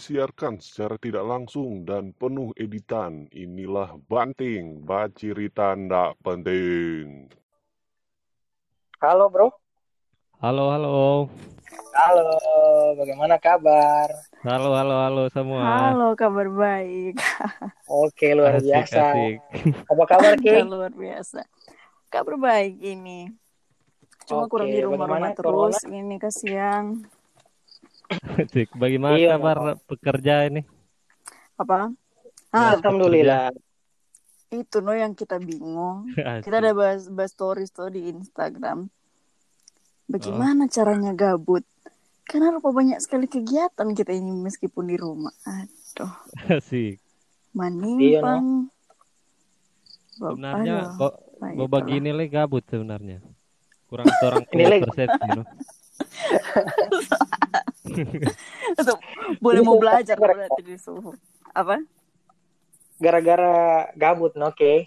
disiarkan secara tidak langsung dan penuh editan. Inilah Banting, Bacirita Ndak Penting. Halo bro. Halo, halo. Halo, bagaimana kabar? Halo, halo, halo semua. Halo, kabar baik. Oke, luar Asik, biasa. asik. Apa kabar Ki? luar biasa. Kabar baik ini. Cuma Oke, kurang di rumah-rumah terus. Ini kasihan. Bagaimana Iya, kabar pekerja ini? Apa? Ah, Alhamdulillah. itu no yang kita bingung. Asik. Kita ada bahas, bahas stories tuh di Instagram. Bagaimana caranya gabut? Karena rupa banyak sekali kegiatan kita ini meskipun di rumah. Aduh, Asik. manimpang. Bap- Sebenarnya aduh, kok mau begini le gabut sebenarnya. Kurang orang Ini, Le. persepsi no. Tuh, boleh mau belajar berarti di suhu. Apa? Gara-gara gabut, no? oke.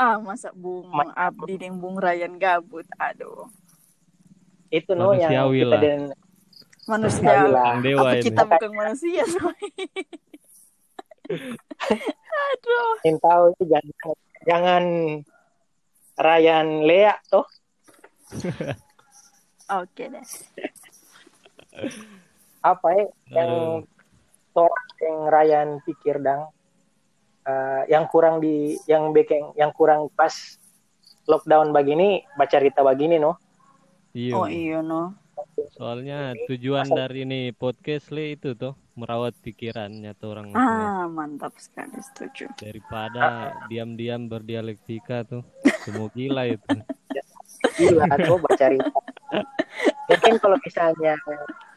Ah, masa Bung Ma- Abdi dan Bung Ryan gabut. Aduh. Itu no yang kita lah. dan Manusia. Dewa Apa ini. kita bukan manusia? Aduh. yang tahu itu jangan jangan Ryan Lea toh. Oke deh. Apa ya yang Aduh. toh yang Ryan pikir dang Eh, yang kurang di yang bekeng yang kurang pas lockdown begini baca cerita begini no Iya. Oh iya no. Soalnya tujuan dari ini podcast le itu tuh merawat pikirannya tuh orang. Ah, mantap sekali setuju. daripada diam-diam berdialektika tuh. Semua gila itu. Gila tuh baca cerita mungkin kalau misalnya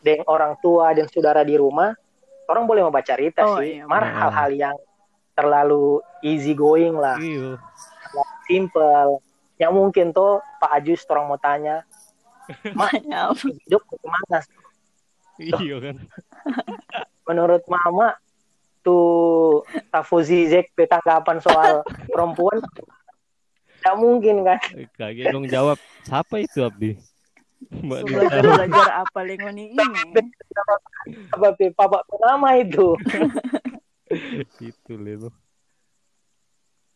dengan orang tua dan saudara di rumah orang boleh membaca cerita Oh, sih iya. mar Hmm. hal-hal yang terlalu easy going lah Iya. simple yang mungkin tuh Pak Ajus orang mau tanya Maaf. hidup ke mana Iya kan. menurut mama tuh Tafuzi Zek tanggapan soal perempuan tidak mungkin kan Kaget dong jawab. Siapa itu Abdi? Mbak belajar belajar apa lingkungan ini? apa Bapak nama itu itu Lelo.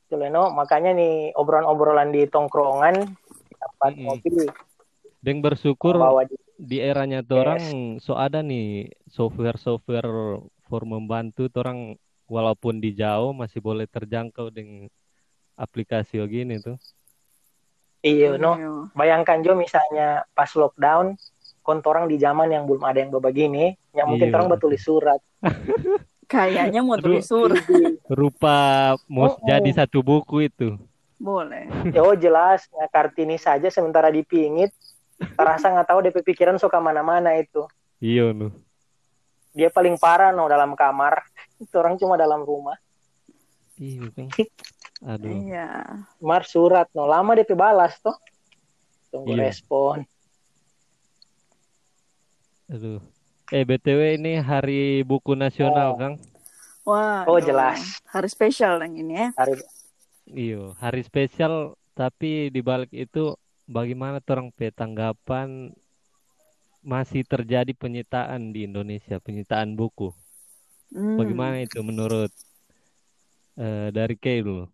Itu, Leno. makanya nih obrolan-obrolan di tongkrongan tempat Mm-mm. ngopi Deng bersyukur bawa di di eranya tuh orang so ada nih software-software for membantu tuh orang walaupun di jauh masih boleh terjangkau dengan aplikasi begini tuh. iya no Iya. bayangkan Jo misalnya pas lockdown kontorang di zaman yang belum ada yang begini yang mungkin Iya. orang betulis surat Kayaknya mau tulis surat. Rupa mau Oh, oh. jadi satu buku itu. Boleh. ya oh jelas ya kartini saja sementara dipingit terasa nggak tahu DP pikiran suka mana-mana itu Iya nu. dia paling parah no dalam kamar itu orang cuma dalam rumah Iya. Aduh. Iya. mar surat no lama DP balas tuh tunggu Iya. respon Aduh. Eh BTW ini hari buku nasional, Oh. Kang. Wah. Oh, aduh. jelas. Hari spesial yang ini ya. hari Iya, hari spesial tapi di balik itu bagaimana orang pe tanggapan masih terjadi penyitaan di Indonesia, penyitaan buku. Hmm. Bagaimana itu menurut eh, dari Kay dulu?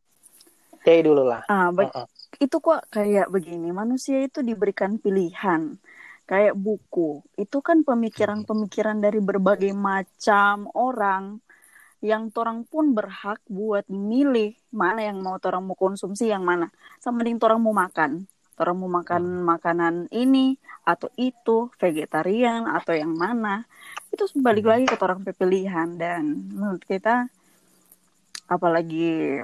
Oke dulu lah. Ah, baik. Heeh. itu kok kayak begini manusia itu diberikan pilihan. Kayak buku. Itu kan pemikiran-pemikiran dari berbagai macam orang yang torang pun berhak buat milih mana yang mau torang mau konsumsi yang mana. Sama dengan torang mau makan. Torang mau makan makanan ini atau itu vegetarian atau yang mana. Itu balik lagi ke torang pe pilihan. Dan menurut kita apalagi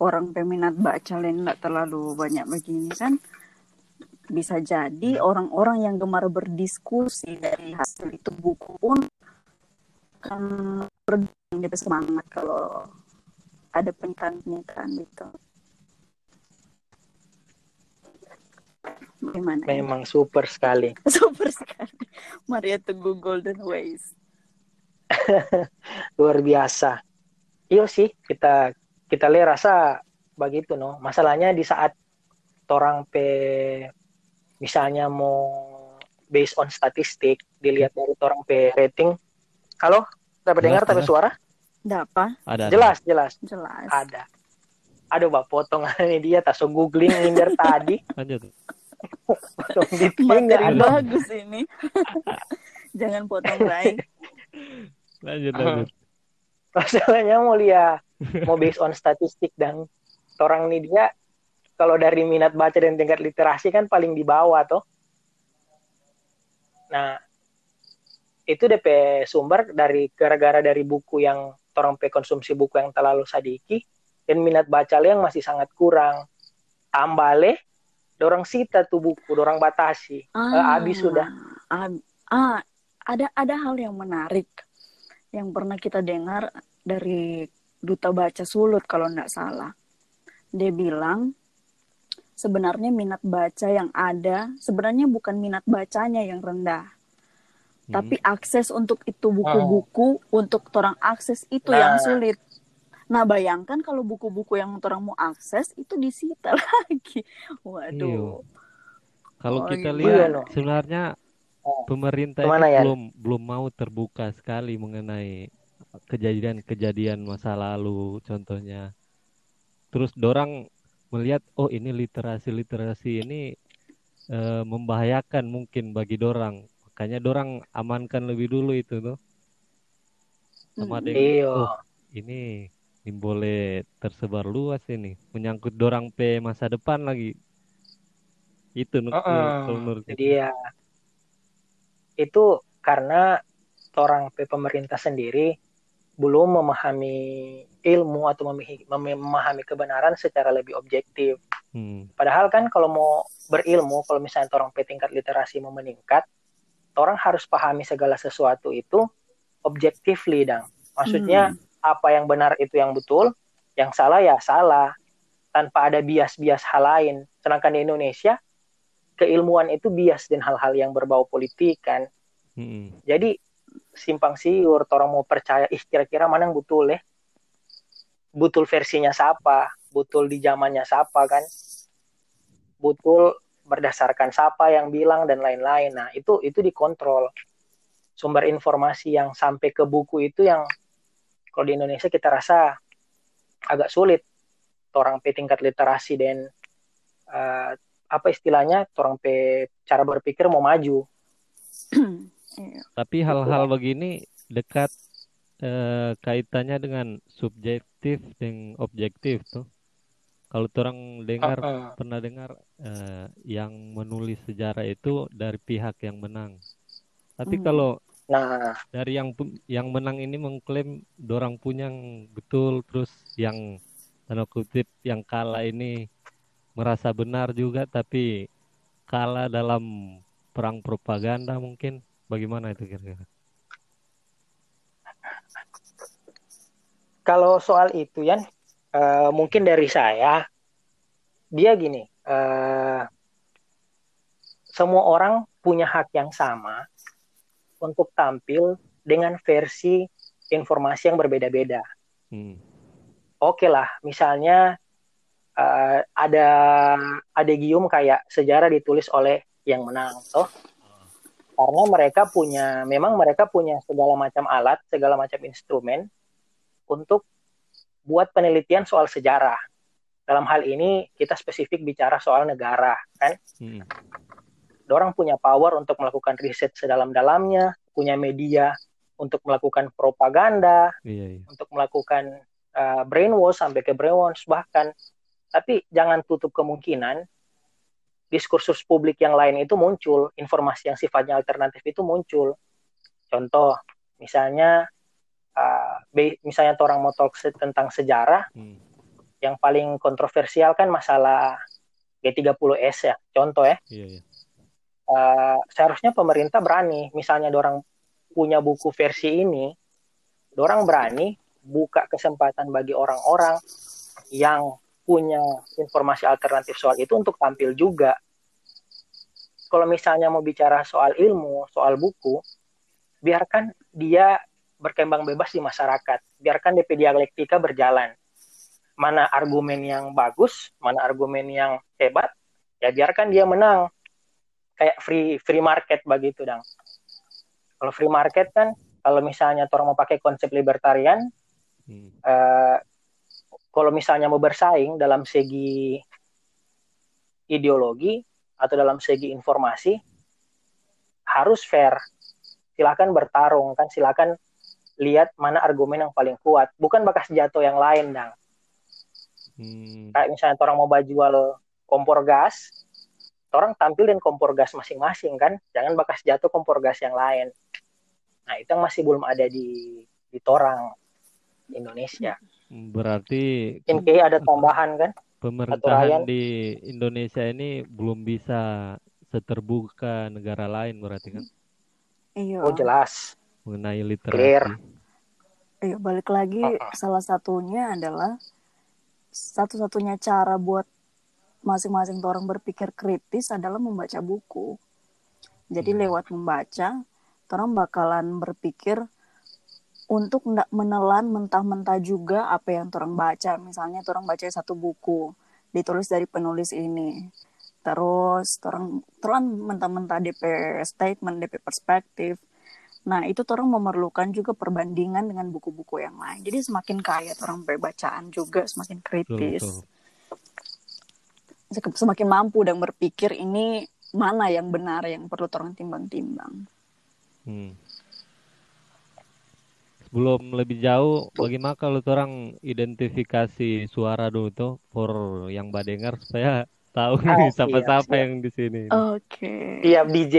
orang peminat baca lain nggak terlalu banyak begini kan bisa jadi orang-orang yang gemar berdiskusi dari hasil itu buku pun akan dia semangat kalau ada penyitaan-penyitaan gitu. Gimana? ya? memang super sekali Super sekali. Maria Teguh Golden Ways. luar biasa iyo sih kita kita lihat rasa begitu no masalahnya di saat orang pe misalnya mau based on statistik dilihat dari orang pe rating Halo, dapat dengar Jelas, tapi jelas. suara? Ada apa? Ada, ada. Jelas, jelas. Jelas. Ada. Aduh, Bang, potong ini dia tak so googling minder tadi. Lanjut. Potong di ada. bagus ini. Jangan potong Rai. Lanjut, lanjut. Masalahnya mau lihat mau based on statistik dan orang ini dia kalau dari minat baca dan tingkat literasi kan paling di bawah toh. Nah, itu DP sumber dari gara-gara dari buku yang orang pe konsumsi buku yang terlalu sadiki dan minat baca yang masih sangat kurang. Tambah leh, dorang sita tuh buku, dorang batasi. Eh, habis sudah. Ah, ah, ada ada hal yang menarik yang pernah kita dengar dari duta baca Sulut kalau nggak salah. Dia bilang sebenarnya minat baca yang ada sebenarnya bukan minat bacanya yang rendah, Hmm. tapi akses untuk itu buku-buku untuk orang akses itu Nah. yang sulit. Nah bayangkan kalau buku-buku yang orang mau akses itu disita lagi. Waduh. Kalau Oh, kita iya. lihat Iya, sebenarnya Oh. pemerintah Ke mana, Yan? belum belum mau terbuka sekali mengenai kejadian-kejadian masa lalu contohnya. Terus dorang melihat oh ini literasi-literasi ini eh, membahayakan mungkin bagi dorang. Makanya dorang amankan lebih dulu itu tuh. Sama Mm. dengan Iya. oh ini ini boleh tersebar luas ini menyangkut dorang pe masa depan lagi. Itu Uh-uh. kalau menurut kita. Jadi ya itu karena orang pe- pemerintah sendiri belum memahami ilmu atau memahami, memahami kebenaran secara lebih objektif. Hmm. Padahal kan kalau mau berilmu, kalau misalnya orang pe tingkat literasi mau meningkat, orang harus pahami segala sesuatu itu objectively, dang. Maksudnya Hmm. apa yang benar itu yang betul, yang salah ya salah, tanpa ada bias-bias hal lain. Sedangkan di Indonesia keilmuan itu bias dan hal-hal yang berbau politik kan. Hmm. Jadi simpang siur, orang mau percaya, ih kira-kira mana yang betul ya? Betul versinya siapa? Betul di zamannya siapa kan? Betul berdasarkan siapa yang bilang dan lain-lain. Nah itu itu dikontrol. Sumber informasi yang sampai ke buku itu yang kalau di Indonesia kita rasa agak sulit. Orang pe tingkat literasi dan eh, apa istilahnya, orang pe cara berpikir mau maju. Iya. Tapi hal-hal begini dekat eh, kaitannya dengan subjektif dan objektif tuh. Kalau orang dengar Heeh. pernah dengar eh, yang menulis sejarah itu dari pihak yang menang. Tapi Hmm. kalau Nah, dari yang yang menang ini mengklaim dorang punya yang betul terus yang tanda kutip yang kalah ini merasa benar juga tapi kalah dalam perang propaganda mungkin bagaimana itu kira-kira? kalau soal itu Yan, eh, mungkin dari saya, dia gini, eh, semua orang punya hak yang sama untuk tampil dengan versi informasi yang berbeda-beda. Hmm. Oke lah, misalnya eh, ada adegium kayak sejarah ditulis oleh yang menang, toh karena mereka punya, memang mereka punya segala macam alat, segala macam instrumen untuk buat penelitian soal sejarah. Dalam hal ini kita spesifik bicara soal negara, kan? Hmm. Orang punya power untuk melakukan riset sedalam-dalamnya, punya media untuk melakukan propaganda, Iya, iya. untuk melakukan uh, brainwash sampai ke brainwash bahkan. Tapi jangan tutup kemungkinan diskursus publik yang lain itu muncul, informasi yang sifatnya alternatif itu muncul. Contoh, misalnya uh, misalnya orang mau talk tentang sejarah, Hmm. yang paling kontroversial kan masalah G30S ya. Contoh ya, Iya, iya. uh, seharusnya pemerintah berani, misalnya orang punya buku versi ini, orang berani buka kesempatan bagi orang-orang yang punya informasi alternatif soal itu untuk tampil juga. Kalau misalnya mau bicara soal ilmu, soal buku, biarkan dia berkembang bebas di masyarakat. Biarkan DP dialektika berjalan. Mana argumen yang bagus, mana argumen yang hebat, ya biarkan dia menang. Kayak free free market begitu, Dang. Kalau free market kan kalau misalnya orang mau pakai konsep libertarian Hmm. eh, kalau misalnya mau bersaing dalam segi ideologi atau dalam segi informasi harus fair. Silakan bertarung kan? Silakan lihat mana argumen yang paling kuat. Bukan bakas jatuh yang lain dang. Hmm. kayak misalnya orang mau jual kompor gas orang tampilin kompor gas masing-masing kan? Jangan bakas jatuh kompor gas yang lain. Nah itu yang masih belum ada di di torang Indonesia Berarti mungkin kayak ada tambahan kan pemerintahan di Indonesia ini belum bisa seterbuka negara lain berarti kan Iya. oh jelas mengenai Clear. literasi. Iya, balik lagi Uh-uh. salah satunya adalah satu-satunya cara buat masing-masing orang berpikir kritis adalah membaca buku. Jadi Hmm. lewat membaca, orang bakalan berpikir untuk menelan mentah-mentah juga apa yang orang baca. Misalnya orang baca satu buku ditulis dari penulis ini. Terus orang telan mentah-mentah DP statement, DP perspektif. Nah, itu orang memerlukan juga perbandingan dengan buku-buku yang lain. Jadi semakin kaya orang bacaan juga, semakin Betul, kritis. betul. Sek- Semakin mampu dan berpikir ini mana yang benar yang perlu orang timbang-timbang. Hmm. Sebelum lebih jauh, bagaimana kalau orang identifikasi suara dulu tuh for yang badengar supaya tahu Ah, nih siap, siapa-siapa siap. yang di sini. Oke. tiap DJ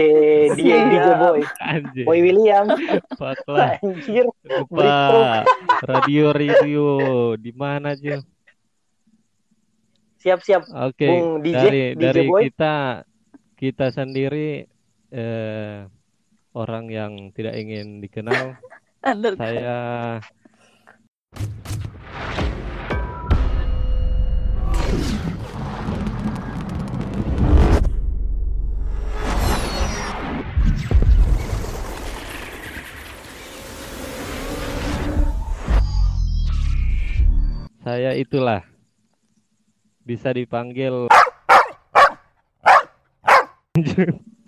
DJ DJ boy Anjir, boy William fuck lah. anjir Lupa radio radio di mana aja? siap siap Oke, Bung DJ, dari DJ dari Boy. kita kita sendiri eh, orang yang tidak ingin dikenal, Under- saya saya itulah. Bisa dipanggil.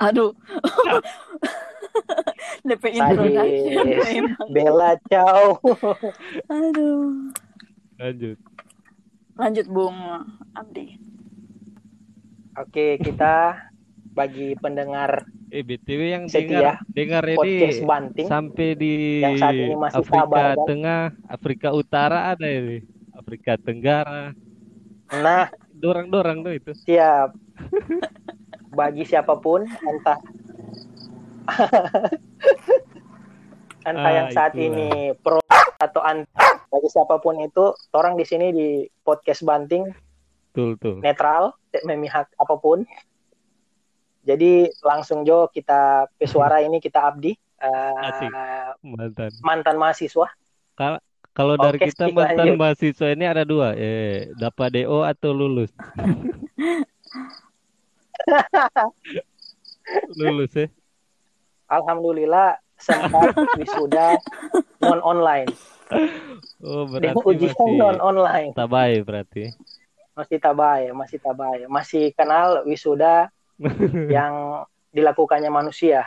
Aduh. DP introduction memang. Bella ciao Aduh. lanjut. Lanjut Bung Abdi. oke kita bagi pendengar Eh BTW yang Setia, dengar dengar podcast ini banting sampai di yang saat ini masih Afrika sabar, kan? Tengah, Afrika Utara ada ini, Afrika Tenggara, nah dorang-dorang tuh itu. siap bagi siapa pun entah entah Ah, yang saat itulah. ini pro atau anti bagi siapa pun itu orang di sini di podcast banting Betul tuh. netral tidak memihak apa pun jadi langsung Jo kita pesuara ini kita abdi eh, Asik. Mantan. mantan mahasiswa Kalau dari Oke, kita mantan lanjut. mahasiswa ini ada dua, eh dapat DO atau lulus. lulus ya. Alhamdulillah sempat wisuda non online. Oh berarti ujian masih non online. tabai berarti. masih tabai masih tabai. Masih kenal wisuda yang dilakukannya manusia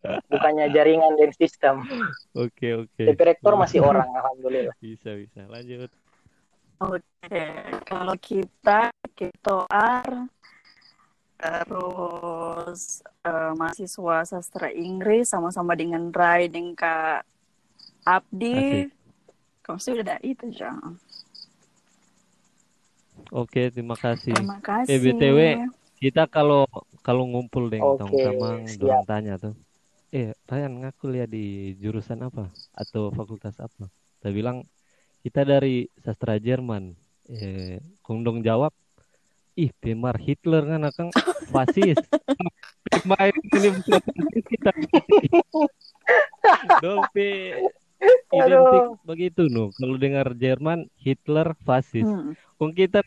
bukannya jaringan dan sistem. Oke oke. DP rektor masih orang alhamdulillah. Bisa bisa. Lanjut. Oke, kalau kita kitoar terus eh, mahasiswa sastra Inggris sama-sama dengan Rai dan Kak Abdi. Kamu sudah ada itu, Jang. Oke terima kasih. Terima kasih. Eh, BTW. Kita kalau kalau ngumpul deh Oke, tong-tamang siap. dorang tanya tuh. Eh, Ryan ngaku lihat di jurusan apa atau fakultas apa? Saya bilang kita dari sastra Jerman. Eh, kondong jawab, ih pemar Hitler kan akang fasis. Pemain ini kita. Dong pe identik begitu no. Kalau dengar Jerman Hitler fasis. Hmm. Kung kita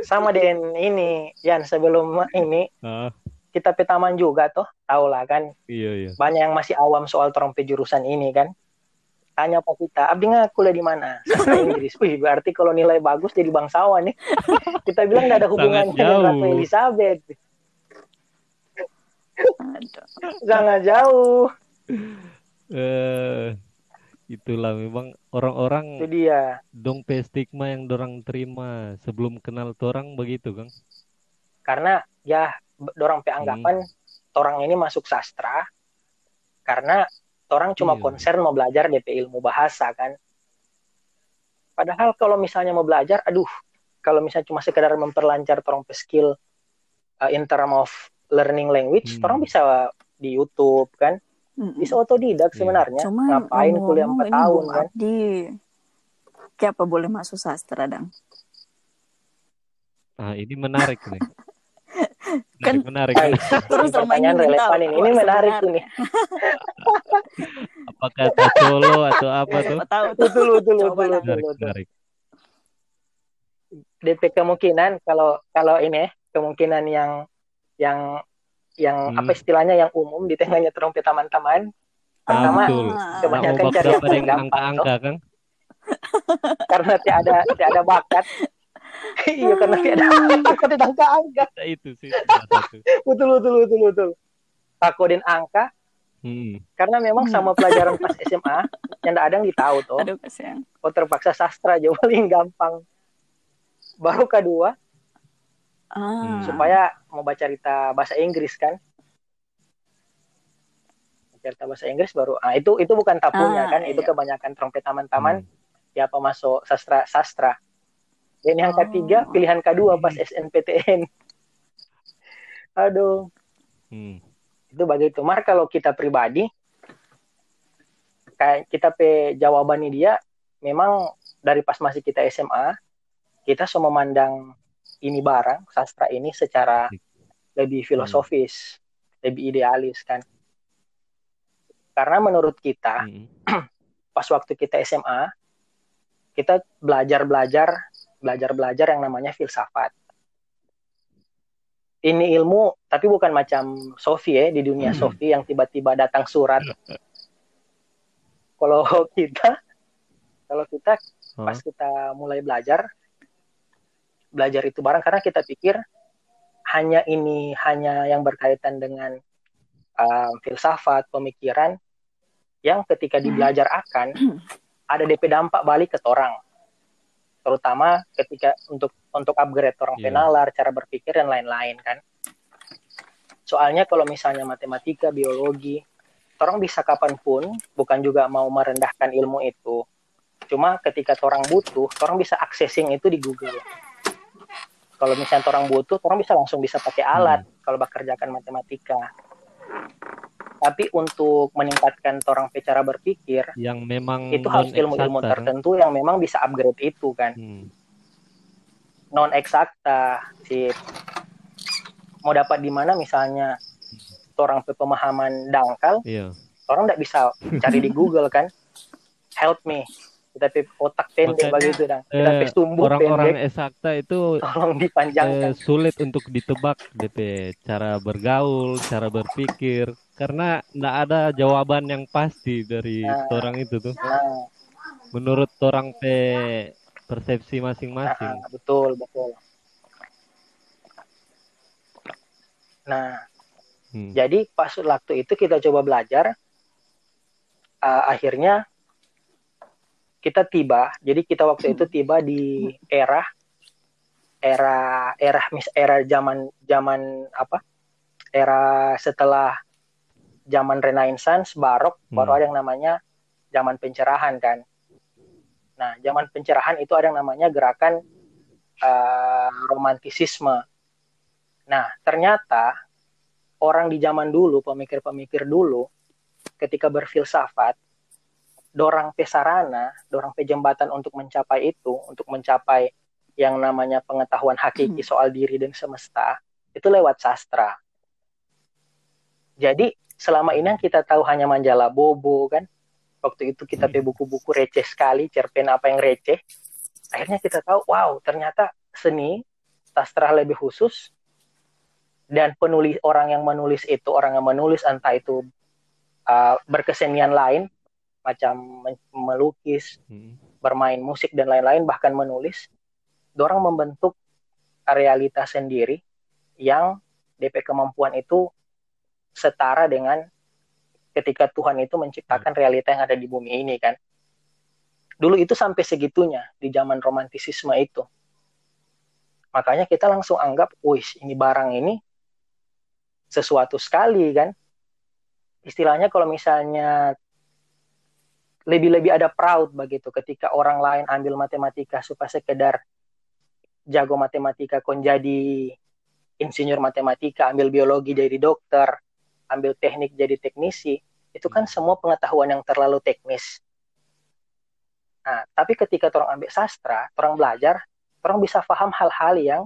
sama dengan ini Yan sebelum ini ah, kita petaman juga tuh tahu lah kan iya iya. banyak yang masih awam soal trompe jurusan ini kan tanya apa kita abdi nggak kuliah di mana Inggris wih berarti kalau nilai bagus jadi bangsawan nih kita bilang nggak ada hubungannya dengan Ratu. Elizabeth. Sangat jauh. eh itulah memang orang-orang Itu dia. dong stigma yang dorang terima sebelum kenal torang begitu Kang. Karena ya dorang pe anggapan orang ini masuk sastra karena orang cuma Iya. konsen mau belajar DP ilmu bahasa kan. Padahal kalau misalnya mau belajar, aduh, kalau misalnya cuma sekedar memperlancar orang skill uh, in term of learning language, Hmm. orang bisa di YouTube kan, bisa otodidak Iya. sebenarnya. Cuman Ngapain kuliah ngomong-ngomong 4 ini tahun kan? Abdi, kayak apa boleh masuk sastra dang? Ah, ini menarik nih. Menarik, Kan- menarik. Hai, Terus pertanyaan relevan ini. Ini menarik ini. Apakah solo atau apa Ya, tuh? tahu tuh. Betul, betul, Coba betul, lah. betul, Menarik, betul. menarik. DP kemungkinan kalau kalau ini ya, kemungkinan yang yang yang Hmm. apa istilahnya yang umum di tengahnya trompet teman-teman Ah, pertama betul. kebanyakan Nah, cari yang angka-angka Kang. karena tidak ada tidak ada bakat iya karena tidak ada bakat di angka-angka Nah, itu sih betul betul betul betul aku dan angka Hmm. karena memang Hmm. sama pelajaran pas SMA yang tidak ada yang ditahu tuh Aduh kasihan. oh terpaksa sastra aja paling gampang baru kedua Ah. supaya mau baca cerita bahasa Inggris kan cerita bahasa Inggris baru ah itu itu bukan tapunya Ah, kan itu iya. kebanyakan trompet taman-taman Hmm. ya apa masuk sastra sastra dan yang Oh. ketiga pilihan kedua pas SNPTN aduh Hmm. itu begitu mar kalau kita pribadi kayak kita pe jawabannya dia memang dari pas masih kita SMA kita semua memandang ini barang sastra ini secara lebih filosofis lebih idealis kan karena menurut kita Hmm. pas waktu kita SMA kita belajar belajar belajar belajar yang namanya filsafat. Ini ilmu tapi bukan macam Sofi ya di dunia Sofi yang tiba-tiba datang surat. Kalau kita kalau kita pas kita mulai belajar belajar itu barang karena kita pikir hanya ini hanya yang berkaitan dengan um, filsafat pemikiran yang ketika dibelajar akan ada DP dampak balik ke orang terutama ketika untuk untuk upgrade orang Iya. penalar cara berpikir dan lain-lain kan. Soalnya kalau misalnya matematika biologi orang bisa kapan pun bukan juga mau merendahkan ilmu itu cuma ketika orang butuh orang bisa accessing itu di Google. Kalau misalnya orang butuh orang bisa langsung bisa pakai alat kalau bekerjakan matematika tapi untuk meningkatkan orang cara berpikir Yang memang itu harus ilmu-ilmu tertentu yang memang bisa upgrade itu kan? Hmm. non eksakta sip. Mau dapat di mana misalnya orang pemahaman dangkal Iya. orang tidak bisa cari di Google kan? Help me. Kita pe otak pendek Makanya, begitu dan Eh, tumbuh orang-orang eksakta itu tolong eh, dipanjangkan sulit untuk ditebak DP cara bergaul, cara berpikir karena nggak ada jawaban yang pasti dari Nah. orang itu tuh. nah, Menurut orang pe persepsi masing-masing. nah, betul betul nah Hmm. Jadi pas waktu itu kita coba belajar, uh, akhirnya kita tiba. Jadi kita waktu itu tiba di era era era mis era zaman zaman apa? Era setelah zaman Renaissance, Barok, baru Hmm. ada yang namanya zaman pencerahan kan. Nah, zaman pencerahan itu ada yang namanya gerakan uh, romantisisme. Nah, ternyata orang di zaman dulu, pemikir-pemikir dulu, ketika berfilsafat, dorang pesarana, dorang pejembatan untuk mencapai itu, untuk mencapai yang namanya pengetahuan hakiki soal diri dan semesta, itu lewat sastra. Jadi selama ini yang kita tahu hanya majalah bobo kan, waktu itu kita pe buku-buku receh sekali, cerpen apa yang receh, akhirnya kita tahu, wow ternyata seni, sastra lebih khusus, dan penulis orang yang menulis itu orang yang menulis entah itu uh, berkesenian lain macam melukis, Hmm. bermain musik dan lain-lain bahkan menulis, dorang membentuk realitas sendiri yang DP kemampuan itu setara dengan ketika Tuhan itu menciptakan realita yang ada di bumi ini kan. Dulu itu sampai segitunya di zaman romantisisme itu. Makanya kita langsung anggap, wih ini barang ini sesuatu sekali kan. Istilahnya kalau misalnya lebih-lebih ada proud begitu ketika orang lain ambil matematika supaya sekedar jago matematika kon jadi insinyur matematika, ambil biologi jadi dokter, ambil teknik jadi teknisi, itu kan semua pengetahuan yang terlalu teknis. Nah, tapi ketika orang ambil sastra, orang belajar, orang bisa paham hal-hal yang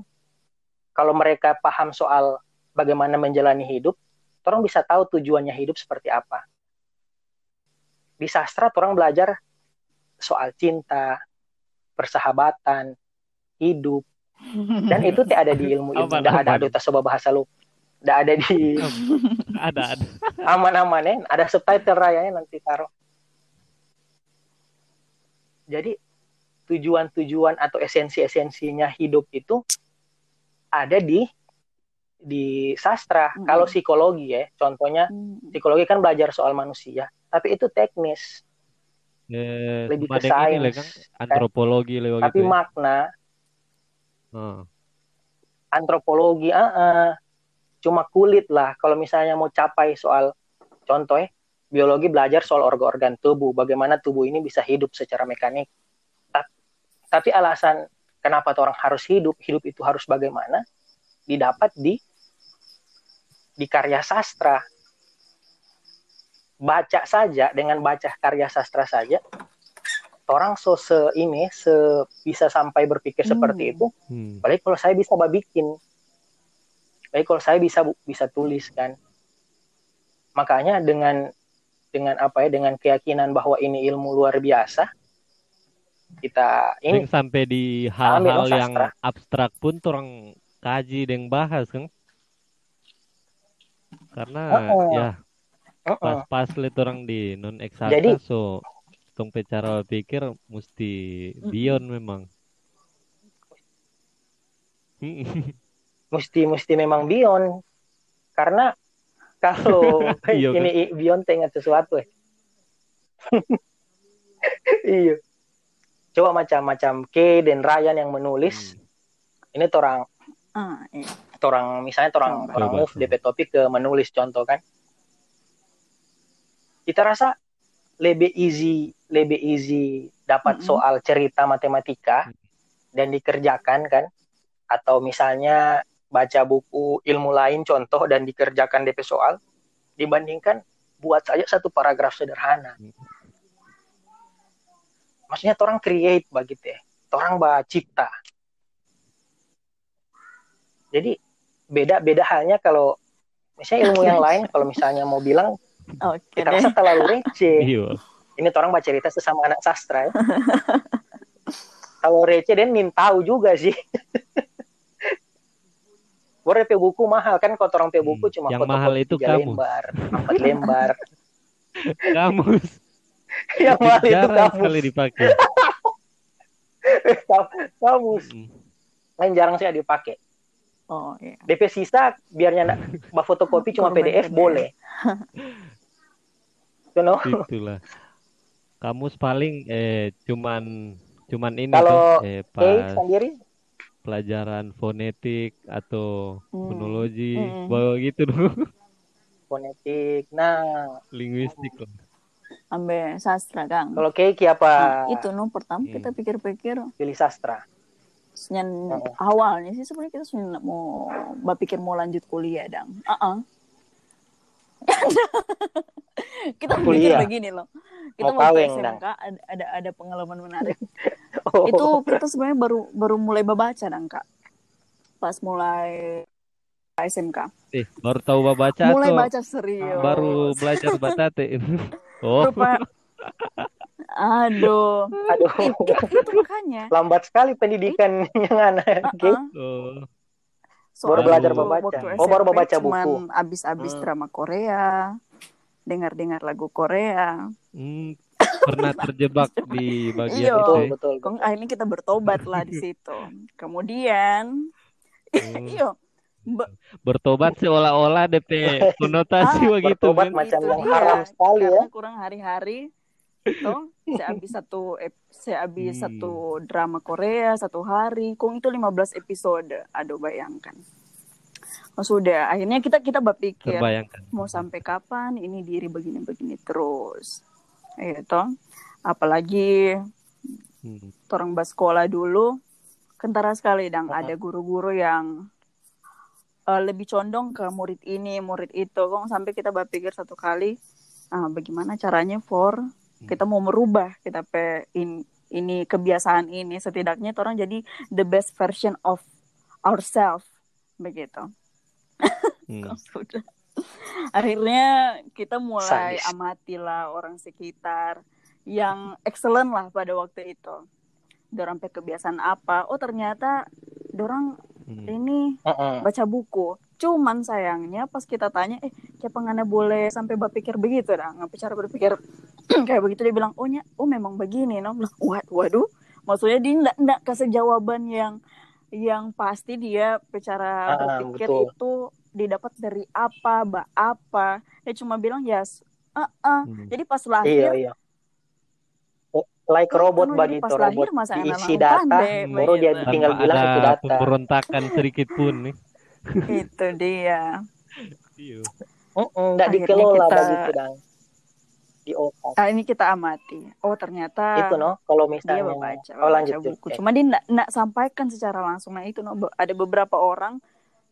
kalau mereka paham soal bagaimana menjalani hidup, orang bisa tahu tujuannya hidup seperti apa. Di sastra, orang belajar soal cinta, persahabatan, hidup, dan itu tidak ada di ilmu ilmu, tidak ada aduh bahasa lu, tidak ada di ada ada aman-aman ya, ada subtitle rayanya nanti taruh. Jadi tujuan-tujuan atau esensi-esensinya hidup itu ada di di sastra. Hmm. Kalau psikologi ya, contohnya hmm. psikologi kan belajar soal manusia, tapi itu teknis. Eh, lebih ke sains, kan? antropologi kan? Tapi gitu ya. makna hmm. antropologi, uh -uh, cuma kulit lah. Kalau misalnya mau capai soal contoh ya, biologi belajar soal organ-organ tubuh, bagaimana tubuh ini bisa hidup secara mekanik. Tapi alasan kenapa orang harus hidup, hidup itu harus bagaimana, didapat di di karya sastra. Baca saja dengan baca karya sastra saja, orang so se ini se bisa sampai berpikir hmm. seperti itu. Hmm. Baik kalau saya bisa bikin, baik kalau saya bisa bisa tulis kan. Makanya dengan dengan apa ya dengan keyakinan bahwa ini ilmu luar biasa kita ini sampai di hal-hal yang abstrak pun orang kaji dan bahas kan karena uh -uh. ya pas-pas uh -uh. lihat orang di non eksakta Jadi, so tong cara pikir mesti beyond memang mesti mesti memang beyond karena kalau iya, ini kan? Bion ingat sesuatu ya. iya. Coba macam-macam K dan Ryan yang menulis. Hmm. Ini orang uh, iya. orang misalnya orang orang move DP topik ke menulis contoh kan. Kita rasa lebih easy lebih easy dapat -hmm. soal cerita matematika hmm. dan dikerjakan kan atau misalnya baca buku ilmu lain contoh dan dikerjakan DP soal dibandingkan buat saja satu paragraf sederhana. Maksudnya orang create bagi teh, orang baca cipta. Jadi beda-beda halnya kalau misalnya ilmu yang lain kalau misalnya mau bilang okay, kita rasa terlalu receh. Iya. Ini orang baca cerita sesama anak sastra ya. kalau receh dan tahu juga sih. Gue pe buku mahal kan kalau orang pe buku hmm. cuma yang mahal itu kamu. lembar, empat lembar. kamus. yang mahal itu kamus. sekali dipakai. kamus. Hmm. Lain jarang sih dipakai. Oh iya. DP sisa biarnya mbak fotokopi cuma PDF, PDF boleh. you know? Itulah. Kamus paling eh cuman cuman ini Kalau tuh, eh, pas... sendiri pelajaran fonetik atau hmm. fonologi hmm. bawa gitu dong fonetik nah linguistik loh ambil sastra kang kalau keiki apa nah, itu no pertama hmm. kita pikir-pikir pilih sastra Senyan, oh. awalnya sih sebenarnya kita sudah mau berpikir mau lanjut kuliah dong uh -uh. kita kuliah begini loh. Kita mau, mau SMK ada, ada ada pengalaman menarik. Oh. itu kita sebenarnya baru baru mulai baca dan kak. Pas mulai SMK eh baru tahu baca mulai atau baca serius. Baru belajar baca teh oh. Rupa, aduh. Aduh. Itu, makanya lambat sekali pendidikan yang anak uh -uh. oh. So, baru belajar membaca. Oh, baru membaca buku. Abis-abis hmm. drama Korea, dengar-dengar lagu Korea. Hmm, pernah terjebak di bagian Iyo, itu. Ya? Betul, betul. Akhirnya kita bertobat lah di situ. Kemudian, hmm. iyo, Be- Bertobat seolah-olah DP konotasi Ah, begitu bertobat macam yang haram sekali ya. Kurang hari-hari toh sehabis satu ep- sehabis Hmm. satu drama Korea satu hari kong itu 15 episode aduh bayangkan oh, sudah akhirnya kita kita berpikir Terbayangkan. mau sampai kapan ini diri begini-begini terus itu apalagi Hmm. orang sekolah dulu kentara sekali dang Uh-uh. ada guru-guru yang eh, lebih condong ke murid ini murid itu kok sampai kita berpikir satu kali ah, bagaimana caranya for kita mau merubah kita pe in- ini kebiasaan ini setidaknya orang jadi the best version of ourselves begitu Hmm. Akhirnya kita mulai Sadis. amatilah orang sekitar yang excellent lah pada waktu itu dorang pe kebiasaan apa oh ternyata dorang Hmm. ini Mm-mm. baca buku cuman sayangnya pas kita tanya eh siapa ngana boleh sampai berpikir begitu dah nggak cara berpikir kayak begitu dia bilang oh nya oh memang begini no Bilang, Wah, waduh maksudnya dia nggak nggak kasih jawaban yang yang pasti dia cara Ah, berpikir betul. itu didapat dari apa ba apa dia cuma bilang ya yes, uh Hmm. jadi pas Iya lahir iya. Like robot begitu jadi pas robot lahir masa diisi data, pandai, baru dia tinggal bilang itu ada data. pemberontakan sedikit pun nih. Itu dia Iya. Mm-mm, Nggak Akhirnya dikelola kita- begitu dang di otak. ah, ini kita amati oh ternyata Itu no, kalau dia misalnya membaca, oh membaca lanjut buku. Jul. Cuma dia nggak nggak sampaikan secara langsung. Nah itu no, ada beberapa orang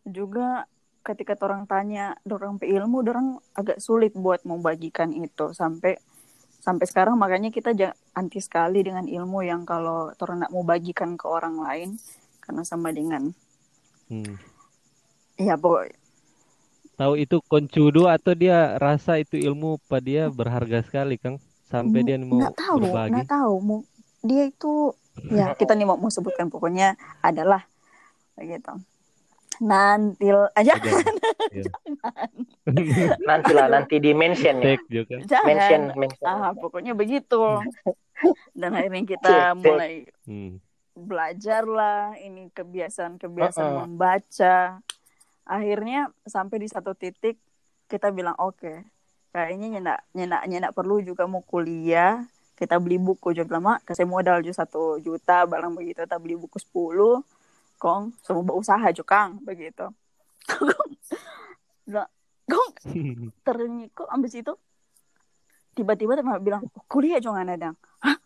juga ketika orang tanya dorang pe ilmu, dorang agak sulit buat membagikan itu sampai sampai sekarang makanya kita anti sekali dengan ilmu yang kalau orang nak mau bagikan ke orang lain karena sama dengan Hmm. Ya boy Tahu itu koncudo atau dia rasa itu ilmu pada dia berharga sekali, Kang? Sampai dia mau nggak tahu berbagi. nggak tahu dia itu ya kita nih mau, mau sebutkan pokoknya adalah begitu nanti aja. Iya. Nantilah nanti di mention ya. Jangan Mention mention. ah pokoknya begitu dan akhirnya kita Cek, mulai Hmm. belajar lah ini kebiasaan-kebiasaan Uh-uh. membaca akhirnya sampai di satu titik kita bilang oke kayaknya nyenak nyenak nyenak perlu juga mau kuliah. Kita beli buku. Juga lama kasih modal juga satu juta barang begitu kita beli buku 10 kong semua usaha juga begitu. Kong ternyata kok ambis itu tiba-tiba teman bilang "Oh, kuliah jangan ada hah?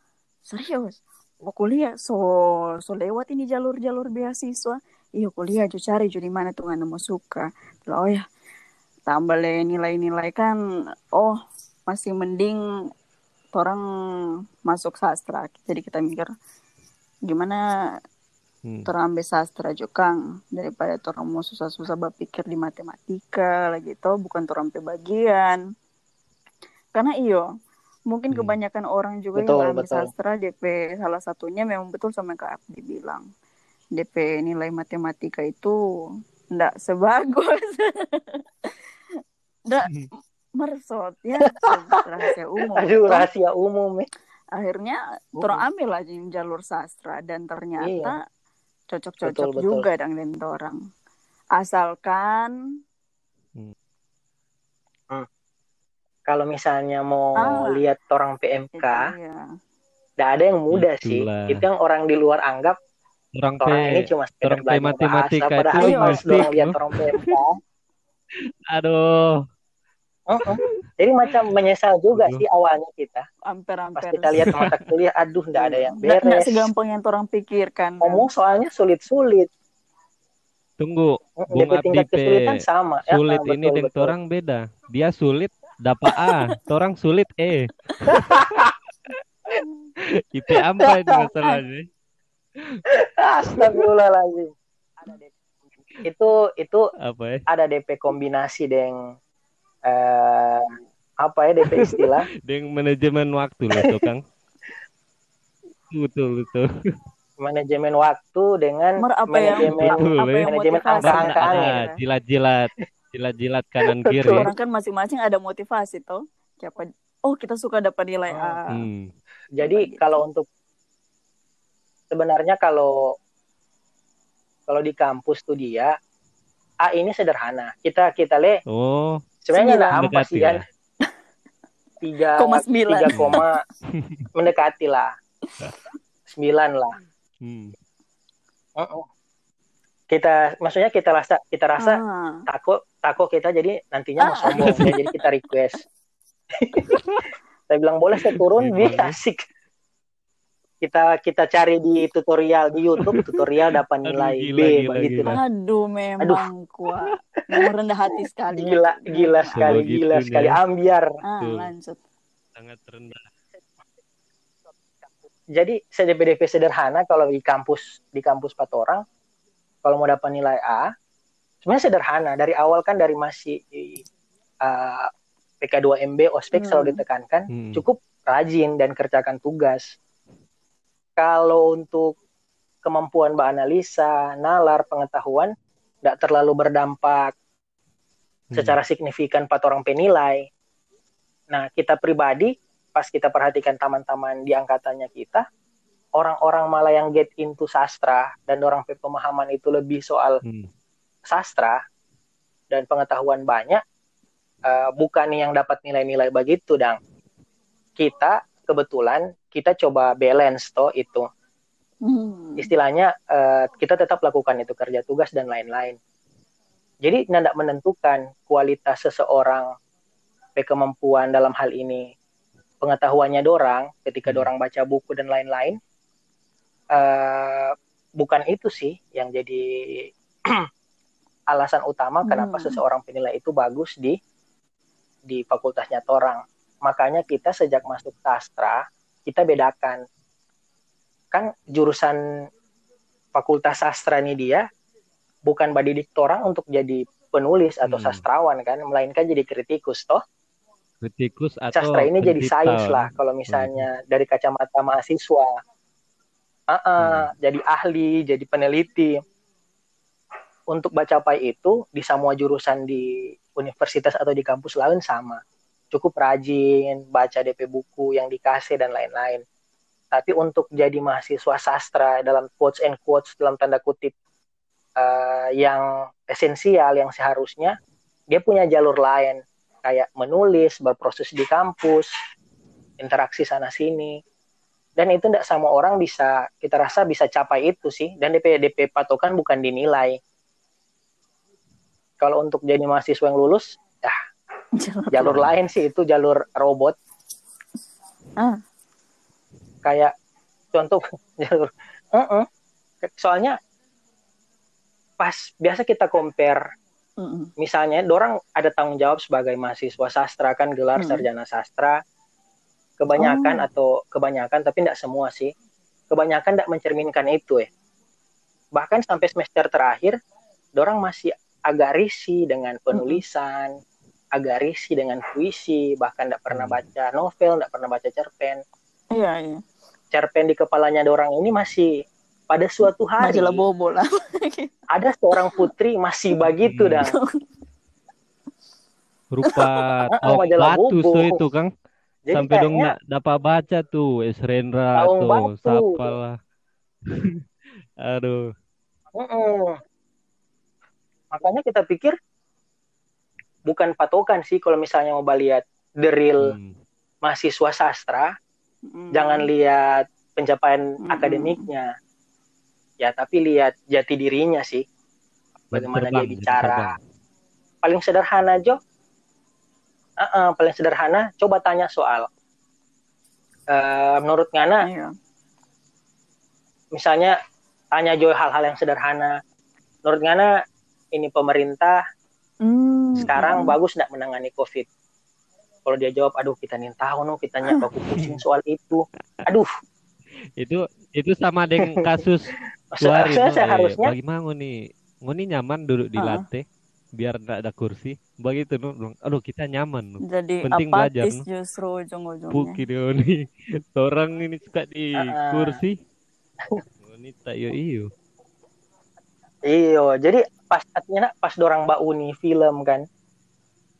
Serius? Mau kuliah? So so lewat ini jalur-jalur beasiswa iya kuliah jo cari jo di mana tuh nggak mau suka Bilang, oh ya tambah le nilai-nilai kan oh masih mending orang masuk sastra jadi kita mikir gimana Hmm. orang ambil sastra juga Kang daripada orang mau susah-susah berpikir di matematika lagi itu bukan orang bagian karena iyo mungkin Hmm. kebanyakan orang juga Betul, yang ambil betul. sastra DP salah satunya memang betul sama Kak Abdi bilang DP nilai matematika itu ndak sebagus ndak mersot ya rahasia umum Aduh rahasia umum ya. akhirnya Umum. orang ambil aja yang jalur sastra dan ternyata cocok-cocok Betul, betul. juga dengan orang asalkan Kalau misalnya mau Ah. lihat orang PMK, ya tidak ada yang mudah sih. Itulah. Itu yang orang di luar anggap Orang orang ini P, cuma orang P matematika bahasa, itu pas mistik, orang lihat orang PMK, aduh, uh-uh. jadi macam menyesal juga Aduh. sih awalnya kita. Pas amper-amper kita lihat mata kuliah, aduh, tidak ada yang nggak nggak beres. segampang yang orang pikirkan kan. Ngomong soalnya sulit-sulit. tunggu, Bung DP tingkat P. kesulitan sama. Ya, sulit betul, ini dengan orang beda. Dia sulit dapat A, orang sulit E. IP apa itu masalahnya? Astagfirullahaladzim. Ada DP. Itu itu Apa ya? ada DP kombinasi dengan eh, apa ya DP istilah? Dengan manajemen waktu loh tuh, Kang. Betul, betul. manajemen waktu dengan Mer apa yang manajemen Betul, apa ya. yang manajemen motivasi angka-angkaan Ada ya. jilat-jilat, jilat-jilat kanan kiri. Orang kan masing-masing ada motivasi tuh siapa oh kita suka dapat nilai A Hmm. Jadi kalau untuk sebenarnya kalau kalau di kampus tuh dia A ini sederhana. Kita kita le Oh, sebenarnya ampas Mendekati sih kan. Tiga Koma sembilan. tiga koma mendekati lah. Sembilan lah. hmm. Uh-uh. Kita maksudnya kita rasa kita rasa Ah. takut takut kita jadi nantinya mau Ah. sombong ya, jadi kita request. saya bilang boleh saya turun dia Gimana? asik. Kita kita cari di tutorial di YouTube tutorial dapat Aduh, nilai gila, B gila, begitu. gila. Aduh, memang kuat. Memang rendah hati sekali. Gila gila sekali gila Sebegitunya. sekali ambiar. Ah, Tuh. lanjut. sangat rendah. Jadi CDPDP sederhana kalau di kampus di kampus empat orang kalau mau dapat nilai A sebenarnya sederhana dari awal kan dari masih di, uh, PK2MB ospek Hmm. selalu ditekankan Hmm. cukup rajin dan kerjakan tugas. Kalau untuk kemampuan beranalisa, nalar, pengetahuan tidak terlalu berdampak Hmm. secara signifikan empat orang penilai. Nah, kita pribadi pas kita perhatikan teman-teman di angkatannya kita, orang-orang malah yang get into sastra dan orang pemahaman itu lebih soal Hmm. sastra dan pengetahuan banyak, eh, bukan yang dapat nilai-nilai begitu, dang. Kita kebetulan kita coba balance toh itu Hmm. istilahnya eh, kita tetap lakukan itu kerja tugas dan lain-lain. Jadi tidak menentukan kualitas seseorang, kemampuan dalam hal ini, pengetahuannya dorang ketika Hmm. dorang baca buku dan lain-lain. eh, bukan itu sih yang jadi alasan utama kenapa Hmm. seseorang penilai itu bagus di di fakultasnya torang. Makanya kita sejak masuk sastra kita bedakan. Kan jurusan fakultas sastra ini dia bukan badidik orang untuk jadi penulis atau Hmm. sastrawan kan melainkan jadi kritikus toh. Kritikus atau sastra ini jadi sains lah kalau misalnya dari kacamata mahasiswa. Ah, ah, jadi ahli jadi peneliti. Untuk bacapai itu di semua jurusan di universitas atau di kampus lain sama cukup rajin baca DP buku yang dikasih dan lain-lain. Tapi untuk jadi mahasiswa sastra dalam quotes and quotes dalam tanda kutip eh, yang esensial yang seharusnya dia punya jalur lain. Kayak menulis berproses di kampus interaksi sana sini dan itu tidak sama orang bisa kita rasa bisa capai itu sih. Dan DP DP patokan bukan dinilai. Kalau untuk jadi mahasiswa yang lulus jalur lain sih itu jalur robot Ah. kayak contoh jalur Uh-uh. soalnya pas biasa kita compare Mm-mm. misalnya dorang ada tanggung jawab sebagai mahasiswa sastra kan gelar sarjana sastra kebanyakan Oh. atau kebanyakan tapi tidak semua sih kebanyakan tidak mencerminkan itu ya bahkan sampai semester terakhir dorang masih agak risih dengan penulisan agak risih dengan puisi bahkan tidak pernah Hmm. baca novel tidak pernah baca cerpen Iya, iya. cerpen di kepalanya dorang ini masih pada suatu hari bobo lah. ada seorang putri masih begitu Hmm. dan rupa majalah batu so itu kang jadi sampai dong nak dapat baca tuh Es Rendra Taung tuh Batu. siapa lah aduh Mm-mm. Makanya kita pikir bukan patokan sih kalau misalnya mau lihat the real Hmm. mahasiswa sastra, Mm. jangan lihat pencapaian Mm-mm. akademiknya. Ya, tapi lihat jati dirinya sih. Bagaimana Terbang, dia bicara. terbang. Paling sederhana, Jo. Uh-uh, paling sederhana, coba tanya soal. Eh, menurut Ngana, Iya. misalnya tanya Jo hal-hal yang sederhana. Menurut Ngana, ini pemerintah Hmm, sekarang hmm. bagus nggak menangani COVID? Kalau dia jawab, aduh kita nih tahu no, kita nyak aku pusing soal itu. Aduh, itu itu sama dengan kasus dua hari seharusnya no, eh, mangu nih ngoni nyaman duduk di Ah. latte biar tidak ada kursi begitu no bilang, aduh kita nyaman no Jadi Penting belajar, no? justru ujung-ujungnya. Puki dia nih orang ini suka di Ah. kursi ngoni tak iyo iyo iyo. Jadi pas artinya pas dorang mbak uni film kan,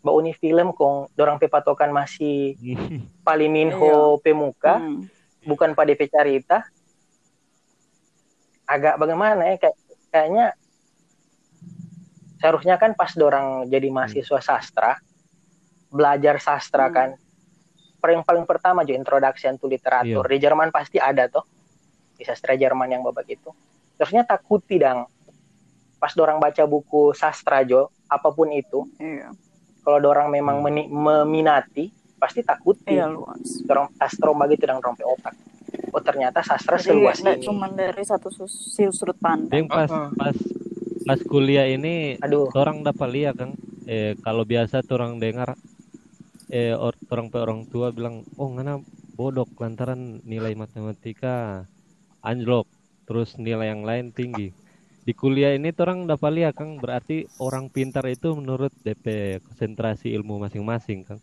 mbak uni film kong dorang pepatokan masih paling minho pemuka, Hmm. bukan pada DP carita. Agak bagaimana ya kayak kayaknya seharusnya kan pas dorang jadi mahasiswa sastra belajar sastra Hmm. kan paling paling pertama jo introduction to literatur Iya. di Jerman pasti ada tuh di sastra Jerman yang babak itu terusnya takuti dang pas dorang baca buku sastra jo apa pun itu Iya. kalau dorang memang meni- meminati pasti takuti. Iya luas. dorang sastra begitu dang rompe otak. Oh ternyata sastra Jadi seluas nggak ini. cuma dari satu sudut pandang. Yang pas pas pas kuliah ini aduh. orang dapat lihat kan? Eh kalau biasa orang dengar eh or- orang orang tua bilang oh ngana bodoh lantaran nilai matematika anjlok terus nilai yang lain tinggi di kuliah ini orang dapat lihat kan berarti orang pintar itu menurut DP konsentrasi ilmu masing-masing kan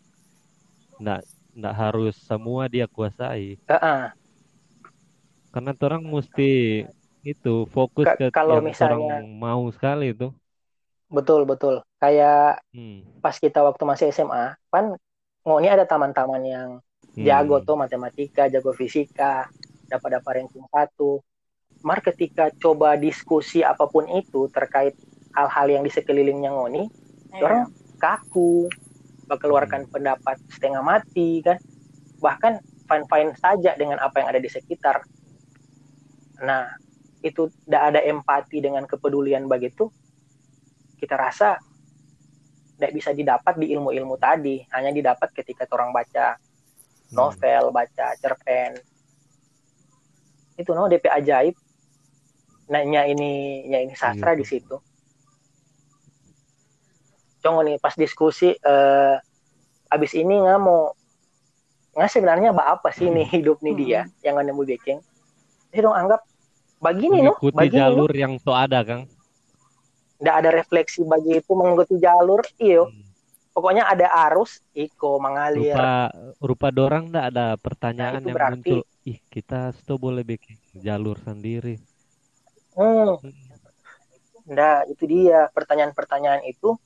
nggak nggak harus semua dia kuasai Heeh. karena orang mesti itu fokus Ka- ke kalau yang misalnya- orang mau sekali itu betul betul kayak hmm. pas kita waktu masih SMA kan mau ini ada taman-taman yang jago Hmm. tuh matematika jago fisika dapat dapat ranking satu mar ketika coba diskusi apa pun itu terkait hal-hal yang di sekelilingnya ngoni Iya. orang kaku mengeluarkan pendapat setengah mati kan? Bahkan fine-fine saja dengan apa yang ada di sekitar. Nah itu tidak ada empati dengan kepedulian begitu kita rasa tidak bisa didapat di ilmu-ilmu tadi. Hanya didapat ketika orang baca Hmm. novel baca cerpen. Itu no DP ajaib nanya ini nya ini sastra Gitu. di situ. Congo nih pas diskusi eh, abis ini nggak mau nggak sebenarnya apa sih nih hidup nih dia yang nggak nemu baking jadi dong anggap begini no mengikuti begini no jalur yang so ada kang. Nggak ada refleksi bagi itu mengikuti jalur iyo. Hmm. pokoknya ada arus iko mengalir. Rupa rupa dorang ndak ada pertanyaan Nah, itu yang berarti- muncul. Ih kita sto boleh bikin jalur sendiri Hmm. Nah, itu dia pertanyaan-pertanyaan itu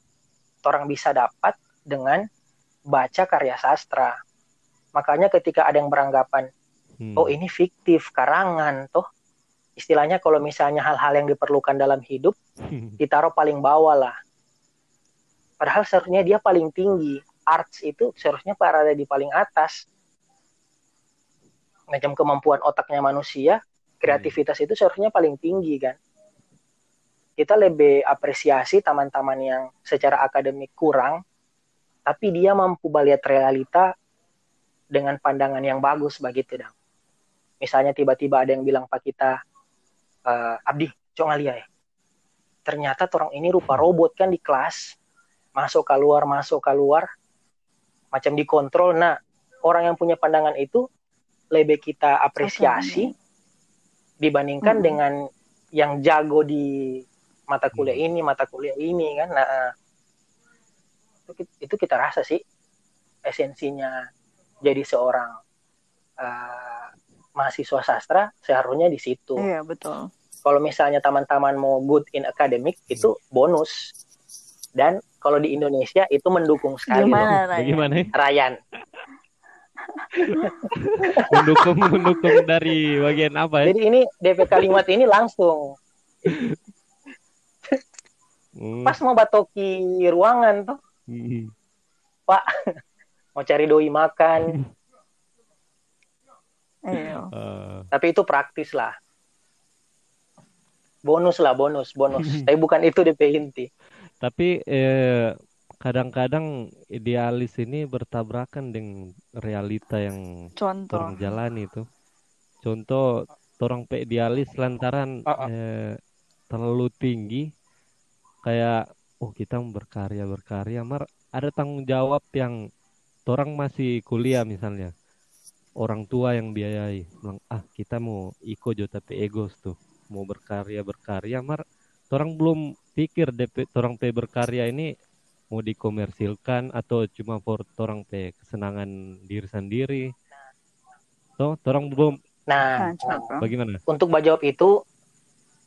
orang bisa dapat dengan baca karya sastra. Makanya ketika ada yang beranggapan, Hmm. oh ini fiktif, karangan, toh istilahnya kalau misalnya hal-hal yang diperlukan dalam hidup ditaruh paling bawah lah. Padahal seharusnya dia paling tinggi. Arts itu seharusnya berada di paling atas. Macam kemampuan otaknya manusia, kreativitas itu seharusnya paling tinggi kan. Kita lebih apresiasi teman-teman yang secara akademik kurang, tapi dia mampu melihat realita dengan pandangan yang bagus begitu dong. Misalnya tiba-tiba ada yang bilang pak kita, "Eh, Abdi, cok ngalia ya. Ternyata orang ini rupa robot kan di kelas, masuk keluar masuk keluar, macam dikontrol. Nah, orang yang punya pandangan itu lebih kita apresiasi dibandingkan Mm-mm. dengan yang jago di mata kuliah Hmm. ini, mata kuliah ini kan. Nah, eh, itu, itu kita rasa sih esensinya jadi seorang eh, mahasiswa sastra seharusnya di situ. Iya betul. Kalau misalnya teman-teman mau good in academic itu bonus. Dan kalau di Indonesia itu mendukung sekali. Gimana ya? Ryan. mendukung mendukung dari bagian apa ya? Jadi ini DP kalimat ini langsung. Hmm. pas mau batoki ruangan tuh. Hmm. mau cari doi makan. Eh, tapi itu praktis lah. Bonus lah bonus bonus. Tapi bukan itu DP inti. Tapi eh, kadang-kadang idealis ini bertabrakan dengan realita yang Contoh. orang jalani itu. Contoh, orang pe idealis lantaran Uh-uh. eh, terlalu tinggi, kayak oh kita mau berkarya berkarya, mar ada tanggung jawab yang orang masih kuliah misalnya, orang tua yang biayai, bilang ah kita mau iko jo tapi egos tuh, mau berkarya berkarya, mar orang belum pikir DP orang pe berkarya ini mau dikomersilkan atau cuma for orang pe kesenangan diri sendiri. Toh, orang belum nah Nah, contoh. bagaimana? untuk menjawab itu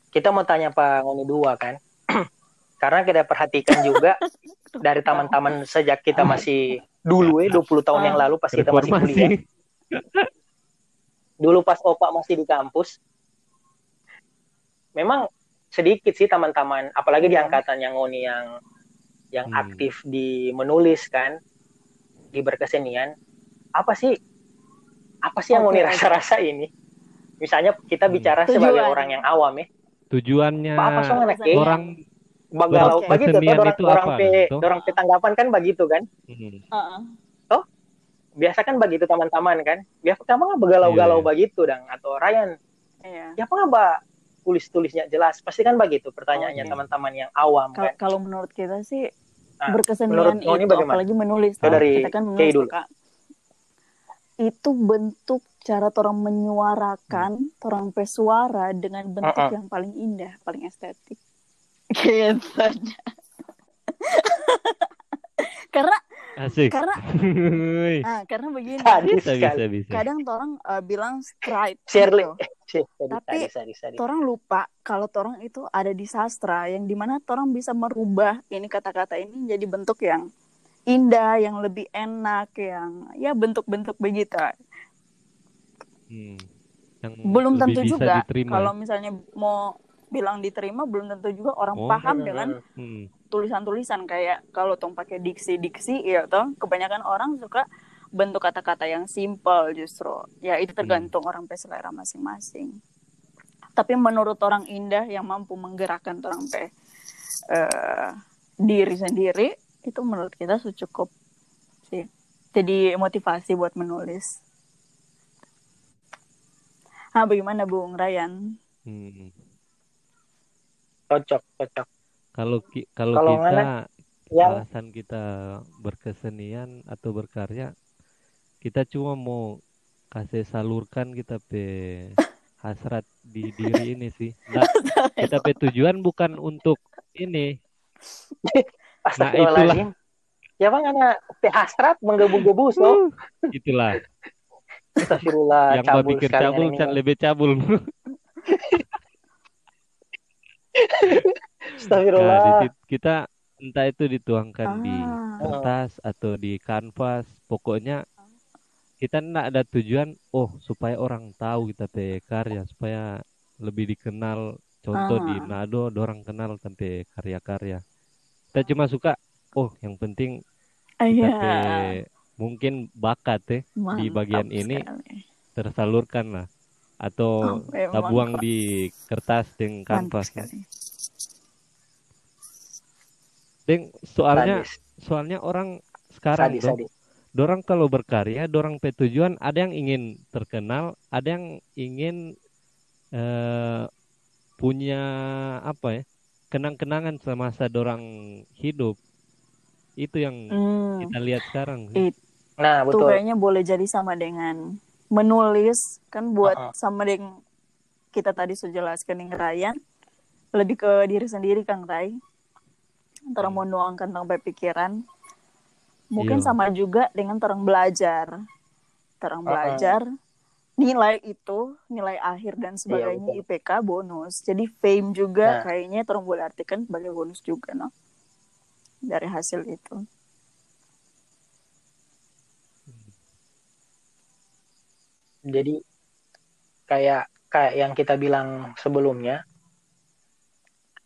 kita mau tanya Pak Ngoni dua kan karena kita perhatikan juga dari teman-teman sejak kita masih dulu ya 20 tahun yang lalu pas kita masih kuliah dulu pas opa masih di kampus memang sedikit sih teman-teman apalagi di Iya. angkatan yang Ngoni yang yang Hmm. aktif di menulis kan di berkesenian apa sih apa sih yang Oke, Ngoni oke. rasa-rasa ini misalnya kita Hmm. bicara sebagai Tujuan. orang yang awam ya Tujuannya apa apa soalnya orang bagalau Oke. begitu tuh orang itu orang apa, pe toh? orang pe tanggapan kan begitu kan hmm, Heeh. biasa kan begitu teman-teman kan biasa kamu nggak begalau-galau Iya. begitu dong atau Ryan Iya. ya apa nggak Mbak? tulis-tulisnya jelas pasti kan begitu pertanyaannya Oke. teman-teman yang awam Kal- kan Kalau menurut kita sih Nah, berkesenian itu bagaimana? apalagi menulis kan, dari kita kan menulis dulu. Kak. itu bentuk cara orang menyuarakan orang pesuara dengan bentuk Mm-mm. yang paling indah paling estetik gitu aja. karena asik karena Wih, ah karena begini bisa bisa bisa kadang orang eh, bilang stride Shirley gitu. Tadi, Tapi, tadi, tadi, tadi. Torang lupa kalau torang itu ada di sastra yang di mana torang bisa merubah ini kata-kata ini jadi bentuk yang indah, yang lebih enak, yang ya bentuk-bentuk begitu. Hmm. Yang Belum lebih tentu bisa juga diterima. kalau misalnya mau bilang diterima belum tentu juga orang Oh. paham Hmm, dengan Hmm. tulisan-tulisan kayak kalau tong pakai diksi-diksi ya toh kebanyakan orang suka bentuk kata-kata yang simple justru. Ya itu tergantung orang pe selera masing-masing. Tapi menurut orang indah yang mampu menggerakkan orang pe eh, diri sendiri itu menurut kita sudah cukup sih. Jadi motivasi buat menulis. Ah bagaimana Bung Ryan? Hmm. cocok cocok. Kalau ki- kalau kita Ngana, yang alasan kita berkesenian atau berkarya kita cuma mau kasih salurkan kita pe hasrat di diri ini sih. Nggak, kita pe tujuan bukan untuk ini. astagfirullahaladzim ya bang karena hasrat menggebu-gebu so Itulah astagfirullah yang cabul pikir cabul can lebih cabul. astagfirullah Nah, di kita entah itu dituangkan di Ah. kertas atau di kanvas, pokoknya kita enggak ada tujuan oh supaya orang tahu kita pe karya, supaya lebih dikenal. Contoh di Ah. Nado, orang kenal sampai karya-karya. Kita cuma suka oh yang penting kita Iya, pe mungkin bakat ya di bagian ini sekali. tersalurkan lah atau Oh, kita buang di kertas dengan Mantap kanvas. Deng, soalnya sadis soalnya orang sekarang sadis, dong, sadis. Dorang kalau berkarya, dorang pe tujuan ada yang ingin terkenal, ada yang ingin eh, punya apa ya, kenang-kenangan semasa dorang hidup. Itu yang Hmm. kita lihat sekarang. It- nah Itu betul kayaknya boleh jadi sama dengan menulis kan buat Uh-uh. sama dengan kita tadi sudah jelaskan yang Ryan lebih ke diri sendiri Kang Rai antara Hmm. mau nuangkan tentang pikiran mungkin Iya. sama juga dengan terang belajar terang belajar nilai itu nilai akhir dan sebagainya betul. IPK bonus jadi fame juga Nah. kayaknya terang boleh artikan sebagai bonus juga no dari hasil itu jadi kayak kayak yang kita bilang sebelumnya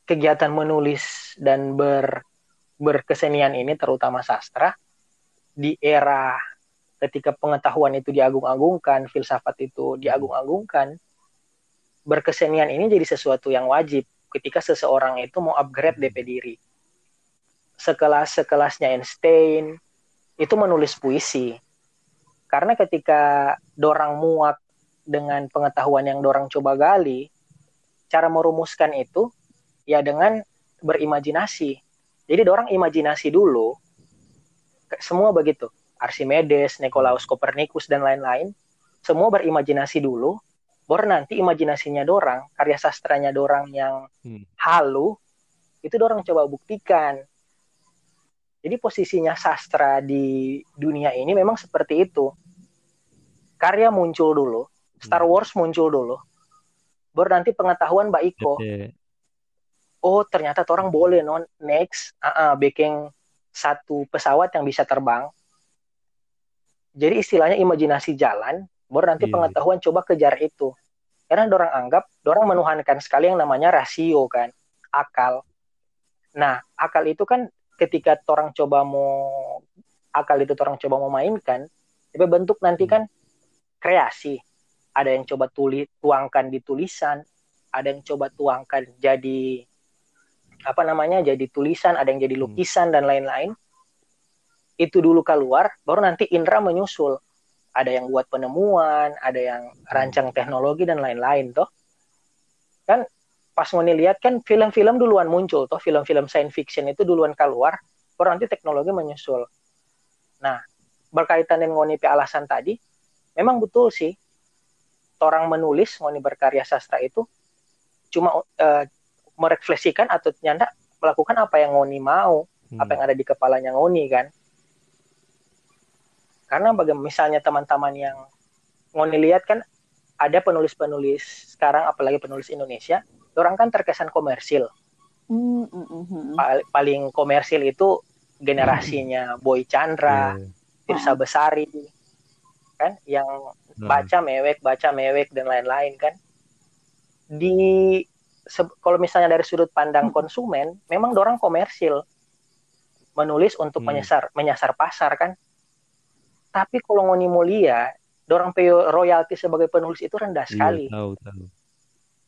kegiatan menulis dan ber berkesenian ini terutama sastra di era ketika pengetahuan itu diagung-agungkan filsafat itu diagung-agungkan berkesenian ini jadi sesuatu yang wajib ketika seseorang itu mau upgrade DP diri sekelas sekelasnya Einstein itu menulis puisi karena ketika dorang muak dengan pengetahuan yang dorang coba gali, cara merumuskan itu ya dengan berimajinasi. Jadi dorang imajinasi dulu, semua begitu. Archimedes, Nicolaus Copernicus dan lain-lain, semua berimajinasi dulu, baru nanti imajinasinya dorang, karya sastranya dorang yang Hmm. halu, itu dorang coba buktikan. Jadi posisinya sastra di dunia ini memang seperti itu. Karya muncul dulu, Star Hmm. Wars muncul dulu, baru nanti pengetahuan Mbak Iko. Oh ternyata orang boleh non next, uh bikin satu pesawat yang bisa terbang. Jadi istilahnya imajinasi jalan, baru nanti Iya. pengetahuan coba kejar itu. karena orang anggap orang menuhankan sekali yang namanya rasio kan akal nah akal itu kan ketika orang coba mau akal itu orang coba mau mainkan tapi bentuk nanti kan kreasi ada yang coba tulis tuangkan di tulisan ada yang coba tuangkan jadi apa namanya jadi tulisan ada yang jadi lukisan dan lain-lain itu dulu keluar baru nanti indera menyusul. Ada yang buat penemuan ada yang rancang teknologi dan lain-lain toh. Kan pas mau lihat kan film-film duluan muncul toh film-film science fiction itu duluan keluar baru nanti teknologi menyusul. Nah berkaitan dengan ngoni alasan tadi memang betul sih orang menulis ngoni berkarya sastra itu cuma uh, merefleksikan atau nyanda melakukan apa yang ngoni mau hmm. apa yang ada di kepalanya ngoni kan karena bagaimana misalnya teman-teman yang ngoni lihat kan ada penulis-penulis sekarang apalagi penulis Indonesia orang kan terkesan komersil mm, -hmm. paling komersil itu generasinya Boy Chandra yeah. Tirsa Besari kan yang hmm. baca mewek baca mewek dan lain-lain kan di kalau misalnya dari sudut pandang hmm. konsumen memang dorang komersil menulis untuk hmm. menyasar menyasar pasar kan tapi kalau ngoni mulia dorang pay royalti sebagai penulis itu rendah iya, sekali iya, tahu, tahu.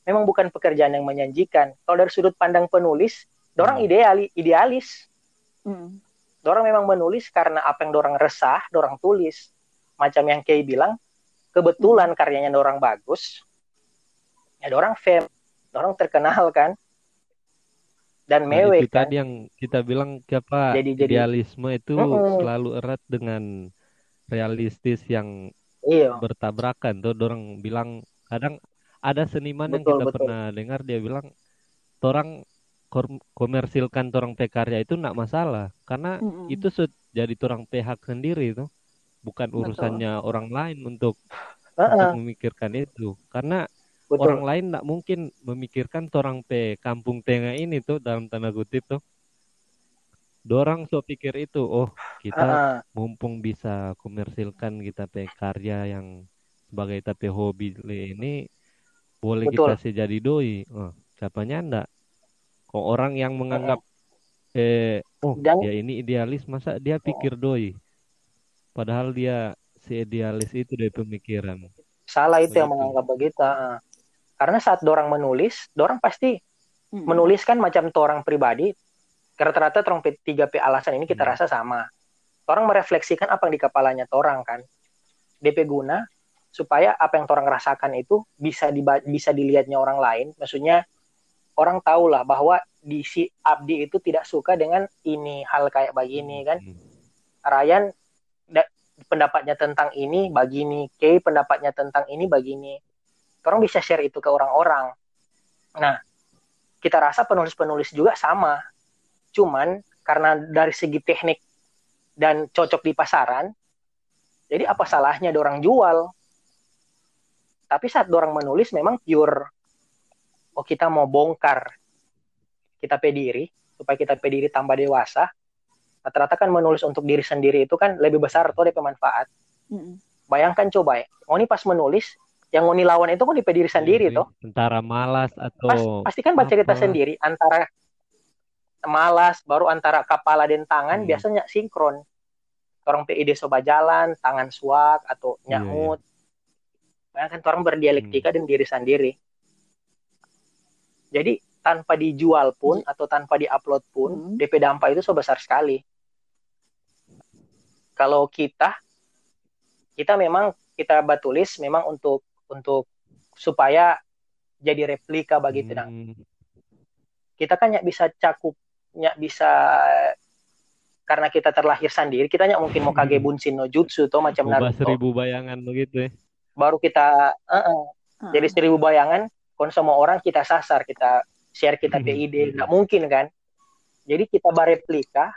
memang bukan pekerjaan yang menjanjikan kalau dari sudut pandang penulis dorang hmm. ideali idealis hmm. dorang memang menulis karena apa yang dorang resah dorang tulis macam yang Kay bilang kebetulan karyanya orang bagus ya orang fame orang terkenal kan dan nah, mewek itu kan? tadi yang kita bilang siapa jadi, jadi, idealisme itu mm -mm. selalu erat dengan realistis yang iya. bertabrakan tuh orang bilang kadang ada seniman betul, yang kita betul. pernah dengar dia bilang orang komersilkan orang pekarya itu nak masalah karena mm -mm. itu jadi orang pihak sendiri itu bukan urusannya Betul. orang lain untuk, uh -uh. untuk memikirkan itu karena Betul. orang lain tidak mungkin memikirkan orang pe kampung tengah ini tuh dalam tanda kutip tuh dorang so pikir itu oh kita uh mumpung bisa komersilkan kita pe karya yang sebagai tapi hobi ini boleh Betul. kita sih jadi doi oh siapanya ndak kok orang yang menganggap uh eh oh Dan... dia ini idealis masa dia pikir doi Padahal dia si idealis itu dari pemikiran. Salah itu Begitu. yang menganggap begitu. Karena saat dorang menulis, dorang pasti hmm. menuliskan macam orang pribadi. Rata-rata orang tiga P alasan ini kita hmm. rasa sama. Orang merefleksikan apa yang di kepalanya orang kan. DP guna supaya apa yang orang rasakan itu bisa di, bisa dilihatnya orang lain. Maksudnya orang tahu lah bahwa di si Abdi itu tidak suka dengan ini hal kayak begini kan. Hmm. Ryan pendapatnya tentang ini begini, Kay pendapatnya tentang ini begini. Orang bisa share itu ke orang-orang. Nah, kita rasa penulis-penulis juga sama. Cuman karena dari segi teknik dan cocok di pasaran, jadi apa salahnya orang jual? Tapi saat orang menulis memang pure, oh kita mau bongkar kita pediri supaya kita pediri tambah dewasa, rata-rata kan menulis untuk diri sendiri itu kan lebih besar tuh DP manfaat. Mm. Bayangkan coba ya, Ngoni pas menulis, yang Ngoni lawan itu kan DP diri sendiri tuh. Antara malas atau pas, pasti kan baca cerita sendiri antara malas baru antara kepala dan tangan hmm. biasanya sinkron. Orang PID soba jalan, tangan suak atau iya, iya. nyahut. Yeah, Bayangkan orang berdialektika hmm. dan diri sendiri. Jadi tanpa dijual pun hmm. atau tanpa diupload pun hmm. DP dampak itu sebesar sekali kalau kita kita memang kita batulis memang untuk untuk supaya jadi replika bagi hmm. tenang. Kita kan nyak bisa cakup, nyak bisa karena kita terlahir sendiri, kita nyak mungkin mau kage hmm. bunsin no jutsu atau macam Naruto. seribu bayangan begitu ya. Baru kita uh -uh. Hmm. jadi seribu bayangan, kon semua orang kita sasar, kita share kita PID, hmm. nggak mungkin kan. Jadi kita bareplika,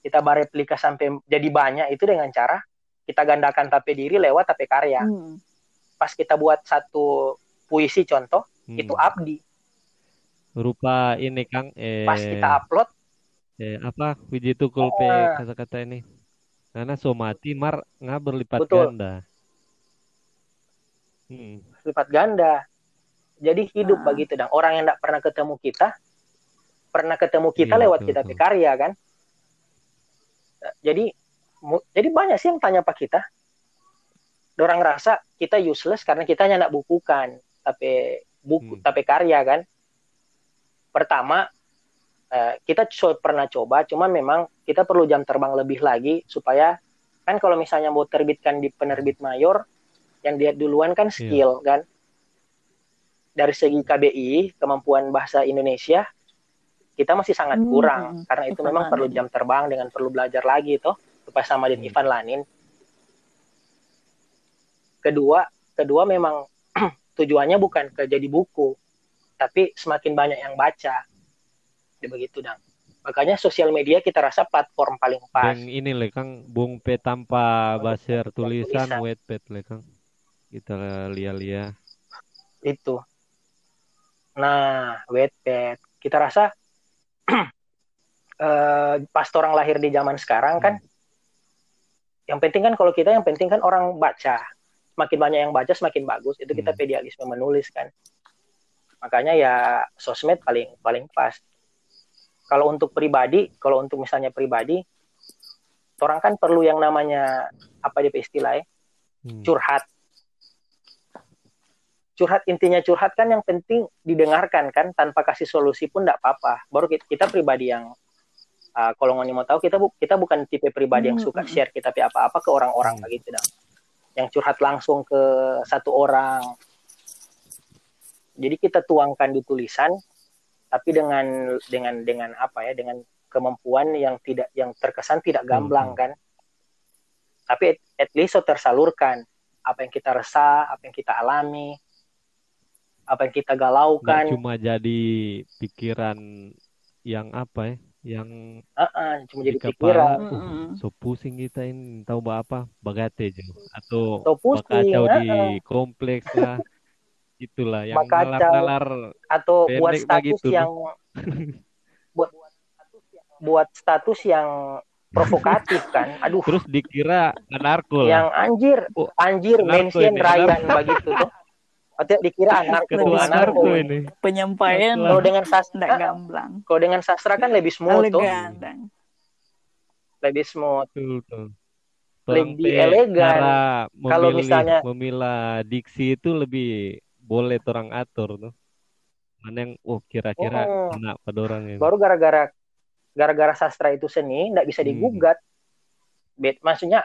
kita bareplika sampai jadi banyak itu dengan cara kita gandakan tape diri lewat tape karya. Hmm. Pas kita buat satu puisi contoh hmm. itu abdi. Rupa ini Kang eh pas kita upload eh apa puji tukul pe uh, kata-kata ini. Karena somati mar nggak berlipat Betul. ganda. Hmm. lipat ganda. Jadi hidup Ah. begitu dong. Orang yang tidak pernah ketemu kita, pernah ketemu kita Iya, lewat betul, kita betul. karya kan. Jadi jadi banyak sih yang tanya pak kita. Orang rasa kita useless karena kita hanya nak bukukan, tapi buku, Hmm. tapi karya kan. Pertama eh, kita co- pernah coba, cuman memang kita perlu jam terbang lebih lagi supaya kan kalau misalnya mau terbitkan di penerbit mayor, yang dia duluan kan skill kan. Dari segi KBI kemampuan bahasa Indonesia kita masih sangat Hmm, kurang hmm. karena itu memang perlu jam terbang dengan perlu belajar lagi toh supaya sama dengan Hmm. Ivan Lanin. Kedua, kedua memang tujuannya bukan ke jadi buku, tapi semakin banyak yang baca. Jadi begitu dong. Makanya sosial media kita rasa platform paling pas. Beng ini le Kang, Bung P tanpa baser tulisan tulisan. Wattpad le Kang. Kita lihat-lihat. itu. Nah, Wattpad. Kita rasa eh, pas orang lahir di zaman sekarang kan, yang penting kan kalau kita yang penting kan orang baca. Semakin banyak yang baca semakin bagus. Itu kita Hmm. pedialisme menulis kan. Makanya ya sosmed paling paling pas. Kalau untuk pribadi, kalau untuk misalnya pribadi, orang kan perlu yang namanya apa dia istilahnya Hmm. curhat. Curhat intinya curhat kan yang penting didengarkan kan tanpa kasih solusi pun tidak apa-apa. Baru kita, kita pribadi yang uh, kalau ngoni mau tahu kita bu- kita bukan tipe pribadi yang Hmm, suka hmm. share kita tapi apa-apa ke orang-orang Hmm. begitu dah. Yang curhat langsung ke satu orang. Jadi kita tuangkan di tulisan tapi dengan dengan dengan apa ya dengan kemampuan yang tidak yang terkesan tidak gamblang Hmm. kan tapi at, at least so tersalurkan apa yang kita resah apa yang kita alami apa yang kita galaukan cuma jadi pikiran yang apa ya, yang Ah, cuma jadi pikiran. uh, Mm-mm. so pusing kita ini tahu apa, bagate aja. Atau atau pusing bakacau ah, di kompleks lah. Itulah yang nalar-nalar atau buat status begitu, yang buat buat status yang provokatif kan? Aduh. Terus dikira anarko yang anjir Oh, anjir mention Ryan begitu tuh atau dikira anarko anarko anarko ini. Penyampaian kalau dengan tidak sastra gamblang. kalau dengan sastra kan lebih smooth tuh lebih smooth Betul, betul. Lebih elegan. Kalau misalnya- memilah diksi itu lebih boleh orang atur tuh. Mana yang oh kira-kira Oh. kena pada orang ini. baru gara-gara gara-gara sastra itu seni nggak bisa Hmm. digugat Bet, maksudnya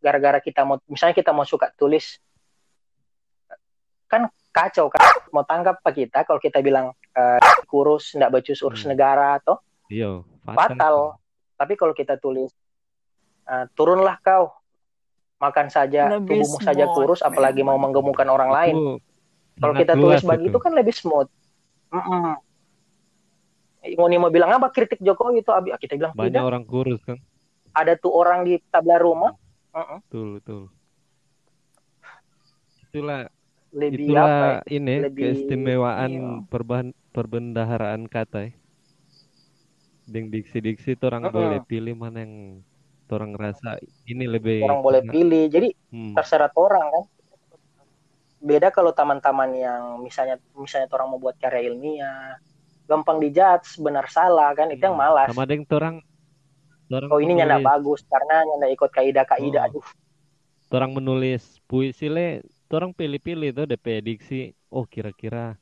gara-gara kita mau misalnya kita mau suka tulis kan kacau kan. Mau tanggap apa kita kalau kita bilang eh, kurus nggak becus urus Hmm. negara atau Iya, fatal tapi kalau kita tulis eh, turunlah kau. Makan saja Lebih tubuhmu saja smooth, kurus apalagi mau menggemukkan orang lain. Itu kalau kita tulis luas begitu kan lebih smooth. Mm-mm. Ngoni mau bilang apa? Kritik Jokowi itu abi. Kita bilang Banyak tidak. orang kurus kan. ada tuh orang di tabla rumah. Mm-mm. Betul, betul. Itulah lebih itulah apa ya? ini Lebih- keistimewaan iya. perban perbendaharaan kata ya. Ding diksi-diksi itu orang Mm-mm. boleh pilih mana yang orang rasa ini lebih orang boleh pilih jadi Hmm. terserah orang kan beda kalau teman-teman yang misalnya misalnya orang mau buat karya ilmiah gampang dijudge benar salah kan itu yang malas Sama dengan orang orang oh ini nyanda bagus karena nyanda ikut kaidah kaidah Oh. aduh orang menulis puisi le orang pilih-pilih tuh DP diksi oh kira-kira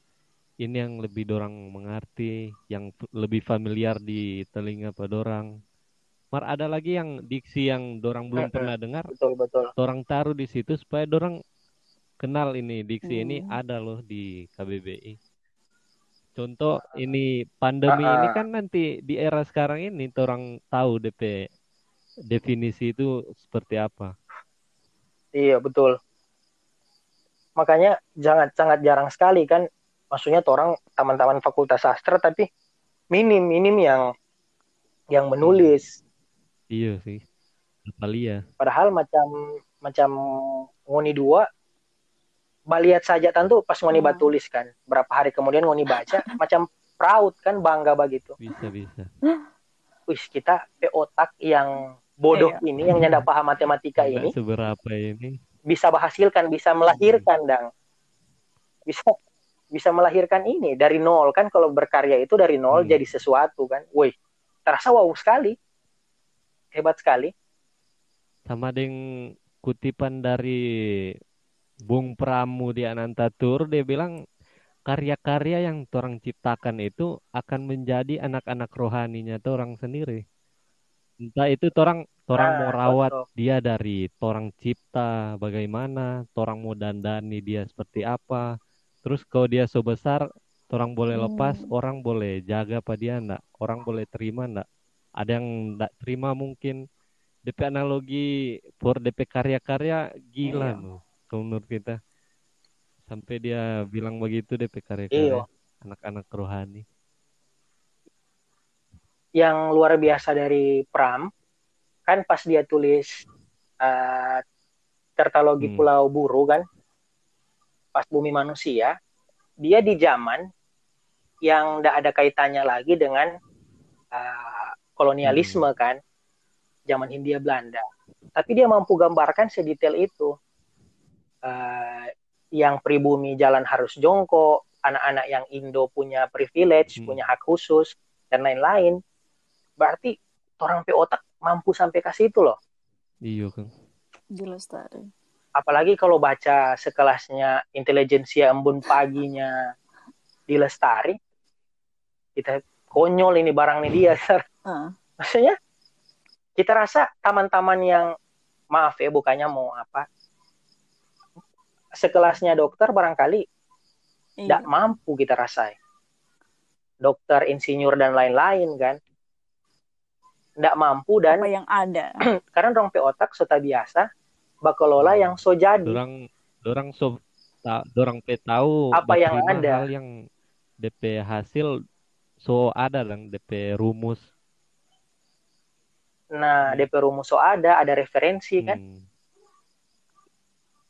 ini yang lebih dorang mengerti yang lebih familiar di telinga pada orang. Mar ada lagi yang diksi yang dorang belum Mm-mm. pernah dengar? Betul betul. Orang taruh di situ supaya dorang kenal ini diksi ini Hmm. ada loh di KBBI contoh ini pandemi Ah, ah. ini kan nanti di era sekarang ini orang tahu DP definisi itu seperti apa. Iya betul makanya jangan sangat jarang sekali kan maksudnya tuh orang teman-teman fakultas sastra tapi minim minim yang yang menulis Iya sih. Natalia. padahal macam macam ngoni dua baliat saja tentu pas ngoni Hmm. batulis kan berapa hari kemudian ngoni baca macam proud kan bangga begitu Bisa bisa. wis kita pe otak yang bodoh Iya. ini yang nyanda paham matematika ini seberapa ini. Bisa menghasilkan bisa melahirkan dang. Bisa bisa melahirkan ini dari nol. Kan kalau berkarya itu dari nol Hmm. jadi sesuatu kan. Woi terasa wow sekali. Hebat sekali. Sama dengan kutipan dari Bung Pramu di Anantatur dia bilang karya-karya yang orang ciptakan itu akan menjadi anak-anak rohaninya orang sendiri. Entah itu orang orang Ah, mau rawat dia dari orang cipta bagaimana orang mau dandani dia seperti apa. Terus kalau dia so besar orang boleh lepas Hmm. orang boleh jaga apa dia enggak orang boleh terima enggak ada yang enggak terima mungkin. DP analogi for DP karya-karya gila Iya. loh kalau menurut kita. Sampai dia bilang begitu DP Iya. karya-karya anak-anak rohani. Yang luar biasa dari Pram kan pas dia tulis eh tertalogi Hmm. Pulau Buru kan? Pas bumi manusia dia di zaman yang tidak ada kaitannya lagi dengan eh, kolonialisme kan? Zaman Hindia Belanda. Tapi dia mampu gambarkan sedetail itu. Eh, yang pribumi jalan harus jongkok anak-anak yang Indo punya privilege Hmm. punya hak khusus dan lain-lain. Berarti orang pe otak mampu sampai ke situ loh iya kan Dilestari. apalagi kalau baca sekelasnya intelijensia embun paginya di Lestari kita konyol ini barang nih dia. Ah, maksudnya kita rasa taman-taman yang maaf ya bukannya mau apa sekelasnya dokter barangkali iya. tidak mampu kita rasai dokter insinyur dan lain-lain kan tidak mampu dan Apa yang ada? karena dorong pe otak sota biasa bakalola yang so jadi dorang dorang so ta, dorang pe tahu Apa yang ada. hal yang DP hasil so ada dong DP rumus nah DP rumus so ada ada referensi kan Hmm.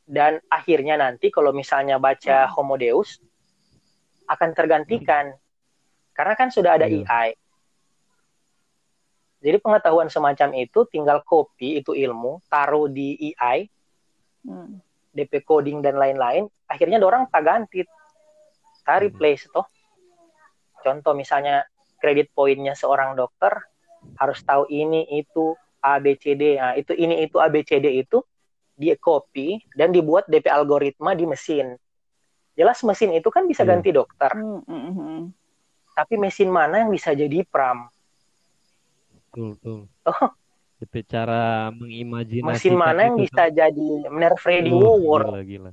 dan akhirnya nanti kalau misalnya baca Homo Deus akan tergantikan karena kan sudah ada Iya. AI. Jadi pengetahuan semacam itu tinggal copy itu ilmu, taruh di AI, Hmm. DP coding dan lain-lain, akhirnya orang tak ganti, tak Hmm. replace toh. Contoh misalnya kredit poinnya seorang dokter harus tahu ini itu ABCD, nah, itu ini itu ABCD itu dia copy dan dibuat DP algoritma di mesin. Jelas mesin itu kan bisa Iya. ganti dokter, Hmm, hmm, hmm. tapi mesin mana yang bisa jadi pram? Betul betul Oh. DP cara mengimajinasikan Mesin mana yang itu bisa jadi Nerf Freddy Uh, War? gila gila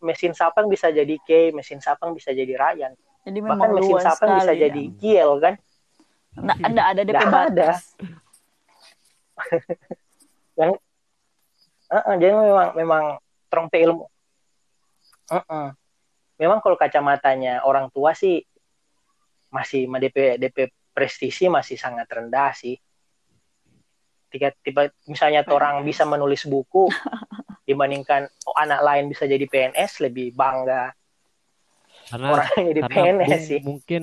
Mesin siapa yang bisa jadi K, mesin siapa yang bisa jadi Ryan? Jadi memang Bahkan mesin yang bisa ya. jadi Giel kan? Nggak, nggak ada DP Nggak ada. batas. Heeh, jadi memang memang trompe ilmu. Heeh. Memang kalau kacamatanya orang tua sih masih DP DP prestisi masih sangat rendah sih. Tiga tiba misalnya orang bisa menulis buku dibandingkan oh, anak lain bisa jadi PNS lebih bangga karena orang yang jadi karena PNS sih. mungkin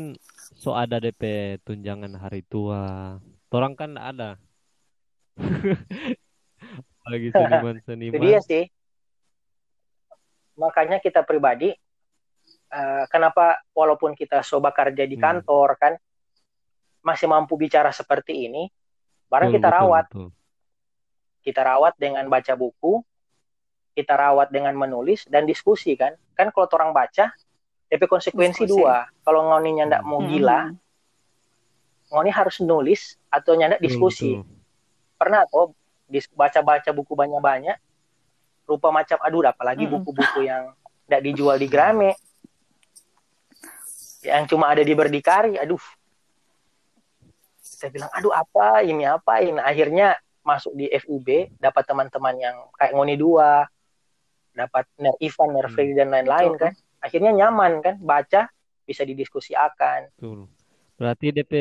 so ada DP tunjangan hari tua orang kan nggak ada lagi seniman Itu seniman dia sih. Makanya kita pribadi eh, kenapa walaupun kita soba kerja di Hmm. kantor kan masih mampu bicara seperti ini, barang kita rawat, kita rawat dengan baca buku, kita rawat dengan menulis dan diskusi kan. Kan kalau orang baca, DP konsekuensi Diskusi. dua. Kalau ngoninya ndak mau Hmm, gila, hmm. ngoni harus nulis atau nyandak diskusi. Pernah kok baca-baca buku banyak-banyak, rupa macam aduh apalagi Mm-mm. buku-buku yang tidak dijual di Grame, yang cuma ada di Berdikari, aduh. Saya bilang, aduh apa ini apa ini. Akhirnya masuk di FUB, dapat teman-teman yang kayak Ngoni dua, dapat Ner Ivan, Ner Hmm. Dan lain-lain kan. Akhirnya nyaman kan, baca bisa didiskusikan. Betul. Berarti DP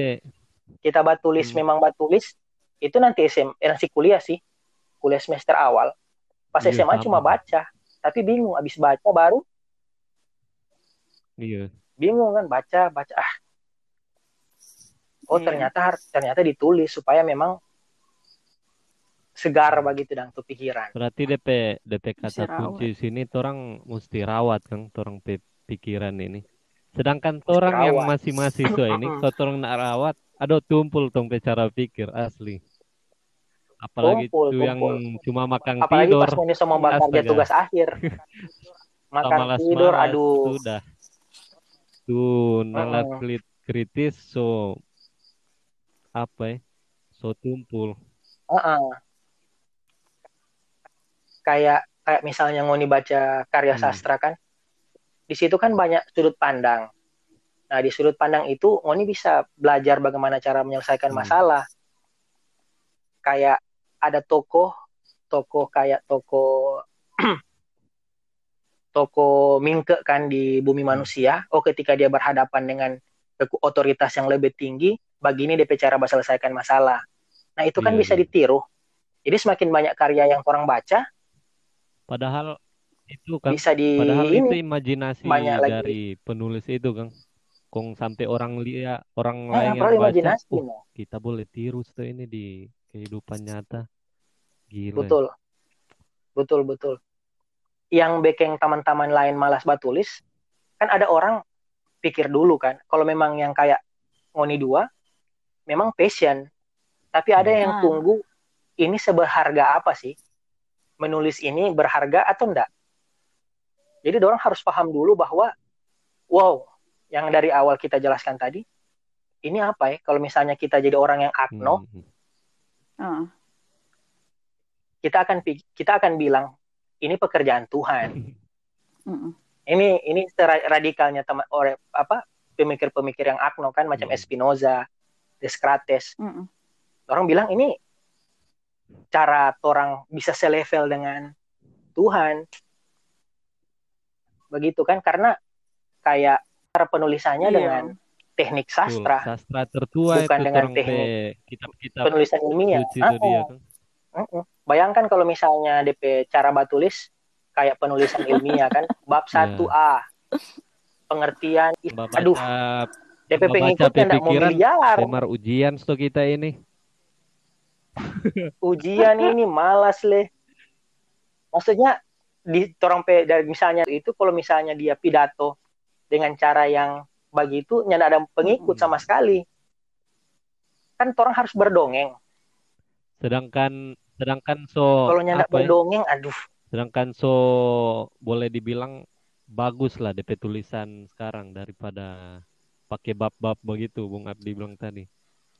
kita batulis Hmm. memang batulis itu nanti SM eh, nanti kuliah sih kuliah semester awal pas Iya, SMA sama. cuma baca tapi bingung abis baca baru iya bingung kan baca baca ah oh Iya. ternyata ternyata ditulis supaya memang segar begitu dan tuh pikiran. Berarti DP DP kata kunci sini orang mesti rawat kan orang pikiran ini. Sedangkan orang yang rawat. masih mahasiswa ini kalau orang nak rawat, aduh tumpul tong cara pikir asli. Apalagi Tumpul, tuh yang tumpul. cuma makan Apalagi tidur, pas mau membakar dia tugas akhir. Makan malas tidur, aduh. sudah. Tuh nalar krit- kritis so apa ya? So tumpul. Heeh. Kayak kayak misalnya ngoni baca karya Hmm. sastra kan, di situ kan banyak sudut pandang. Nah di sudut pandang itu ngoni bisa belajar bagaimana cara menyelesaikan Hmm. masalah. Kayak ada tokoh, tokoh kayak tokoh toko Mingke kan di bumi Hmm. manusia. Oh, ketika dia berhadapan dengan otoritas yang lebih tinggi, begini DP cara menyelesaikan masalah. Nah, itu kan Iya, bisa iya. ditiru. Jadi semakin banyak karya yang orang baca, Padahal itu kan bisa di Padahal itu imajinasi banyak lagi. dari penulis itu, Kang. Kong sampai orang lihat, orang Nah, lain yang baca, no. kita boleh tiru tuh ini di kehidupan nyata. Gila. Betul. Betul, betul. Yang bekeng teman-teman lain malas batulis, kan ada orang pikir dulu kan, kalau memang yang kayak Ngoni dua, memang passion. Tapi ada Hmm. yang Ah. tunggu, ini seberharga apa sih? Menulis ini berharga atau enggak? Jadi orang harus paham dulu bahwa, wow, yang dari awal kita jelaskan tadi, ini apa ya? Kalau misalnya kita jadi orang yang agno, Hmm. Heeh. kita akan kita akan bilang ini pekerjaan Tuhan. Heeh. Ini ini radikalnya teman oleh apa pemikir-pemikir yang agno kan macam Hmm. Spinoza, Descartes. Heeh. Orang bilang ini cara orang bisa selevel dengan Tuhan. Begitu kan karena kayak cara penulisannya Iya. dengan teknik sastra, Sastra tertua Bukan itu dengan teknik kitab-kitab penulisan ilmiah. Ah, dia. Mm-mm. Bayangkan kalau misalnya DP cara batulis kayak penulisan ilmiah kan, bab Iya. 1A. Pengertian, ih, Baca aduh, DP baca pengikutnya enggak mau miliar. Ujian sto kita ini. Ujian ini malas leh. Maksudnya di torong pe dari misalnya itu kalau misalnya dia pidato dengan cara yang begitu nyanda ada pengikut Hmm. sama sekali. Kan orang harus berdongeng. Sedangkan sedangkan so Kalau nyanda apa ya? berdongeng, aduh, Sedangkan so boleh dibilang bagus lah DP tulisan sekarang daripada pakai bab-bab begitu Bung Abdi bilang tadi.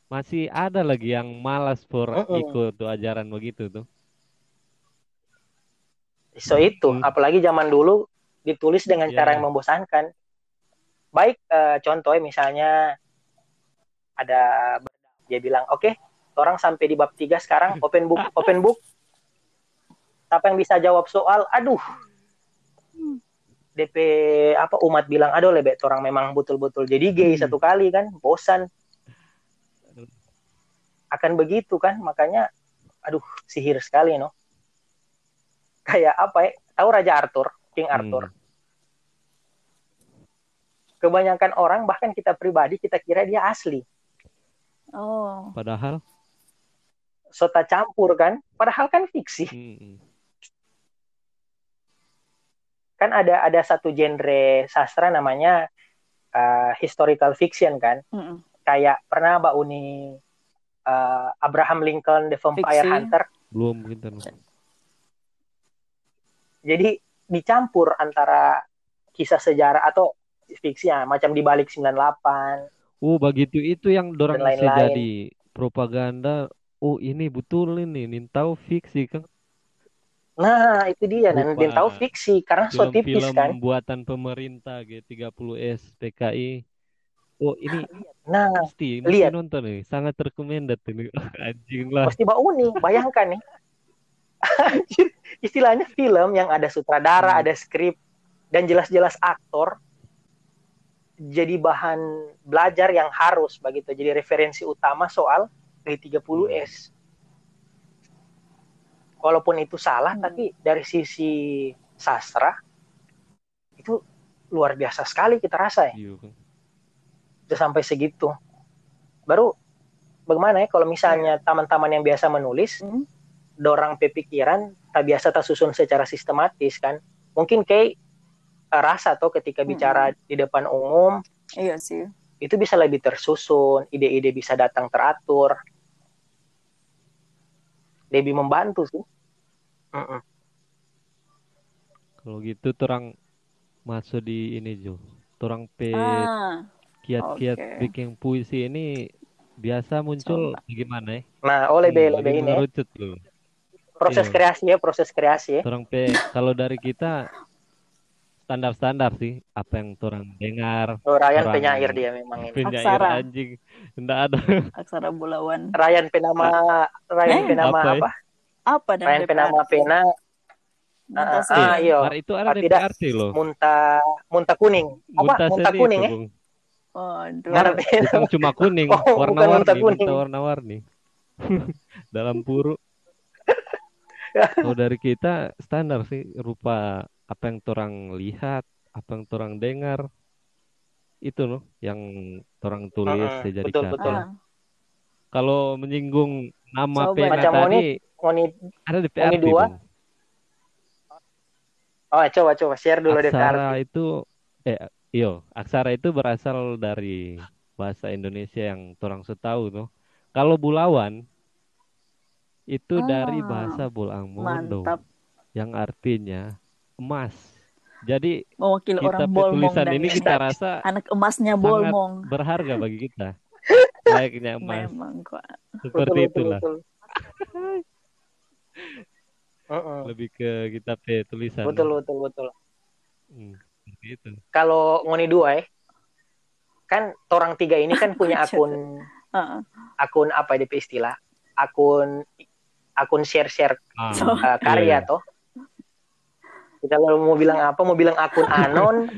Masih ada lagi yang malas for Mm-mm. ikut tuh ajaran begitu tuh. So itu, Hmm. apalagi zaman dulu ditulis dengan Iya, cara yang membosankan. Baik, eh, contohnya misalnya ada dia bilang, oke, orang sampai di bab 3 sekarang open book, open book. Siapa yang bisa jawab soal? Aduh. DP apa umat bilang, aduh lebek orang memang betul-betul jadi gay Hmm. satu kali kan, bosan. Akan begitu kan, makanya aduh sihir sekali no. Kayak apa ya? Tahu Raja Arthur, King Arthur. Hmm. Kebanyakan orang bahkan kita pribadi kita kira dia asli. Oh. Padahal Sota campur kan, padahal kan fiksi. hmm, Kan ada ada satu genre sastra namanya uh, historical fiction kan. Heeh. Kayak pernah Mbak Uni uh, Abraham Lincoln The Vampire Fiksi. Hunter. belum gitu. Jadi dicampur antara kisah sejarah atau fiksi ya, macam di balik 98. Uh, begitu itu yang bisa lain-lain. jadi propaganda. Oh, ini betul ini, nin tahu fiksi kan. Nah, itu dia. Dan Rupa dia tahu fiksi karena so tipis Film-film kan. buatan pemerintah G30S PKI. Oh, ini Nah, pasti lihat. nonton nih, sangat recommended ini. Anjing lah. pasti Mbak Uni, bayangkan nih. Istilahnya film yang ada sutradara, Hmm. ada skrip, dan jelas-jelas aktor jadi bahan belajar yang harus begitu. Jadi referensi utama soal G30S. Walaupun itu salah, Hmm. tapi dari sisi sastra itu luar biasa sekali kita rasa ya. Iya kan. Udah sampai segitu. Baru bagaimana ya kalau misalnya teman-teman yang biasa menulis Hmm. dorang pepikiran tak biasa tak susun secara sistematis kan mungkin kayak eh, rasa tuh ketika Mm-mm. bicara di depan umum Iya sih. itu bisa lebih tersusun ide-ide bisa datang teratur lebih membantu sih Mm-mm. Kalau gitu orang masuk di ini Jo. Orang pe Ah, kiat-kiat oke. bikin puisi ini biasa muncul gimana ya? nah oleh Hmm, lebih ini ya. mengerucut loh. proses Iya. kreasi ya proses kreasi ya Orang pe kalau dari kita standar-standar sih apa yang orang dengar oh, Ryan Orang- penyair dia memang ini penyair Aksara. anjing enggak ada Aksara Bulawan. Ryan penama Ryan Eh, penama apa ya? Apa dan Ryan penama pena Muntah ah, sih. iya. Mar itu ada Ah, tidak. Loh munta munta kuning apa Muntah munta seni kuning itu, ya. Waduh. Mar bukan cuma kuning Oh, warna-warni muntah muntah warna-warni dalam puru kalau dari kita standar sih rupa apa yang orang lihat apa yang orang dengar itu loh yang orang tulis saya jadi betul, kata. betul. Ah, kalau menyinggung nama Coba. pena Macam tadi Ngoni ada di PRT dua. Bung. oh coba coba share dulu deh aksara itu eh iyo aksara itu berasal dari bahasa Indonesia yang orang setahu tuh kalau bulawan itu dari Ah, bahasa Bulang Mantap. yang artinya emas jadi Mewakili kita orang Bolmong tulisan ini kita rasa anak emasnya sangat Bolmong. berharga bagi kita layaknya emas Memang kok. seperti itulah betul. Mm-mm. lebih ke kita pe tulisan. Betul betul betul. Hmm, seperti itu. Kalau ngoni dua ya kan orang tiga ini kan punya akun akun apa ya istilah? Akun akun share share ah, So- karya Iya. toh. Kita kalau mau bilang apa? Mau bilang akun anon?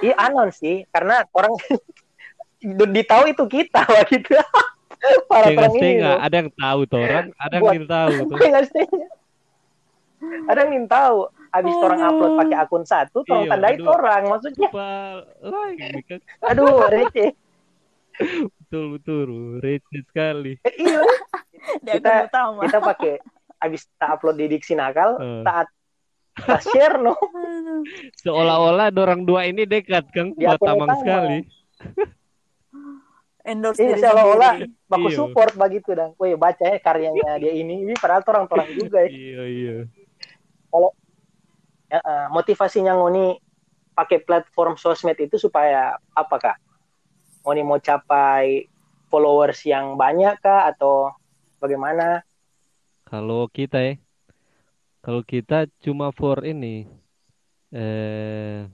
Iya anon sih karena orang ditahu itu kita wah gitu para setengah orang ini. Loh. ada yang tahu tuh orang ada yang ingin tahu ada yang ingin tahu habis orang Aduh. upload pakai akun satu orang Iya, tandai aduh. orang maksudnya. Like aduh receh. Betul betul. Receh sekali. Eh, iya. Kita- kita pakai habis tak upload di diksi nakal Eh. saat tak share no. Aduh. seolah-olah dorang dua ini dekat kang. Buat tamang sekali Endorse Iya, seolah-olah baku Iya. support begitu dan woi baca ya karyanya dia ini. Ini padahal orang orang juga ya. iya iya. Ya, eh, motivasinya ngoni pakai platform sosmed itu supaya apa kak? Ngoni mau capai followers yang banyak kah atau bagaimana? Kalau kita ya kalau kita cuma for ini eh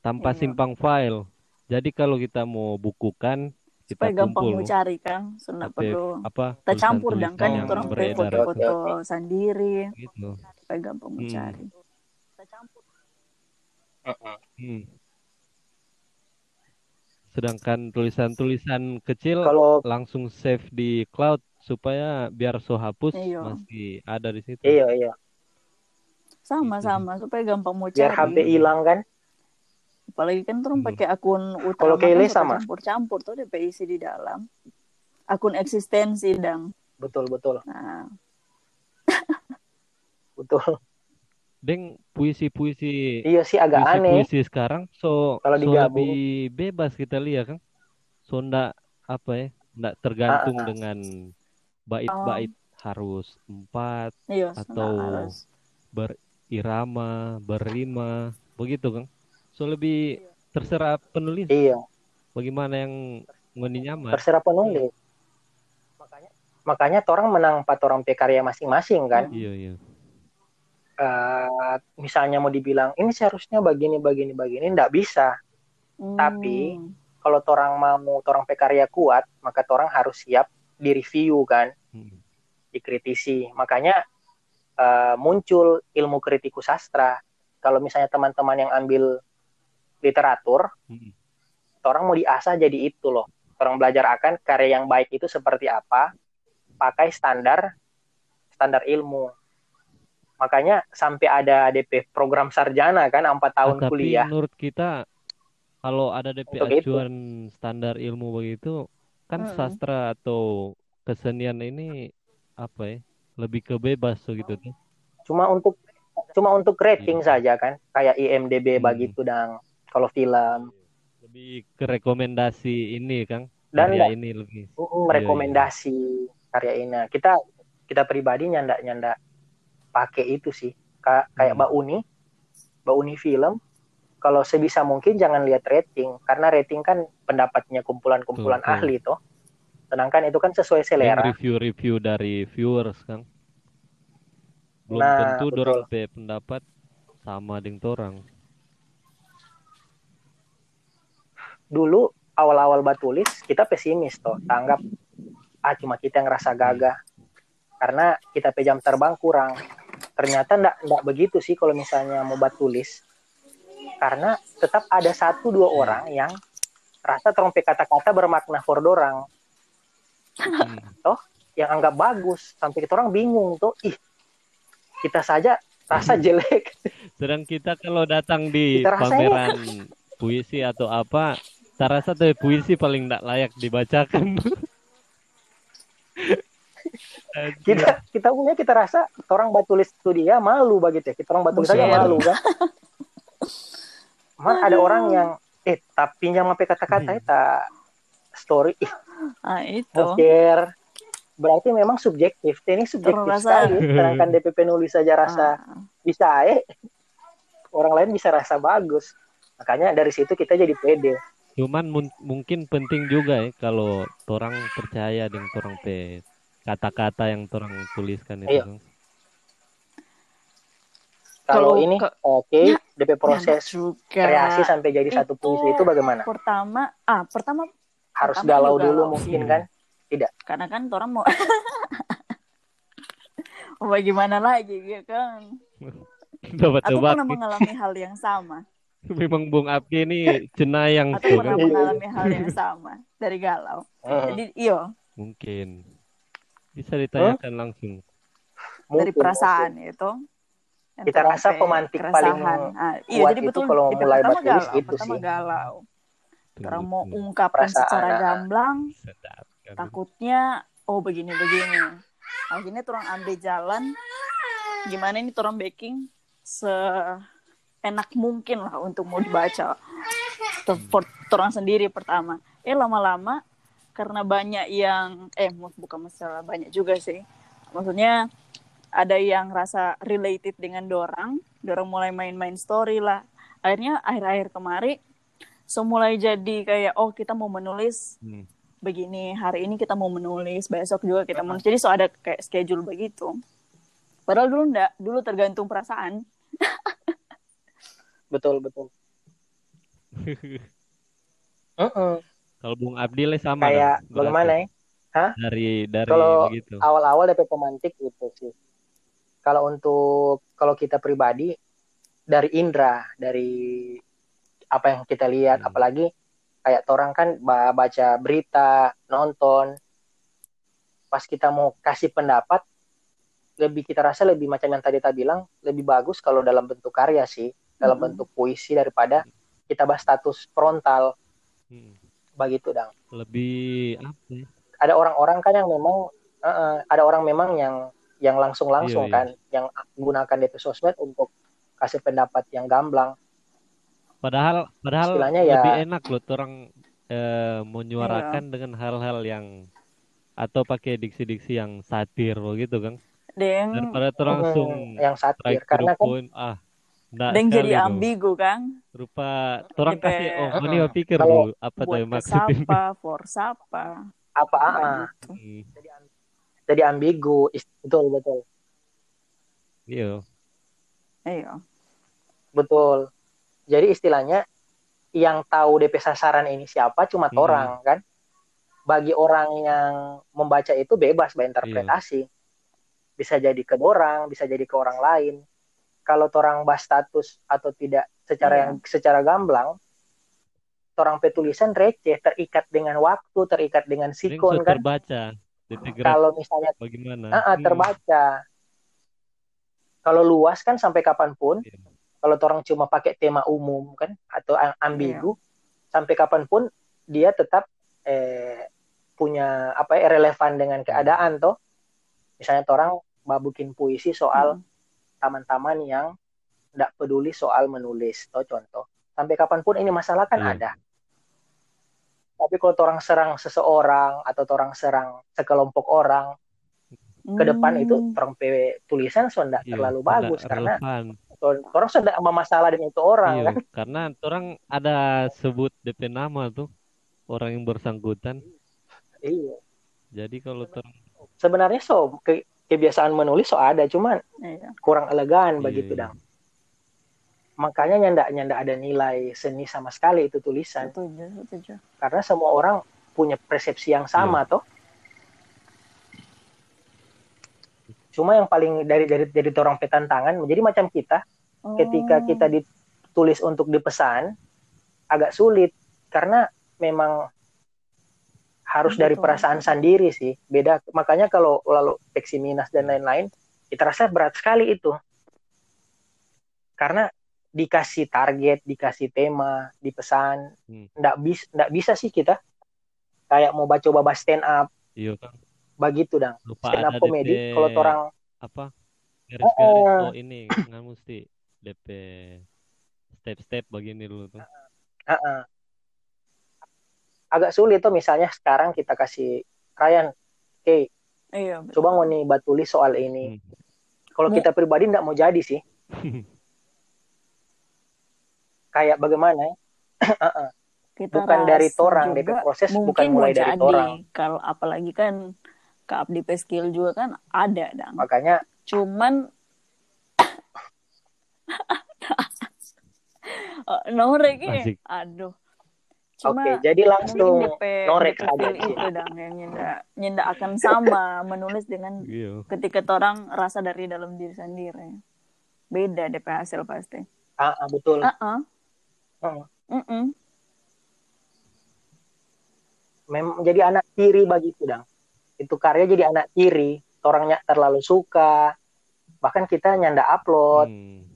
tanpa Iya. simpang file. Jadi kalau kita mau bukukan kita Supaya gampang kumpul mau cari kan. Apa- perlu. apa Kita campur dan kan yang orang foto-foto. sendiri. gitu Supaya gampang mau Hmm. cari. Hmm. Sedangkan tulisan-tulisan kecil kalau langsung save di cloud supaya biar so hapus Iya. masih ada di situ. iya iya Sama-sama. Supaya gampang mau biar cari. HP hilang kan Apalagi kan orang Hmm. pakai akun utama Kalau kan sama? campur-campur tuh DP isi di dalam. Akun eksistensi dang. betul betul Nah, betul Deng puisi-puisi iya sih agak aneh puisi-puisi sekarang so Kalau so digabung. lebih bebas kita lihat kan. So ndak apa ya? Ndak tergantung Ah, ah. dengan bait-bait harus empat iya, Atau- harus. berirama, berrima, begitu kan? So lebih terserah penulis iya bagaimana yang ngoni nyaman. terserah penulis makanya makanya orang menang empat orang karya masing-masing kan Iya iya. Eh, misalnya mau dibilang ini seharusnya begini begini begini ndak bisa Tapi, Hmm. kalau orang mau orang pe karya kuat maka orang harus siap di review kan Hmm. dikritisi makanya eh, muncul ilmu kritikus sastra kalau misalnya teman-teman yang ambil literatur Hmm. orang mau diasah jadi itu loh orang belajar akan karya yang baik itu seperti apa pakai standar standar ilmu makanya sampai ada DP program sarjana kan empat tahun Ah, tapi kuliah menurut kita kalau ada DP Untuk itu. acuan standar ilmu begitu kan Mm-mm. sastra atau kesenian ini apa ya lebih ke bebas so gitu tuh. cuma untuk cuma untuk rating Iya. saja kan kayak IMDb Hmm. begitu dang kalau film Lebih ke rekomendasi ini Kang. Dan Karya ini lebih. Mm, Iya, rekomendasi karya ini kita kita pribadi nyanda nyanda pakai itu sih Ka- kayak Hmm. Mbak Uni Mbak Uni film kalau sebisa mungkin jangan lihat rating karena rating kan pendapatnya kumpulan-kumpulan ahli toh sedangkan itu kan sesuai selera review-review dari viewers Kang. Belum Nah, tentu betul. pe pendapat sama dengan torang. Dulu awal-awal batulis kita pesimis toh. Tanggap ah cuma kita yang ngerasa gagah. Karena kita pe jam terbang kurang. Ternyata ndak ndak begitu sih kalau misalnya mau batulis. Karena tetap ada satu dua orang yang rasa terompe kata-kata bermakna for dorang. Hmm. yang anggap bagus sampai kita orang bingung tuh ih kita saja rasa jelek. Sedang kita kalau datang di pameran puisi atau apa, saya rasa tuh puisi paling tidak layak dibacakan. kita kita punya kita rasa orang batulis itu dia malu begitu ya kita orang batulis saja Buset. malu kan? Man, ada orang yang eh tapi pinjam apa kata-kata Hmm. eta story. Ih. Ah, itu. share berarti memang subjektif. Ini subjektif Terasa. sekali. Sedangkan DPP nulis saja rasa Ah, bisa eh. Orang lain bisa rasa bagus. Makanya dari situ kita jadi pede Cuman mun- mungkin penting juga ya kalau orang percaya dengan orang pe kata-kata yang orang tuliskan itu. Iya. Kalau ini ke- oke Ya, DP proses juga. kreasi sampai jadi satu Itu puisi itu bagaimana Pertama, ah pertama harus pertama galau dulu galau. mungkin Hmm. kan karena kan orang mau bagaimana lagi ya kan. Aku pernah mengalami hal yang sama. Memang Bung Abdi ini cenayang Aku pernah mengalami hal yang sama dari galau. Hmm. Jadi iyo Mungkin bisa ditanyakan langsung. dari Mungkin, perasaan itu. yang Kita rasa pemantik keresahan. paling Ah, iya, jadi itu betul. kalau DP mulai pertama batulis galau, itu pertama sih. galau. Orang mau ungkapkan Perasaan, secara ah. gamblang, Sedap kan. takutnya oh begini begini. Akhirnya orang ambil jalan gimana ini orang baking seenak mungkin lah untuk mau dibaca. Ter- for orang sendiri pertama. Eh lama-lama karena banyak yang eh bukan masalah banyak juga sih. Maksudnya ada yang rasa related dengan dorang, dorang mulai main-main story lah. Akhirnya akhir-akhir kemarin so mulai jadi kayak oh kita mau menulis Hmm. begini hari ini kita mau menulis besok juga kita menulis jadi so ada kayak schedule begitu padahal dulu enggak dulu tergantung perasaan betul betul Heeh. Kalau Bung Abdi le sama kayak dong, bagaimana ya Dari dari Kalau begitu. awal-awal DP pemantik gitu sih kalau untuk kalau kita pribadi dari indra dari apa yang kita lihat Hmm. apalagi kayak orang kan ba- baca berita nonton pas kita mau kasih pendapat lebih kita rasa lebih macam yang tadi kita bilang lebih bagus kalau dalam bentuk karya sih dalam bentuk puisi daripada kita bahas status frontal Hmm. begitu dang Lebih apa ya? ada orang-orang kan yang memang eh, eh, ada orang memang yang yang langsung-langsung Iya, iya. kan yang gunakan DP sosmed untuk kasih pendapat yang gamblang Padahal padahal Istilahnya ya- lebih enak loh orang eh, menyuarakan Iya. dengan hal-hal yang atau pakai diksi-diksi yang satir gitu kan. deng Daripada orang Hmm, langsung yang satir karena kan ah nggak deng jadi ambigu kan Rupa orang DP. kasih oh ini Heeh. pikir dulu apa tuh maksudnya. sapa for sapa apa ah, begitu. Hmm, jadi, jadi ambigu betul betul Iya. iya betul jadi istilahnya yang tahu DP sasaran ini siapa cuma Hmm. orang kan bagi orang yang membaca itu bebas berinterpretasi bisa jadi ke orang bisa jadi ke orang lain kalau orang bahas status atau tidak secara Iya. yang secara gamblang orang petulisan receh terikat dengan waktu terikat dengan sikon kan terbaca. Kalau misalnya bagaimana? ah, Hmm. terbaca kalau luas kan sampai kapan pun Iya. kalau orang cuma pakai tema umum kan atau am- ambigu Iya. sampai kapan pun dia tetap eh, punya apa ya relevan dengan keadaan toh misalnya orang babukin puisi soal taman-taman yang tidak peduli soal menulis atau contoh sampai kapan pun ini masalah kan Iya. ada tapi kalau orang serang seseorang atau orang serang sekelompok orang ke depan itu Hmm. orang pe tulisan sudah Iya, terlalu bagus karena relevan. orang sudah masalah dengan itu orang Iya, kan karena orang ada sebut DP nama tuh orang yang bersangkutan. iya Jadi kalau orang sebenarnya so ke- kebiasaan menulis so ada cuman Iya. kurang elegan Iya, begitu iya. dang makanya nyanda nyanda ada nilai seni sama sekali itu tulisan Setuju, setuju. karena semua orang punya persepsi yang sama Iya. toh cuma yang paling dari dari dari orang petantangan menjadi macam kita ketika Oh. kita ditulis untuk dipesan agak sulit karena memang harus dari Betul. perasaan sendiri sih beda makanya kalau lalu peksi minas dan lain-lain kita rasa berat sekali itu karena dikasih target dikasih tema dipesan Hmm. ndak bisa ndak bisa sih kita kayak mau baca coba stand up iya kan begitu dong lupa stand up komedi DP kalau orang apa garis-garis Heeh. oh ini nggak mesti DP step-step begini dulu tuh. Heeh. Agak sulit tuh misalnya sekarang kita kasih Ryan oke Iya, betul. coba buat tulis soal ini Hmm. kalau kita pribadi nggak mau jadi sih kayak bagaimana ya Heeh. Kita bukan dari torang DP proses bukan mulai dari jadi. torang Kalau apalagi kan ke abdi skill juga kan ada dong. makanya Cuman Oh, norek ini. Asik. Aduh. Cuma oke jadi langsung norek sih. itu dong yang nyenda, nyenda akan sama menulis dengan Iya. ketika orang rasa dari dalam diri sendiri. Beda DP hasil pasti. ah, ah, betul Ah, ah. Heeh. Mm-mm. memang jadi anak tiri begitu dong itu karya jadi anak tiri orangnya terlalu suka bahkan kita nyanda upload Hmm.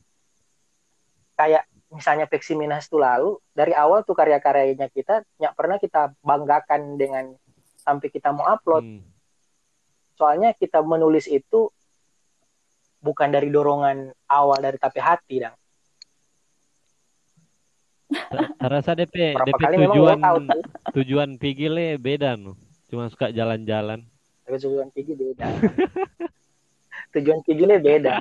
kayak misalnya Peksi Minas itu lalu dari awal tuh karya-karyanya kita nggak pernah kita banggakan dengan sampai kita mau upload Hmm. soalnya kita menulis itu bukan dari dorongan awal dari tapi hati dong Rasa DP berapa DP tujuan tuh tujuan pigile beda no. Cuma suka jalan-jalan. tapi tujuan Pigi beda tujuan Pigi beda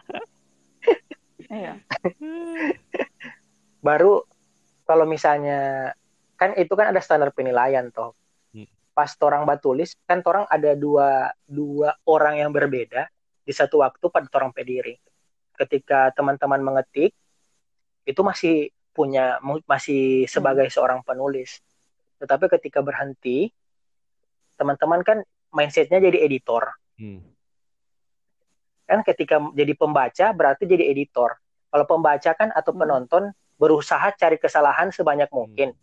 Iya. baru kalau misalnya kan itu kan ada standar penilaian toh Hmm. pas orang batulis kan orang ada dua dua orang yang berbeda di satu waktu pada orang pediri ketika teman-teman mengetik itu masih punya masih sebagai seorang penulis tetapi ketika berhenti teman-teman kan mindsetnya jadi editor Hmm. kan ketika jadi pembaca berarti jadi editor kalau pembaca kan atau Hmm. penonton berusaha cari kesalahan sebanyak mungkin.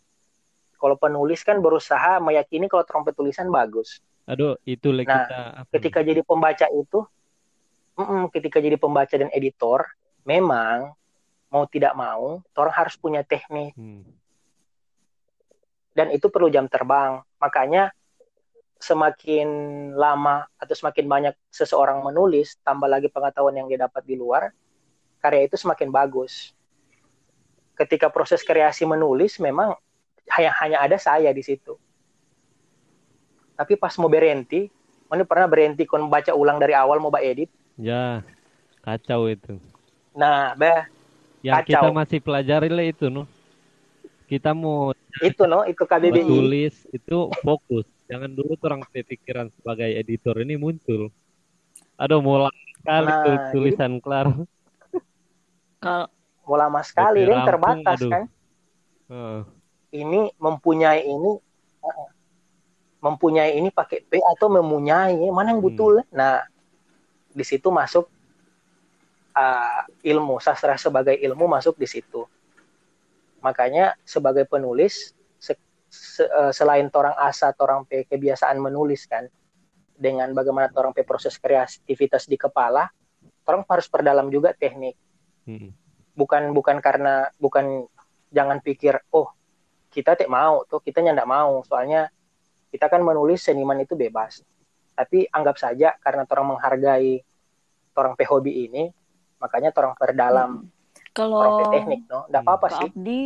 Kalau penulis kan berusaha meyakini kalau trompet tulisan bagus. Aduh, itu lagi Nah, kita apa ketika jadi pembaca itu mm-mm, ketika jadi pembaca dan editor memang mau tidak mau orang harus punya teknik. Hmm. dan itu perlu jam terbang. Makanya semakin lama atau semakin banyak seseorang menulis tambah lagi pengetahuan yang dia dapat di luar karya itu semakin bagus ketika proses kreasi menulis memang hanya hanya ada saya di situ tapi pas mau berhenti ini pernah berhenti kon baca ulang dari awal mau edit Ya, kacau itu. nah bah Yang Kacau. kita masih pelajari lah itu no. Kita mau itu no itu KBBI tulis itu fokus. Jangan dulu orang pikiran sebagai editor ini muncul. Aduh, mau lama sekali Nah, tuh jadi- tulisan kelar. Kalau mau lama sekali dan rampung, terbatas aduh. kan Heeh. ini mempunyai ini uh, mempunyai ini pakai P atau mempunyai mana yang Hmm. betul nah di situ masuk uh, ilmu sastra sebagai ilmu masuk di situ makanya sebagai penulis se- se- uh, selain orang asa orang P kebiasaan menulis kan dengan bagaimana orang P proses kreativitas di kepala orang harus perdalam juga teknik Hmm. Bukan bukan karena bukan jangan pikir oh kita tidak mau tuh kita ndak mau soalnya kita kan menulis seniman itu bebas tapi anggap saja karena orang menghargai orang hobi ini makanya orang perdalam Mm. Kalau orang teknik no nggak apa-apa Kak sih Abdi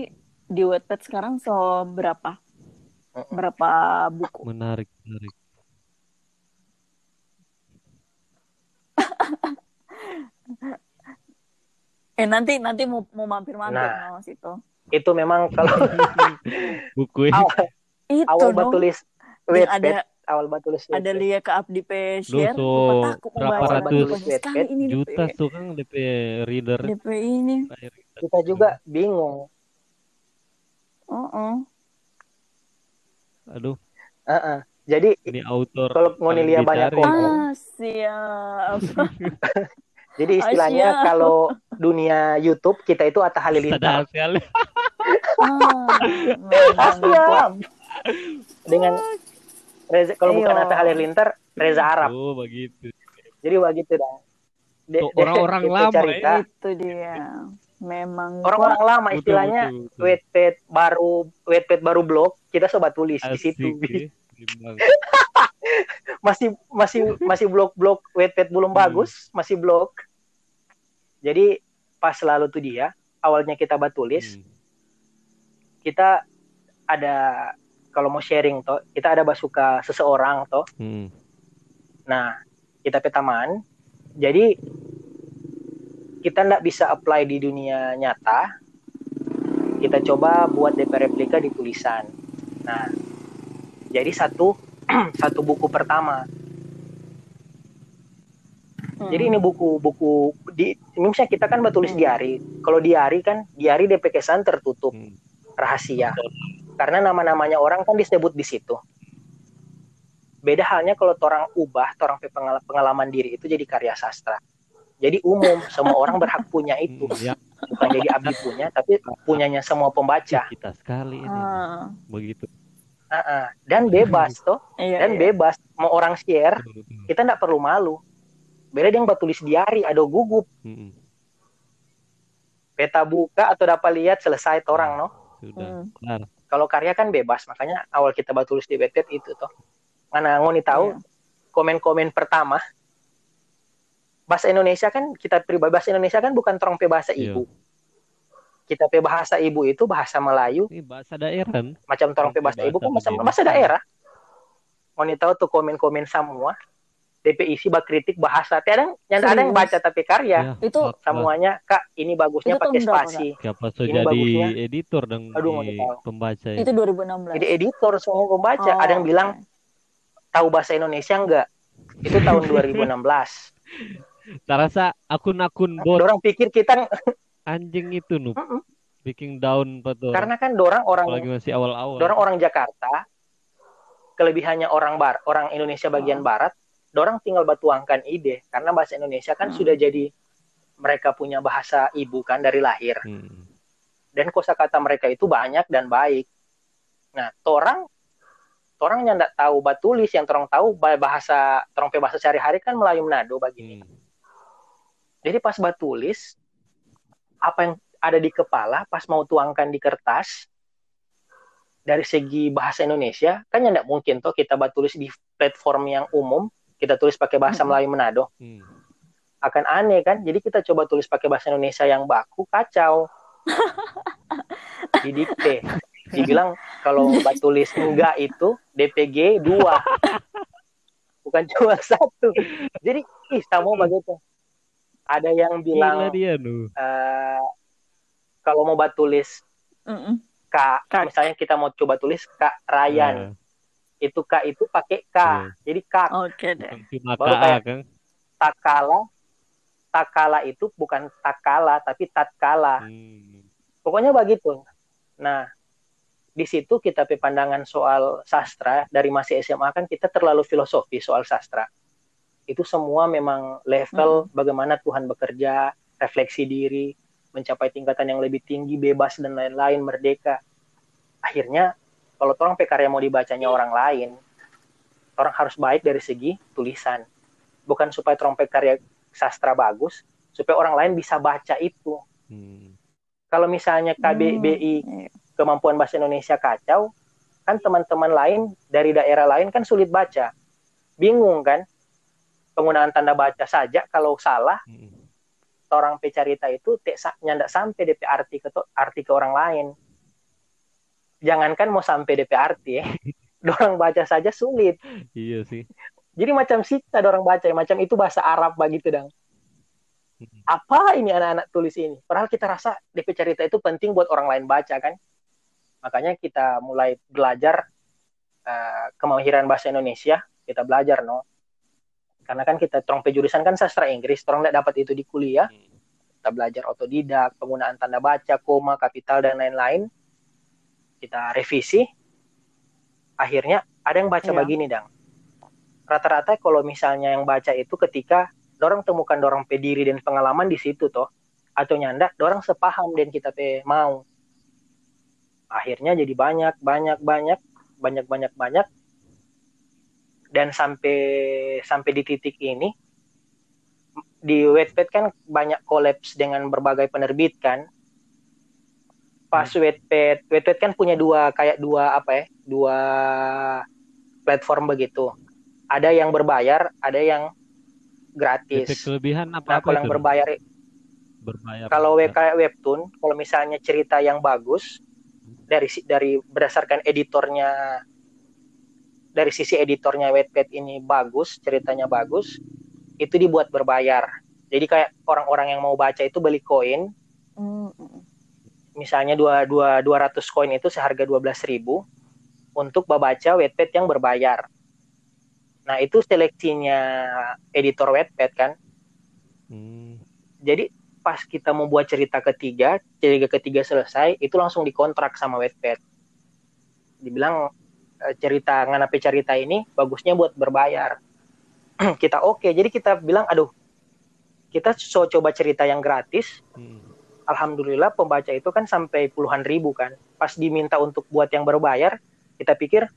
di Wattpad sekarang seberapa? Mm-mm. Berapa buku? Menarik, menarik. Eh nanti nanti mau mau mampir-mampir Nah. no situ. itu memang kalau Buku ini awal, Itu awal no. batulis Wattpad, ada awal batulis ada lihat ke Abdi pe share. so, lupa takut berapa ratus DP. juta tuh kan DP reader. DP ini. kita juga bingung Oh, oh. Aduh, Heeh. jadi ini autor Kalau mau dilihat banyak komen. Ah, siap. jadi istilahnya Asia. kalau dunia YouTube kita itu Atta Halilintar. Ah, siap. dengan Reza, kalau bukan Ayo. Atta Halilintar Reza Arab Oh, begitu. jadi begitu dah De- Tuh, de- orang-orang itu lama cerita. ya. Itu dia. Memang orang-orang lama istilahnya betul, betul. Wattpad baru Wattpad baru blog kita sobat tulis di Asik, situ ya. Masih masih masih blog-blog Wattpad belum Hmm. bagus masih blog jadi pas lalu tuh dia awalnya kita batulis Hmm. kita ada kalau mau sharing toh kita ada basuka seseorang toh Hmm. nah kita petaman jadi kita nggak bisa apply di dunia nyata kita coba buat DP replika di tulisan nah jadi satu satu buku pertama Hmm. jadi ini buku-buku di ini misalnya kita kan bertulis Hmm. diari kalau diari kan diari DP kesan tertutup Hmm. rahasia karena nama-namanya orang kan disebut di situ beda halnya kalau orang ubah orang pengal- pengalaman diri itu jadi karya sastra jadi umum semua orang berhak punya itu Hmm, Ya, bukan jadi abdi punya tapi punyanya semua pembaca kita sekali ini. Ah, Begitu. Ah. dan bebas toh iya, dan iya. bebas mau orang share Betul, betul. kita nggak perlu malu beda dia yang batulis diari ada gugup Hmm, peta buka atau dapat lihat selesai toh orang no Sudah. Hmm. Kalau karya kan bebas makanya awal kita batulis di Wattpad itu toh mana ngoni tahu Iya. komen-komen pertama bahasa Indonesia kan kita pribadi bahasa Indonesia kan bukan terong bahasa Iya. ibu kita pe bahasa ibu itu bahasa Melayu. Ini bahasa daerah. kan? macam terong pe pe bahasa ibu kan bahasa, bahasa bahasa daerah? Ngoni tahu tuh komen-komen semua. DP isi bak kritik bahasa. Tiada yang ada yang baca tapi karya. Ya, Itu semuanya kak ini bagusnya Itu pakai spasi. Siapa so Ini jadi bagusnya. editor dan Aduh, di pembaca itu 2016. jadi editor semua pembaca. Oh, ada yang bilang oke. tahu bahasa Indonesia enggak? Itu tahun 2016 Terasa akun-akun bot orang pikir kita anjing itu nu Mm-mm. bikin down betul. karena kan dorang orang Apalagi masih awal-awal. dorang orang Jakarta kelebihannya orang bar orang Indonesia bagian Oh. barat dorang tinggal batuangkan ide karena bahasa Indonesia kan Hmm. sudah jadi mereka punya bahasa ibu kan dari lahir Hmm. dan kosakata mereka itu banyak dan baik nah torang torang yang tidak tahu batulis yang torang tahu ba- bahasa torang bahasa sehari-hari kan Melayu Manado begini Hmm. jadi pas batulis apa yang ada di kepala pas mau tuangkan di kertas dari segi bahasa Indonesia kan ya tidak mungkin toh kita batulis di platform yang umum kita tulis pakai bahasa Mm-mm. Melayu Manado. Hmm. akan aneh kan? Jadi kita coba tulis pakai bahasa Indonesia yang baku kacau. Didikte. Dibilang kalau batulis enggak itu DPG 2 bukan cuma satu. Jadi ih sama begitu ada yang Gila bilang dia eh, kalau mau batulis Mm-mm. K, Kak. misalnya kita mau coba tulis Kak Ryan, Nah, itu K itu pakai K. Iya. Jadi Kak Oke deh. bukan cuma Baru KA kayak- kan. takala takala itu bukan takala tapi tatkala. Hmm. Pokoknya begitu. Nah, di situ kita pandangan soal sastra dari masih SMA kan kita terlalu filosofi soal sastra. Itu semua memang level bagaimana Tuhan bekerja, refleksi diri, mencapai tingkatan yang lebih tinggi, bebas dan lain-lain, merdeka. Akhirnya kalau orang pe karya mau dibacanya orang lain, orang harus baik dari segi tulisan. Bukan supaya orang pe karya sastra bagus, supaya orang lain bisa baca itu. Hmm. Kalau misalnya KBBI Hmm, iya. kemampuan bahasa Indonesia kacau, kan teman-teman lain dari daerah lain kan sulit baca. Bingung kan? Penggunaan tanda baca saja kalau salah Mm. orang pecarita itu nyandak sampai DP arti ke arti ke orang lain. Jangankan mau sampai DP arti ya. Dorang baca saja sulit. Iya sih. Jadi macam sita dorang baca ya, macam itu bahasa Arab begitu dang. Mm. Apa ini anak-anak tulis ini? Padahal kita rasa DP cerita itu penting buat orang lain baca kan. Makanya kita mulai belajar eh, kemahiran bahasa Indonesia, kita belajar no. Karena kan kita trompe jurusan kan sastra Inggris, orang tidak dapat itu di kuliah. Mm. Kita belajar otodidak, penggunaan tanda baca, koma, kapital dan lain-lain. Kita revisi. Akhirnya ada yang baca Iya. begini dang. Rata-rata kalau misalnya yang baca itu ketika dorang temukan dorang pediri dan pengalaman di situ toh atau nyanda dorang sepaham dan kita pe mau akhirnya jadi banyak banyak banyak banyak banyak banyak dan sampai sampai di titik ini di Wattpad kan banyak kolaps dengan berbagai penerbit kan. Pas Wattpad Wattpad kan punya dua kayak dua apa ya dua platform begitu. Ada yang berbayar ada yang Efek gratis kelebihan apa nah kalau yang berbayar berbayar. kalau web kayak webtoon kalau misalnya cerita yang bagus dari si- dari berdasarkan editornya dari sisi editornya Wattpad ini bagus ceritanya bagus itu dibuat berbayar jadi kayak orang-orang yang mau baca itu beli koin Mm, misalnya dua dua 200 koin itu seharga 12.000 untuk membaca Wattpad yang berbayar nah itu seleksinya editor Wattpad kan Hmm. jadi pas kita mau buat cerita ketiga, cerita ketiga selesai, itu langsung dikontrak sama Wattpad. Dibilang cerita nganape cerita ini bagusnya buat berbayar. kita oke, jadi kita bilang aduh, kita so coba cerita yang gratis. Hmm. Alhamdulillah pembaca itu kan sampai puluhan ribu kan. Pas diminta untuk buat yang berbayar, kita pikir,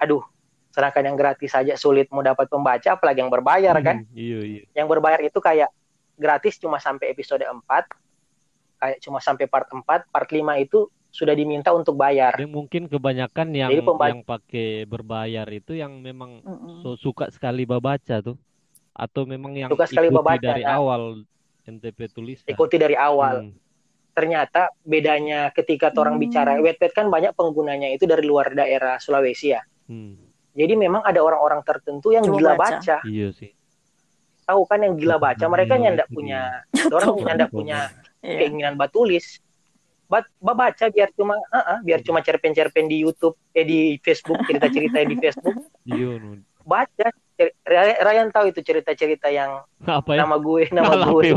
aduh, sedangkan yang gratis saja sulit mau dapat pembaca, apalagi yang berbayar kan Hmm, Iya iya. yang berbayar itu kayak gratis cuma sampai episode 4 kayak cuma sampai part 4 part 5 itu sudah diminta untuk bayar Dan mungkin kebanyakan yang Jadi yang pakai berbayar itu yang memang Mm, mm. so suka sekali baca tuh atau memang yang Suka sekali ikuti babaca, dari nah. awal NTP tulis ikuti dari awal Hmm. ternyata bedanya ketika orang Hmm. bicara Wattpad kan banyak penggunanya itu dari luar daerah Sulawesi ya Hmm. jadi memang ada orang-orang tertentu yang Coba gila baca. baca. Iya sih. tahu kan yang gila baca mereka Iya, nyandak itu punya dia. orang Coba. nyandak punya Iya. keinginan batulis Bat, baca biar cuma ah, ah, biar cuma cerpen-cerpen di YouTube eh di Facebook cerita-cerita di Facebook Iya, baca Ryan Ryan tahu itu cerita-cerita yang Apa ya? nama gue nama Malah gue.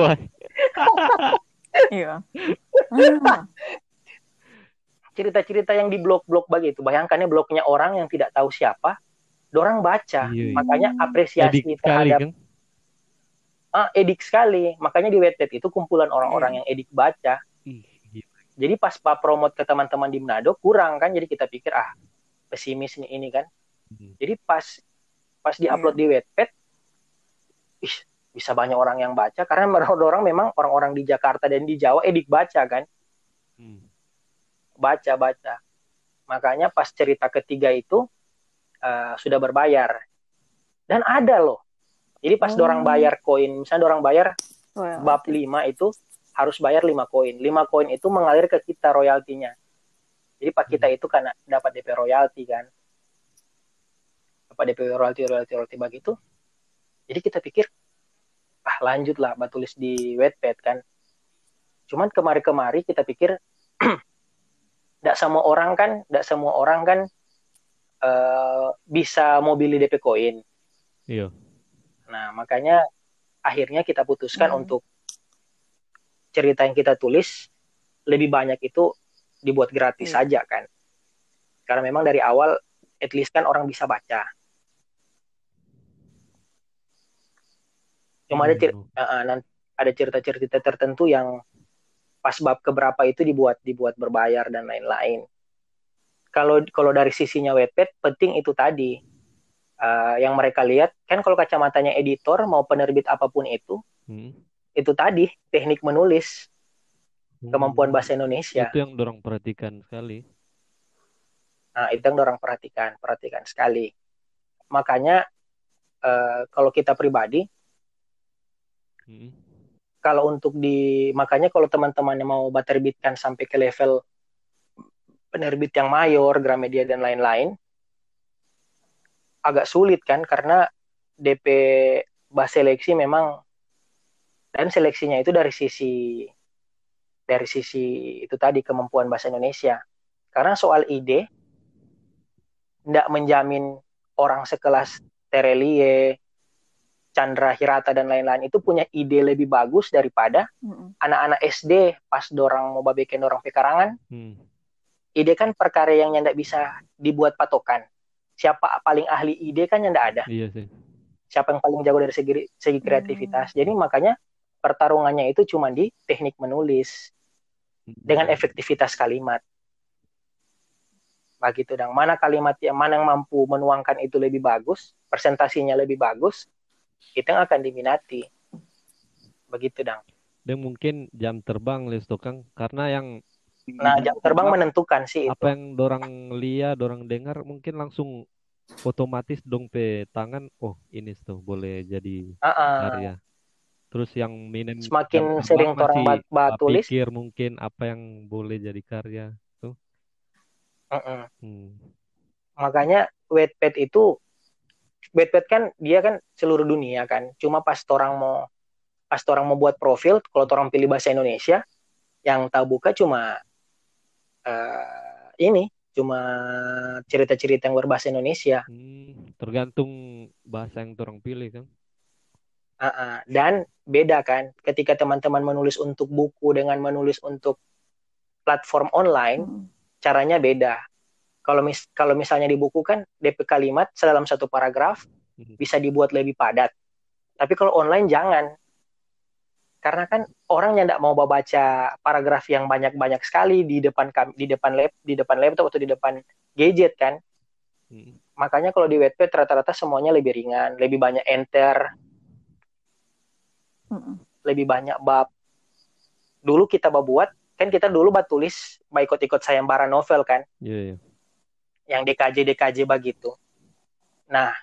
Iya. Ah, cerita-cerita yang di blog-blog begitu bayangkannya blognya orang yang tidak tahu siapa dorang baca Iya, iya. makanya apresiasi Edik sekali terhadap kan. ah, edik sekali makanya di Wattpad itu kumpulan orang-orang yang edik baca. Jadi pas pak promote ke teman-teman di Manado kurang kan. Jadi kita pikir ah pesimis nih ini kan. Hmm. jadi pas pas diupload di Wattpad ih, bisa banyak orang yang baca. Karena orang memang orang-orang di Jakarta dan di Jawa edik baca kan. Hmm. baca baca. Makanya pas cerita ketiga itu eh, sudah berbayar. Dan ada loh. Jadi pas Oh. dorang bayar koin misalnya dorang bayar well, bab 5 itu harus bayar 5 koin. 5 koin itu mengalir ke kita royaltinya. Jadi pak kita itu karena dapat DP royalti kan. Dapat DP royalti royalti royalti begitu. Jadi kita pikir ah lanjut lah batulis di Wattpad kan. Cuman kemari-kemari kita pikir tidak semua orang kan tidak semua orang kan eh, bisa mau beli DP koin. Iya. Nah, makanya akhirnya kita putuskan Hmm. untuk cerita yang kita tulis lebih banyak itu dibuat gratis Hmm. saja kan. Karena memang dari awal at least kan orang bisa baca. Cuma ada cer- Hmm. ada cerita-cerita tertentu yang pas bab keberapa itu dibuat dibuat berbayar dan lain-lain. Kalau kalau dari sisinya Wattpad penting itu tadi eh, yang mereka lihat kan kalau kacamatanya editor mau penerbit apa pun itu Hmm. Itu tadi teknik menulis kemampuan Hmm. bahasa Indonesia. Itu yang dorong perhatikan sekali. Nah, itu yang orang perhatikan, perhatikan sekali. Makanya eh, kalau kita pribadi Hmm. kalau untuk di makanya kalau teman-teman yang mau terbitkan sampai ke level penerbit yang mayor, Gramedia dan lain-lain agak sulit kan karena DP bas seleksi memang dan seleksinya itu dari sisi dari sisi itu tadi kemampuan bahasa Indonesia. Karena soal ide tidak menjamin orang sekelas Terelie, Chandra Hirata dan lain-lain itu punya ide lebih bagus daripada Mm-mm. anak-anak SD pas dorang mau babekin orang pekarangan Hmm. ide kan perkara yang tidak bisa dibuat patokan siapa paling ahli ide kan yang tidak ada Iya sih. siapa yang paling jago dari segi segi kreativitas jadi makanya pertarungannya itu cuma di teknik menulis dengan efektivitas kalimat. Begitu dong mana kalimat yang mana yang mampu menuangkan itu lebih bagus presentasinya lebih bagus itu yang akan diminati. Begitu dong Dan mungkin jam terbang les Kang karena yang nah jam terbang menentukan sih itu. apa yang dorang lihat, dorang dengar mungkin langsung otomatis dong pe tangan, oh ini tuh boleh jadi Ah, ah. karya. Terus yang minim semakin sering orang bat, bat tulis pikir mungkin apa yang boleh jadi karya. mm-mm. Hmm. makanya Wattpad itu Wattpad kan dia kan seluruh dunia kan cuma pas orang mau pas orang mau buat profil kalau orang pilih bahasa Indonesia yang tahu buka cuma eh, ini cuma cerita-cerita yang berbahasa Indonesia Hmm, tergantung bahasa yang orang pilih kan. Ah, ah. dan beda kan ketika teman-teman menulis untuk buku dengan menulis untuk platform online Mm. caranya beda kalau mis kalau misalnya di buku kan DP kalimat dalam satu paragraf Mhm. bisa dibuat lebih padat tapi kalau online jangan karena kan orang yang tidak mau baca paragraf yang banyak-banyak sekali di depan kam- di depan lab di depan laptop atau di depan gadget kan Hmm. makanya kalau di Wattpad rata-rata semuanya lebih ringan lebih banyak enter Mm-mm. lebih banyak bab dulu kita buat kan kita dulu buat tulis baik ikut-ikut sayembara novel kan Iya, iya. yang DKJ DKJ begitu. Nah,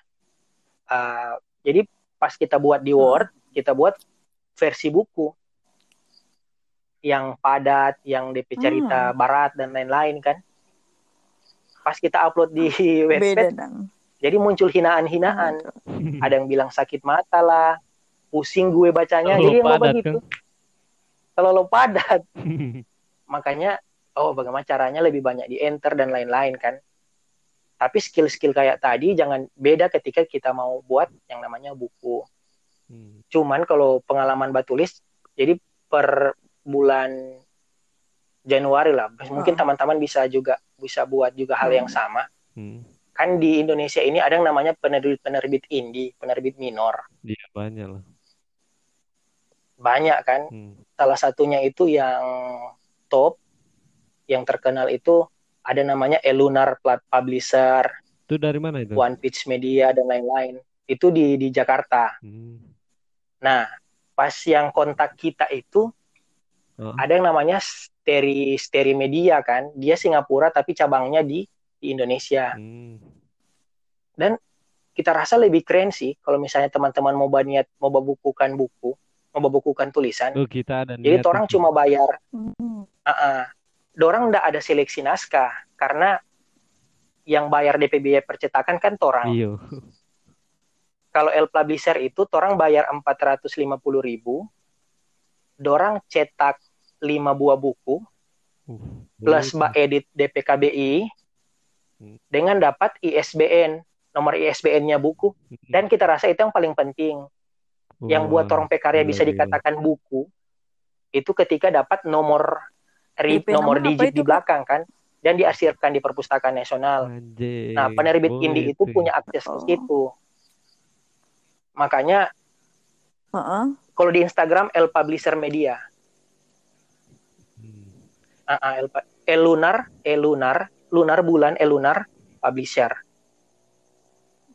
uh, jadi pas kita buat di Word, kita buat versi buku yang padat, yang DP cerita barat dan lain-lain kan. Pas kita upload di dong. jadi muncul hinaan-hinaan. Ada yang bilang sakit mata lah, pusing gue bacanya. Terlalu jadi yang padat, begitu. Terlalu padat. Makanya, oh bagaimana caranya lebih banyak di enter dan lain-lain kan. Tapi skill-skill kayak tadi jangan beda ketika kita mau buat yang namanya buku. Hmm. Cuman kalau pengalaman batulis, jadi per bulan Januari lah, mungkin Oh. teman-teman bisa juga bisa buat juga hal yang Hmm. sama. Hmm. Kan di Indonesia ini ada yang namanya penerbit-penerbit indie, penerbit minor. Dia banyak lah. Banyak kan. Hmm. Salah satunya itu yang top, yang terkenal itu ada namanya Elunar Publisher, Itu dari mana itu? One Pitch Media dan lain-lain. Itu di di Jakarta. Hmm. Nah, pas yang kontak kita itu Oh. ada yang namanya Steri Steri Media kan. Dia Singapura tapi cabangnya di di Indonesia. Hmm. Kita rasa lebih keren sih kalau misalnya teman-teman mau niat mau membukukan buku, membukukan tulisan. Oh, kita ada Jadi niat orang cuma bayar Mm. uh Dorang ndak ada seleksi naskah karena yang bayar DP biaya percetakan kan torang. Iya. Kalau El Publisher itu torang bayar 450.000 ribu, dorang cetak 5 buah buku Uh, plus ba edit DPKBI Hmm. dengan dapat ISBN, nomor ISBN-nya buku. tuh. Dan kita rasa itu yang paling penting. Yang buat Wah, orang pekarya gila, bisa gila. dikatakan buku itu ketika dapat nomor RIP, nomor digit itu, di belakang kan dan diarsipkan di perpustakaan nasional. Anjing, Nah, penerbit indie itu punya akses ke Oh. situ. Makanya Heeh. kalau di Instagram El Publisher Media, Hmm. Ah, ah, El, Elunar, Elunar, Lunar bulan Elunar Publisher.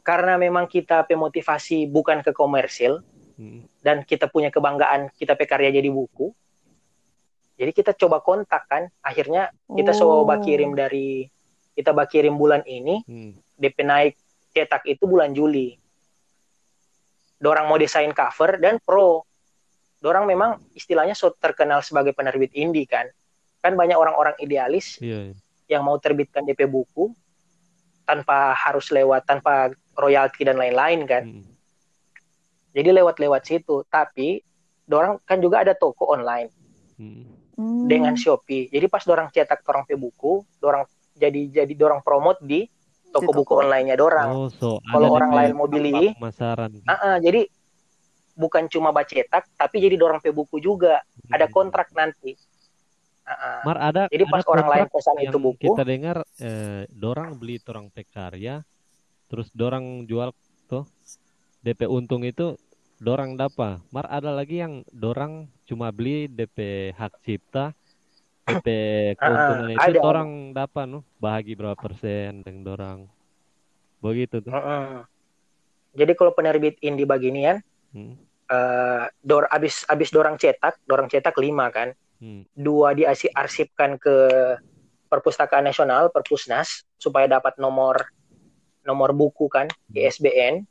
Karena memang kita pemotivasi bukan ke komersil Hmm. dan kita punya kebanggaan kita pekarya jadi buku. Jadi kita coba kontak kan, akhirnya kita Oh. coba kirim dari kita kirim bulan ini, Hmm. DP naik cetak itu bulan Juli. dorang mau desain cover dan pro dorang memang istilahnya so terkenal sebagai penerbit indie kan kan banyak orang-orang idealis Iya. iya. yang mau terbitkan DP buku tanpa harus lewat tanpa royalti dan lain-lain kan Mm. Jadi lewat-lewat situ tapi dorang kan juga ada toko online Mm. Hmm. dengan Shopee jadi pas dorang cetak dorang pe buku dorang jadi jadi dorang promote di toko Di buku online-nya dorang Oh, so Kalau ada orang lain mau beli, pemasaran. Ah, ah, jadi bukan cuma bacetak tapi jadi dorang pe buku juga ada Mm. kontrak nanti ah. Mar ada jadi ada pas orang lain pesan itu buku kita dengar eh, dorang beli torang pekarya terus dorang jual tuh DP untung itu dorang dapat mar ada lagi yang dorang cuma beli DP hak cipta DP keuntungan itu ada. dorang dapat no bahagi berapa persen dengan dorang? Begitu tuh. Mm-mm. jadi kalau penerbit indie beginian Hmm, eh dor abis abis dorang cetak dorang cetak lima kan? Hmm, dua diarsipkan ke perpustakaan nasional perpusnas supaya dapat nomor nomor buku kan ISBN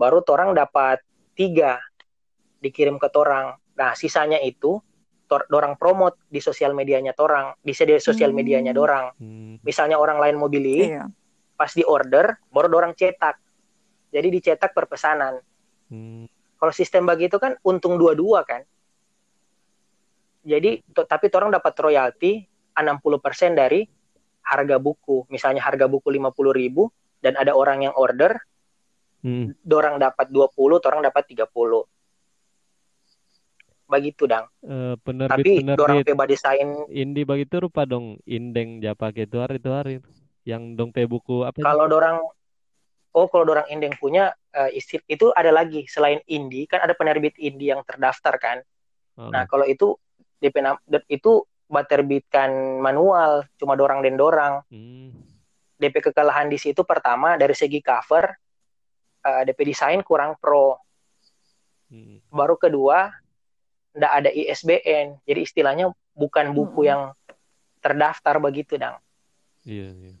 baru torang dapat tiga dikirim ke torang. Nah sisanya itu tor, dorang promote di sosial medianya torang di sosial Hmm. medianya dorang. Hmm. misalnya orang lain mau beli Iya. pas di order baru dorang cetak. Jadi dicetak per pesanan. Hmm, kalau sistem begitu kan untung dua-dua kan. Jadi to- tapi orang dapat royalti 60% dari harga buku. Misalnya harga buku 50.000 dan ada orang yang order hmm. dorang dapat 20 orang dapat 30 begitu dang. Eh, tapi dorang penerbit-penerbit peba desain indie begitu rupa dong indeng japa itu hari itu hari. Yang dong pe buku apa kalau dorang oh kalau dorang indeng punya eh, isti- itu ada lagi. Selain indie kan ada penerbit indie yang terdaftar kan? Oh, Nah, kalau itu DP itu terbitkan manual, cuma dorang dan dorang. hmm, DP kekalahan di situ pertama dari segi cover, eh, DP desain kurang pro. hmm, Baru kedua, ndak ada ISBN. Jadi istilahnya bukan buku Mm-mm. yang terdaftar begitu, dang. iya iya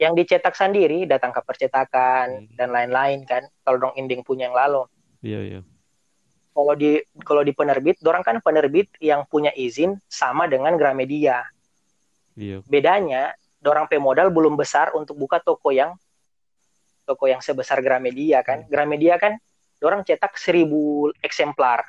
Yang dicetak sendiri, datang ke percetakan Hmm. dan lain-lain kan. Kalau dong inding punya yang lalu. iya iya Kalau di kalau di penerbit, dorang kan penerbit yang punya izin sama dengan Gramedia. iya bedanya dorang pemodal belum besar untuk buka toko yang toko yang sebesar Gramedia kan Gramedia kan dorang cetak seribu eksemplar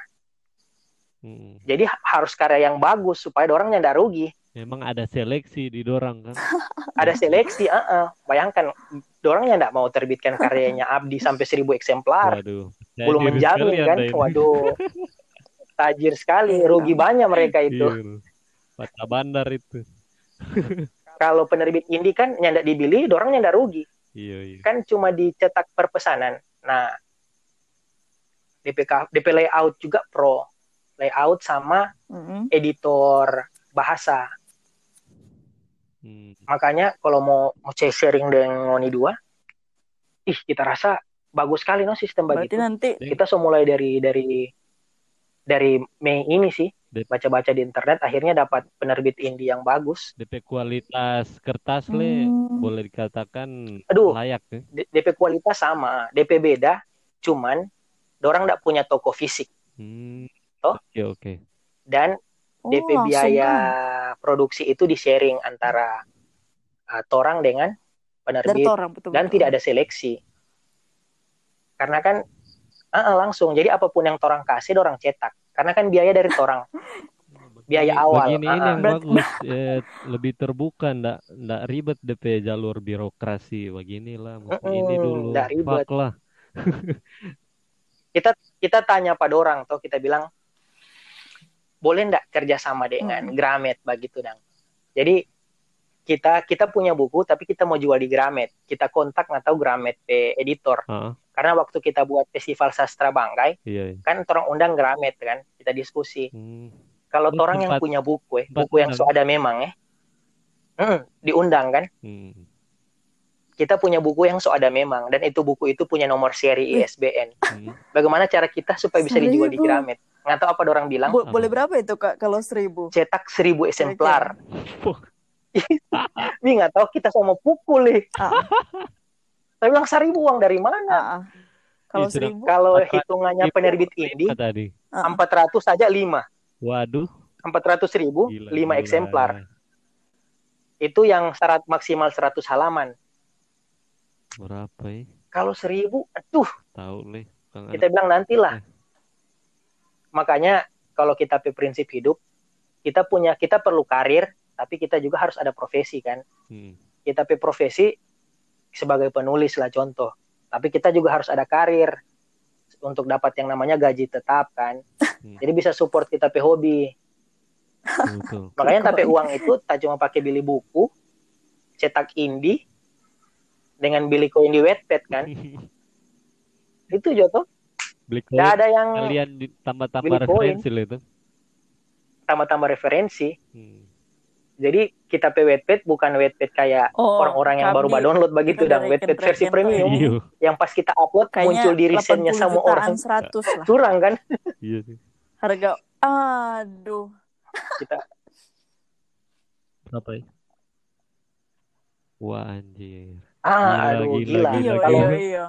Hmm. jadi ha- harus karya yang bagus supaya dorang ndak rugi Memang ada seleksi di dorang kan. ada seleksi ah ah. bayangkan dorang yang ndak mau terbitkan karyanya Abdi sampai seribu eksemplar Waduh. belum menjamin kan waduh tajir sekali rugi banyak mereka itu Iya. Patah bandar itu. kalau penerbit indie kan nyandak dibeli dorang nyandak rugi Iya iya. kan cuma dicetak per pesanan. Nah, DPK, DP layout juga pro. Layout sama Mm-mm. editor bahasa. Hmm. Makanya kalau mau mau share- sharing dengan Ngoni dua, ih kita rasa bagus sekali no sistem Berarti begitu. nanti Kita so mulai dari dari dari Mei ini sih baca-baca di internet akhirnya dapat penerbit indie yang bagus. DP kualitas kertas le Hmm. boleh dikatakan Aduh. layak ya. DP kualitas sama, DP beda, cuman dorang nggak punya toko fisik Hmm. Toh? Oke oke. dan oh, DP biaya kan. produksi itu di sharing antara uh, torang dengan penerbit orang betul dan tidak ada seleksi karena kan uh, uh, langsung jadi apa pun yang torang kasih dorang cetak karena kan biaya dari torang. Biaya awal. Begini ini yang bagus, eh, lebih terbuka, ndak ndak ribet DP jalur birokrasi. Beginilah, ini dulu, ndak ribet. Fuck lah. kita tanya pada orang tuh kita bilang boleh ndak kerjasama dengan Hmm. Gramet? Begitu dang. Jadi kita kita punya buku tapi kita mau jual di Gramet. Kita kontak nggak tahu Gramet pe editor. Ah, karena waktu kita buat festival sastra Bangkai iya. iya. kan orang undang Gramet kan kita diskusi Hmm. kalau orang yang punya buku eh buku yang so ada memang eh hmm, diundang kan Hmm. kita punya buku yang so ada memang dan itu buku itu punya nomor seri ISBN Hmm. bagaimana cara kita supaya bisa dijual di Seribu. Gramet nggak tahu apa orang bilang Bo- Apa? boleh berapa itu kak kalau seribu cetak seribu eksemplar. Ini nggak tahu kita sama pukul nih ah, saya bilang seribu uang dari mana ah. Kalau sedang- seribu, Kalau 400 hitungannya ribu penerbit lima tadi. ah, 400 saja 5. Waduh, 400 ribu, gila, 5 gila. eksemplar. Itu yang syarat maksimal 100 halaman. Berapa ya? Kalau 1000, aduh, Tahu nih. Kita bilang nantilah. Eh. Makanya kalau kita pe prinsip hidup, kita punya kita perlu karir, tapi kita juga harus ada profesi kan. Hmm. Kita pe profesi sebagai penulis lah contoh. Tapi kita juga harus ada karir untuk dapat yang namanya gaji tetap kan. Hmm. Jadi bisa support kita pe hobi. Betul. Makanya tapi uang itu tak cuma pakai beli buku, cetak indie, dengan beli koin di Wattpad kan. Itu Joto. Beli koin ada yang kalian tambah-tambah referensi itu. tambah-tambah referensi. Hmm. Jadi kita pe Wattpad bukan Wattpad kayak oh, orang-orang yang baru kami download begitu dan Wattpad versi premium Iya, yang pas kita upload kayaknya muncul di risetnya 80 sama orang 100 lah. curang kan iya sih. Harga, aduh. kita Berapa ya? Wah anjir. ah Gila, aduh gila, gila, gila, Iya, kalau iya, iya.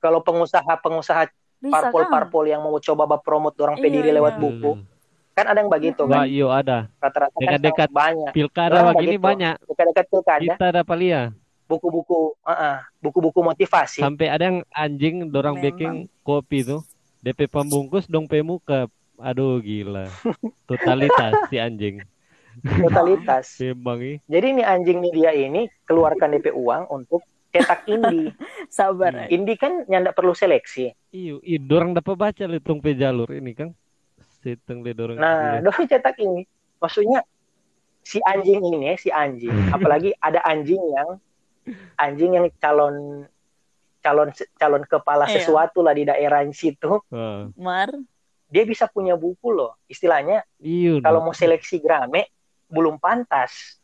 kalau pengusaha-pengusaha Bisa parpol kan? parpol yang mau coba promote orang Iya, pediri lewat iya. buku kan ada yang begitu kan iyo ada. rata-rata kan Dekat-dekat. sangat banyak Pilkada begini begitu. banyak. dekat-dekat pilkada Kita dapat lihat. buku-buku ah, ah, buku-buku motivasi Sampai ada yang anjing dorang Memang. baking kopi tuh. DP pembungkus dong pemuka. Aduh gila. Totalitas si anjing. totalitas Memang jadi ini anjing media ini keluarkan DP uang untuk cetak indie Sabar. Indie kan nyanda perlu seleksi Iyo, dorang dapat baca li tong pe jalur ini kan. Seteng le dorang. Nah, Iya. doi cetak ini, maksudnya si anjing ini, si anjing, apalagi ada anjing yang anjing yang calon calon calon kepala Iya. sesuatu lah di daerah situ, Mar, dia bisa punya buku loh. Istilahnya iyo. kalau mau seleksi grame belum pantas.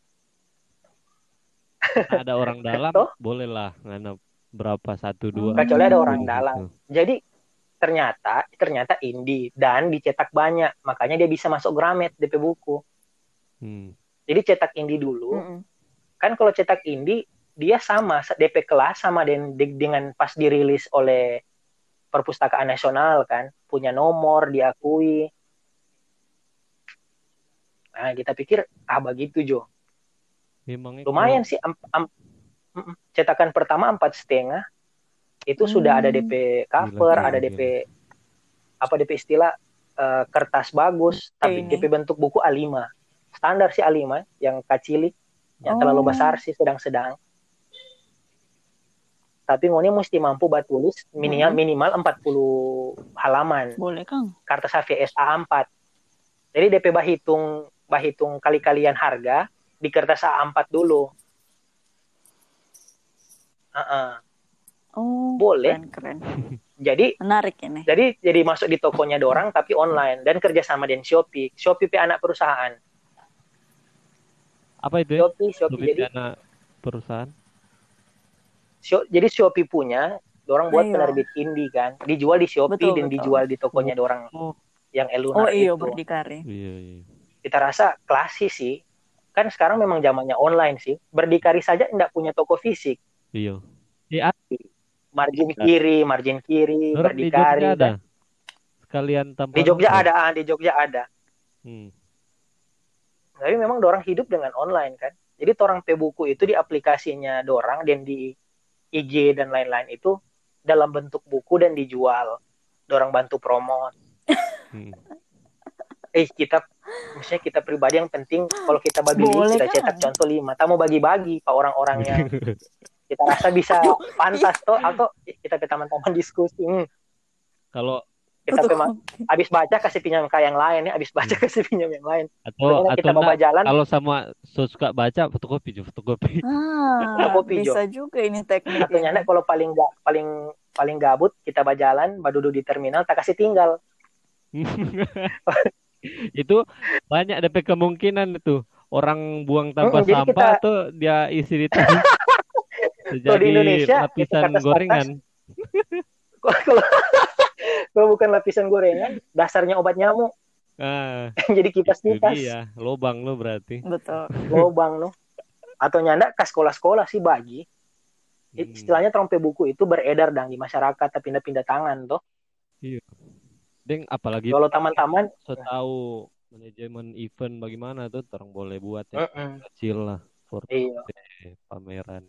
ada orang dalam Toh? boleh lah ngana berapa satu dua. Kecuali ada orang Gitu. dalam. Jadi ternyata ternyata indie dan dicetak banyak, makanya dia bisa masuk Gramet DP buku. Hmm. Jadi cetak indie dulu, Mm-mm. kan kalau cetak indie dia sama DP kelas sama den- de- dengan pas dirilis oleh perpustakaan nasional kan. Punya nomor diakui. Nah kita pikir ah begitu Jo. Memangnya lumayan sih am- am- mm, cetakan pertama empat setengah itu sudah ada Hmm. DP cover Gila, ada gila, DP apa DP istilah eh, kertas bagus tapi. DP bentuk buku A5 standar sih A5 yang kacili yang Oh. terlalu besar sih sedang-sedang tapi ngoni mesti mampu buat tulis minimal Hmm. minimal 40 halaman boleh Kang? kertas HVS A4 jadi DP bahitung bahitung kali-kalian harga di kertas A4 dulu Heeh. Oh, Boleh. Keren, keren. jadi Menarik ini. jadi jadi masuk di tokonya dorang tapi online dan kerjasama dengan Shopee Shopee pe anak perusahaan apa itu? ya? Shopee Shopee Lebih jadi dana perusahaan. Sho- jadi Shopee punya dorang buat Ayo. penerbit indie kan dijual di Shopee Betul, dan betul. dijual di tokonya dorang Oh, yang Elunar Oh iya, itu berdikari. iya iya. kita rasa klasik sih kan sekarang memang zamannya online sih berdikari saja tidak punya toko fisik Iya. Di a- margin kiri margin kiri dorang di Jogja ada. kan. Sekalian tanpa di Jogja ada ah, di Jogja ada Hmm. tapi memang dorang hidup dengan online kan jadi orang pe buku itu di aplikasinya dorang dan di IG dan lain-lain itu dalam bentuk buku dan dijual dorang bantu promote Hmm. eh kita misalnya kita pribadi yang penting kalau kita bagi Boleh kita kan? cetak contoh lima kita mau bagi-bagi pak orang-orang yang kita rasa bisa pantas toh atau kita ke teman-teman diskusi. Hmm, Kalau kita memang habis baca kasih pinjam ke yang lain ya habis baca kasih pinjam yang lain. Atau atau kita bawa enggak, jalan kalau sama suka baca fotokopi fotokopi. Ah, Fotokopi, Jo. bisa juga ini teknik. atau nyana kalau paling nggak paling paling gabut kita berjalan duduk di terminal tak kasih tinggal. Itu banyak ada kemungkinan itu. Orang buang tanpa Mm, jadi sampah kita- tuh dia isi di. Kalau di Jadi Indonesia, itu lapisan kertas-kertas, gorengan. kalau kalau bukan lapisan gorengan dasarnya obat nyamuk Ah, jadi kipas itu kipas dia, lobang lo berarti. Betul. lobang no atau nyanda ke sekolah-sekolah sih bagi Hmm. istilahnya trompe buku itu beredar dang di masyarakat tapi pindah-pindah tangan toh Deng apalagi kalau taman-taman so tahu manajemen event bagaimana tuh orang boleh buat yang mm-mm. kecil lah for iya pameran.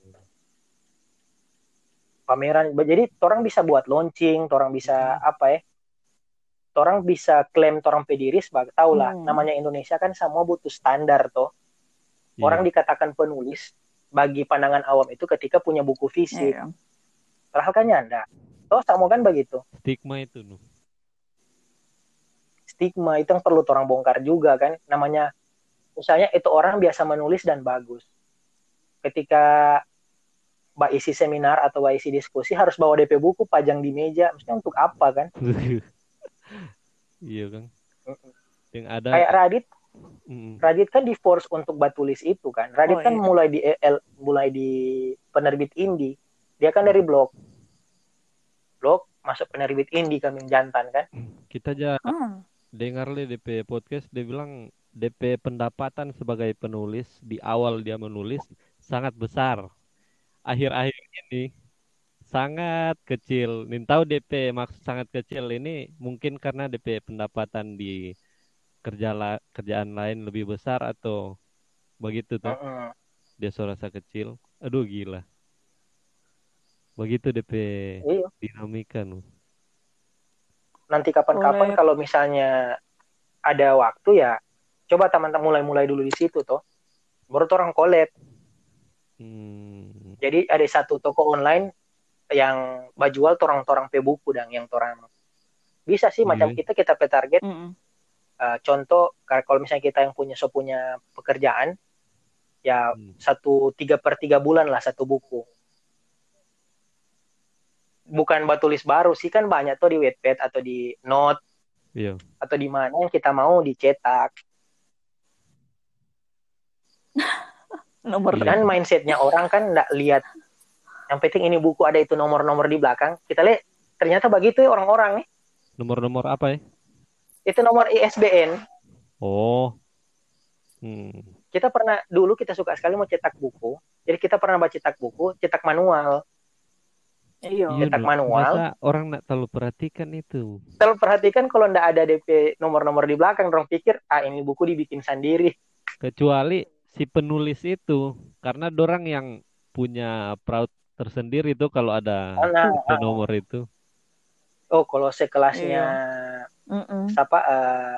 Pameran. Jadi orang bisa buat launching orang bisa apa ya orang bisa klaim orang pediri sebagai tahu lah. Hmm. namanya Indonesia kan semua butuh standar toh. Iya. orang dikatakan penulis bagi pandangan awam itu ketika punya buku fisik. Iya. padahal kan nyanda. Toh sama kan begitu. Stigma itu nu. stigma itu yang perlu orang bongkar juga kan. Namanya misalnya itu orang biasa menulis dan bagus. Ketika mbak isi seminar atau mbak isi diskusi harus bawa DP buku pajang di meja. Maksudnya untuk apa kan? Iya kan. Yang ada kayak Radit. Mm, Radit kan di force untuk batulis itu kan? Radit Oh, kan iya. mulai di EL mulai di penerbit indie. Dia kan dari blog. Blog masuk penerbit indie kami jantan kan? Kita aja Hmm. dengar le DP podcast. Dia bilang DP pendapatan sebagai penulis di awal dia menulis sangat besar. Akhir-akhir ini sangat kecil. Nin tahu DP maksud sangat kecil ini mungkin karena DP pendapatan di kerja la- kerjaan lain lebih besar atau begitu tuh Mm-mm. dia serasa kecil. Aduh gila. Begitu DP Iya. dinamika nu. nanti kapan-kapan kalau misalnya ada waktu ya coba teman-teman mulai-mulai dulu di situ toh baru tuh orang collab Hmm. Jadi ada satu toko online yang bajual torang-torang pe buku dan yang torang bisa sih macam Iya. kita kita pe target Mm-mm. Eh, contoh kar- kalau misalnya kita yang punya so punya pekerjaan ya Hmm. satu tiga per tiga bulan lah satu buku bukan batulis baru sih kan banyak tuh di Wattpad atau di Note Iya. atau di mana yang kita mau dicetak Nomor Iya. dan mindsetnya orang kan nggak lihat yang penting ini buku ada itu nomor-nomor di belakang kita lihat ternyata begitu ya orang-orang nih Nomor-nomor apa ya? itu nomor ISBN Oh. Hmm. kita pernah dulu kita suka sekali mau cetak buku jadi kita pernah baca cetak buku cetak manual Iya. Iya, cetak Nu. manual. Masa orang nggak terlalu perhatikan itu. kalau perhatikan kalau ndak ada DP nomor-nomor di belakang orang pikir ah ini buku dibikin sendiri Kecuali si penulis itu, karena dorang yang punya proud tersendiri tuh kalau ada Nah, si nomor itu. oh kalau sekelasnya Mm-mm. siapa eh,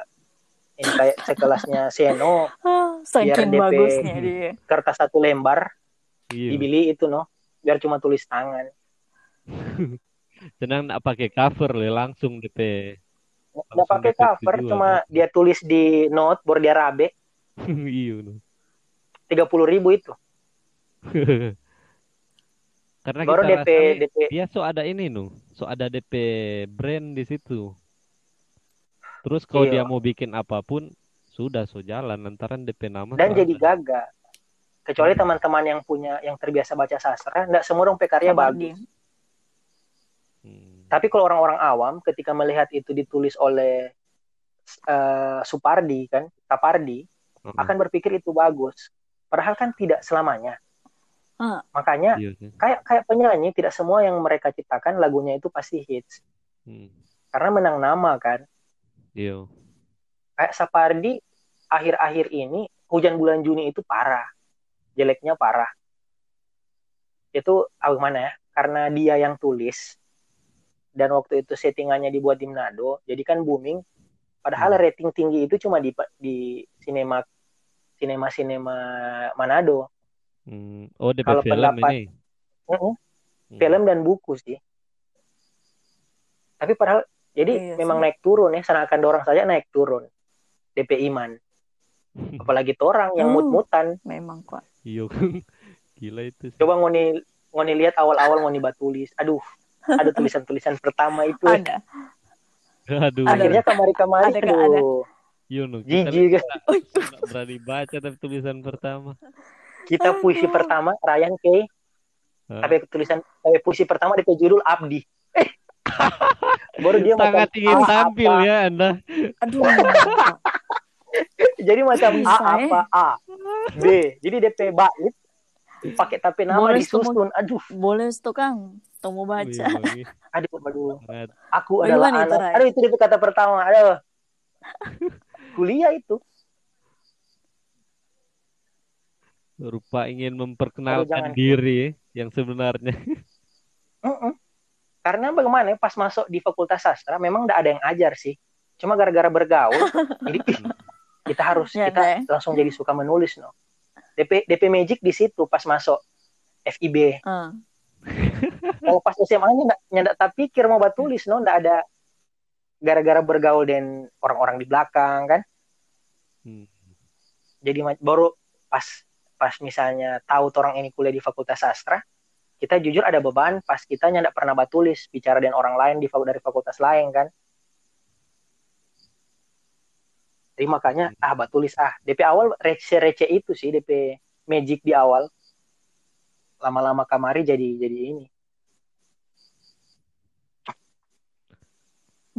ini kayak sekelasnya Seno Ah, Saking DP. bagusnya dia. kertas satu lembar Iya. dibeli itu no biar cuma tulis tangan Senang nggak pakai cover le langsung DP. nggak pakai cover cuma dia tulis di note baru dia rabe iya. Tiga puluh ribu itu Karena baru kita DP rasa, DP dia so ada ini nu, so ada DP brand di situ. Terus kalau Iya. dia mau bikin apa pun, sudah so jalan lantaran DP nama dan jadi ada. gagah kecuali teman-teman yang punya yang terbiasa baca sastra nggak semua dong pekarya bagus. Hmm. tapi kalau orang-orang awam ketika melihat itu ditulis oleh eh, Supardi kan Tapardi Mm-mm. akan berpikir itu bagus padahal kan tidak selamanya Ah. makanya Iya sih. kayak kayak penyanyi tidak semua yang mereka ciptakan lagunya itu pasti hits Hmm. karena menang nama kan Iya. kayak Sapardi akhir-akhir ini hujan bulan Juni itu parah jeleknya parah itu ah, gimana ya karena dia yang tulis dan waktu itu settingannya dibuat di Manado jadi kan booming padahal Hmm. rating tinggi itu cuma di di sinema sinema sinema Manado Hmm. Oh, DP Kalau film pendapat- ini. Mm-mm. Hmm. film dan buku sih tapi padahal jadi Iya memang sih. naik turun ya seakan orang saja naik turun DP Iman apalagi orang yang Hmm. mut-mutan Memang kok. Iya. Gila itu sih. coba ngoni ngoni lihat awal-awal ngoni batulis aduh ada tulisan-tulisan pertama itu. Ada. Aduh. Akhirnya kamari-kamari Ada, Kak, ada. Aduh Iya. Kita jijik nggak berani baca tapi tulisan pertama. kita puisi Aduh. pertama Ryan K Hah? tapi tulisan tapi puisi pertama di judul Abdi eh baru dia Sangat macam ingin A tampil apa. ya Anda. Aduh. jadi macam A Bisa, eh. apa A B jadi DP bait pakai tapi nama Boleh disusun. Aduh, Boleh tuh Kang, temu baca. Aduh, aduh. Aku adalah anak. Aduh, itu dia kata pertama. Aduh. Kuliah itu. Rupa ingin memperkenalkan diri yang sebenarnya. Mm-mm. Karena bagaimana ya, pas masuk di Fakultas Sastra memang tidak ada yang ajar sih. Cuma gara-gara bergaul, jadi kita harus Ya, kita deh. langsung jadi suka menulis no. DP DP Magic di situ pas masuk FIB. Ah. Kalau pas SMA nya nggak nggak tak pikir mau buat tulis no, nggak ada gara-gara bergaul dan orang-orang di belakang kan. Hmm. Jadi baru pas pas misalnya tahu orang ini kuliah di Fakultas Sastra, kita jujur ada beban pas kita nggak pernah buat tulis bicara dengan orang lain di dari fakultas lain kan. Jadi makanya ah buat tulis ah DP awal receh-receh itu sih DP magic di awal. Lama-lama kamari jadi jadi ini.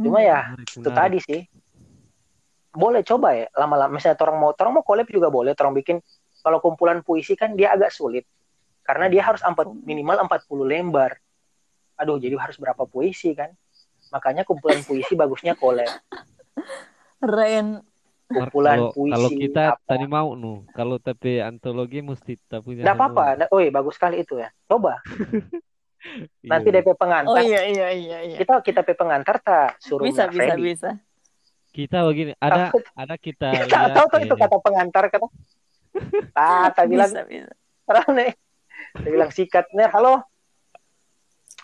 Cuma Hmm. ya Menarik, itu menarik. tadi sih. Boleh coba ya lama-lama misalnya orang mau orang mau collab juga boleh orang bikin kalau kumpulan puisi kan dia agak sulit karena dia harus empat minimal 40 lembar. Aduh, jadi harus berapa puisi kan? Makanya kumpulan puisi bagusnya collab. Ren, Kumpulan kalau, puisi kalau kita apa. tadi mau nu, kalau tapi antologi mesti kita punya. Nggak apa-apa. Oi, bagus sekali itu ya. Coba. Nanti Iya. DP pengantar. oh iya iya iya iya. Kita kita DP pengantar tak suruh Bisa bisa Freddy. bisa. Kita begini, ada Takut. ada kita Kita lihat tahu tuh itu kata pengantar kata. Ah, tak bilang Bisa bisa. Rane. Dia bilang sikat, Ner, halo.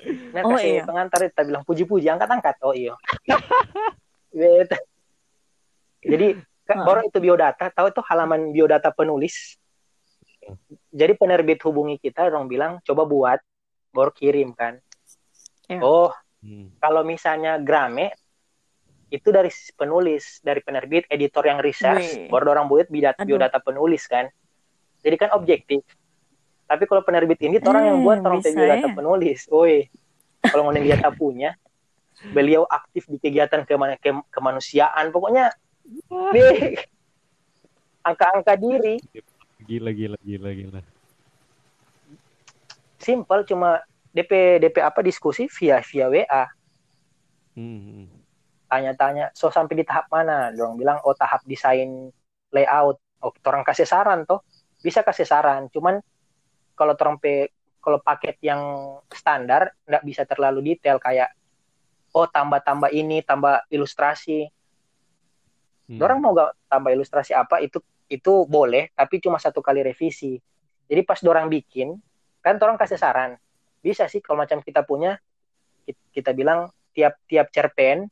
Ner Oh, kasih iya. pengantar, kita bilang puji-puji, angkat-angkat. Oh iya. Jadi ka- Ah. baru itu biodata, tahu itu halaman biodata penulis. Jadi penerbit hubungi kita, orang bilang coba buat, baru kirim kan. Iya. Oh, hmm, kalau misalnya Grame itu dari penulis, dari penerbit, editor yang research, Wih. baru orang buat biodata, biodata penulis kan. Jadi kan objektif. Tapi kalau penerbit ini orang yang Eh, buat orang biodata ya. penulis. Woi, kalau mau lihat punya, beliau aktif di kegiatan kema- ke- kemanusiaan. Pokoknya deh, angka-angka diri, gila gila gila gila. Simple cuma DP DP apa diskusi via via WA. Hmm, hmm. tanya-tanya so sampai di tahap mana dorong bilang oh tahap desain layout oh orang kasih saran toh bisa kasih saran cuman kalau orang pe kalau paket yang standar nggak bisa terlalu detail kayak oh tambah-tambah ini tambah ilustrasi Hmm. orang mau gak tambah ilustrasi apa itu itu boleh tapi cuma satu kali revisi jadi pas dorang bikin kan orang kasih saran. Bisa sih kalau macam kita punya ki- kita bilang tiap tiap cerpen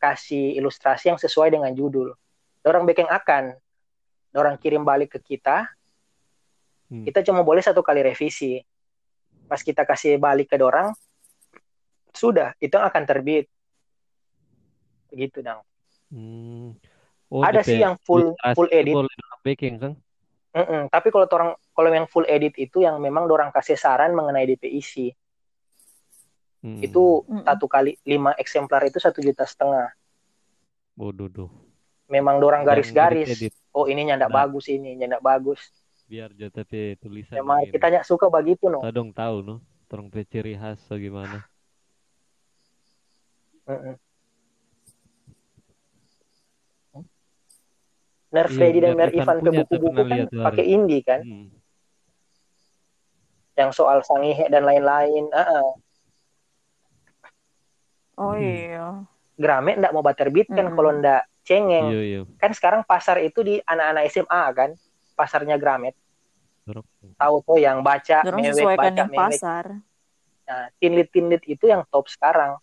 kasih ilustrasi yang sesuai dengan judul. Orang bikin akan orang kirim balik ke kita Hmm. kita cuma boleh satu kali revisi. Pas kita kasih balik ke dorang sudah itu akan terbit. Begitu dong Hmm. Oh, ada DP sih yang full full edit. dalam backing kan? Mm-mm. Tapi kalau orang kalau yang full edit itu yang memang orang kasih saran mengenai DP isi Hmm. itu satu kali lima eksemplar itu satu juta setengah. Bodoh doh. Memang dorang garis-garis. Oh ini nyandak Nah. bagus ini nyandak bagus. biar tapi tulisan Memang kita nyak suka begitu no. Kita dong tahu no, terang pe ciri khas bagaimana. Mm-mm. Ner Iya, Freddy dan Ner Ivan ke buku-buku kan tuh pakai indie kan, Hmm. yang soal sangihe dan lain-lain. Ah, ah. Oh Hmm. iya. Grame ndak mau terbit kan Mm-mm. kalau ndak cengeng. Iya iya. Kan sekarang pasar itu di anak-anak SMA kan, pasarnya Gramet. Tahu tuh yang baca Dorong mewek baca yang mewek. pasar. Nah, tinlit-tinlit itu yang top sekarang.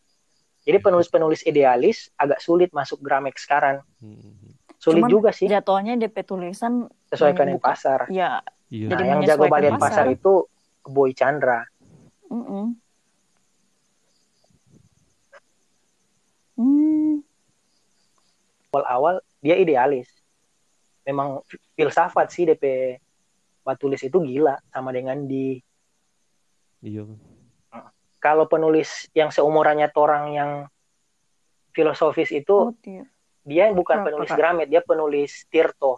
Jadi penulis-penulis idealis agak sulit masuk Gramek sekarang. Hmm. Sulit Cuman juga sih Jatuhnya DP tulisan sesuaikan yang pasar. ya Iya. Nah, Jadi yang jago balian pasar pasar. itu Boy Chandra. mm-mm. Hmm, Awal-awal dia idealis. Memang filsafat sih DP batulis itu gila sama dengan di Iya. kalau penulis yang seumurannya orang yang filosofis itu oh. Dia bukan Apa, penulis? Gramet, dia penulis Tirto.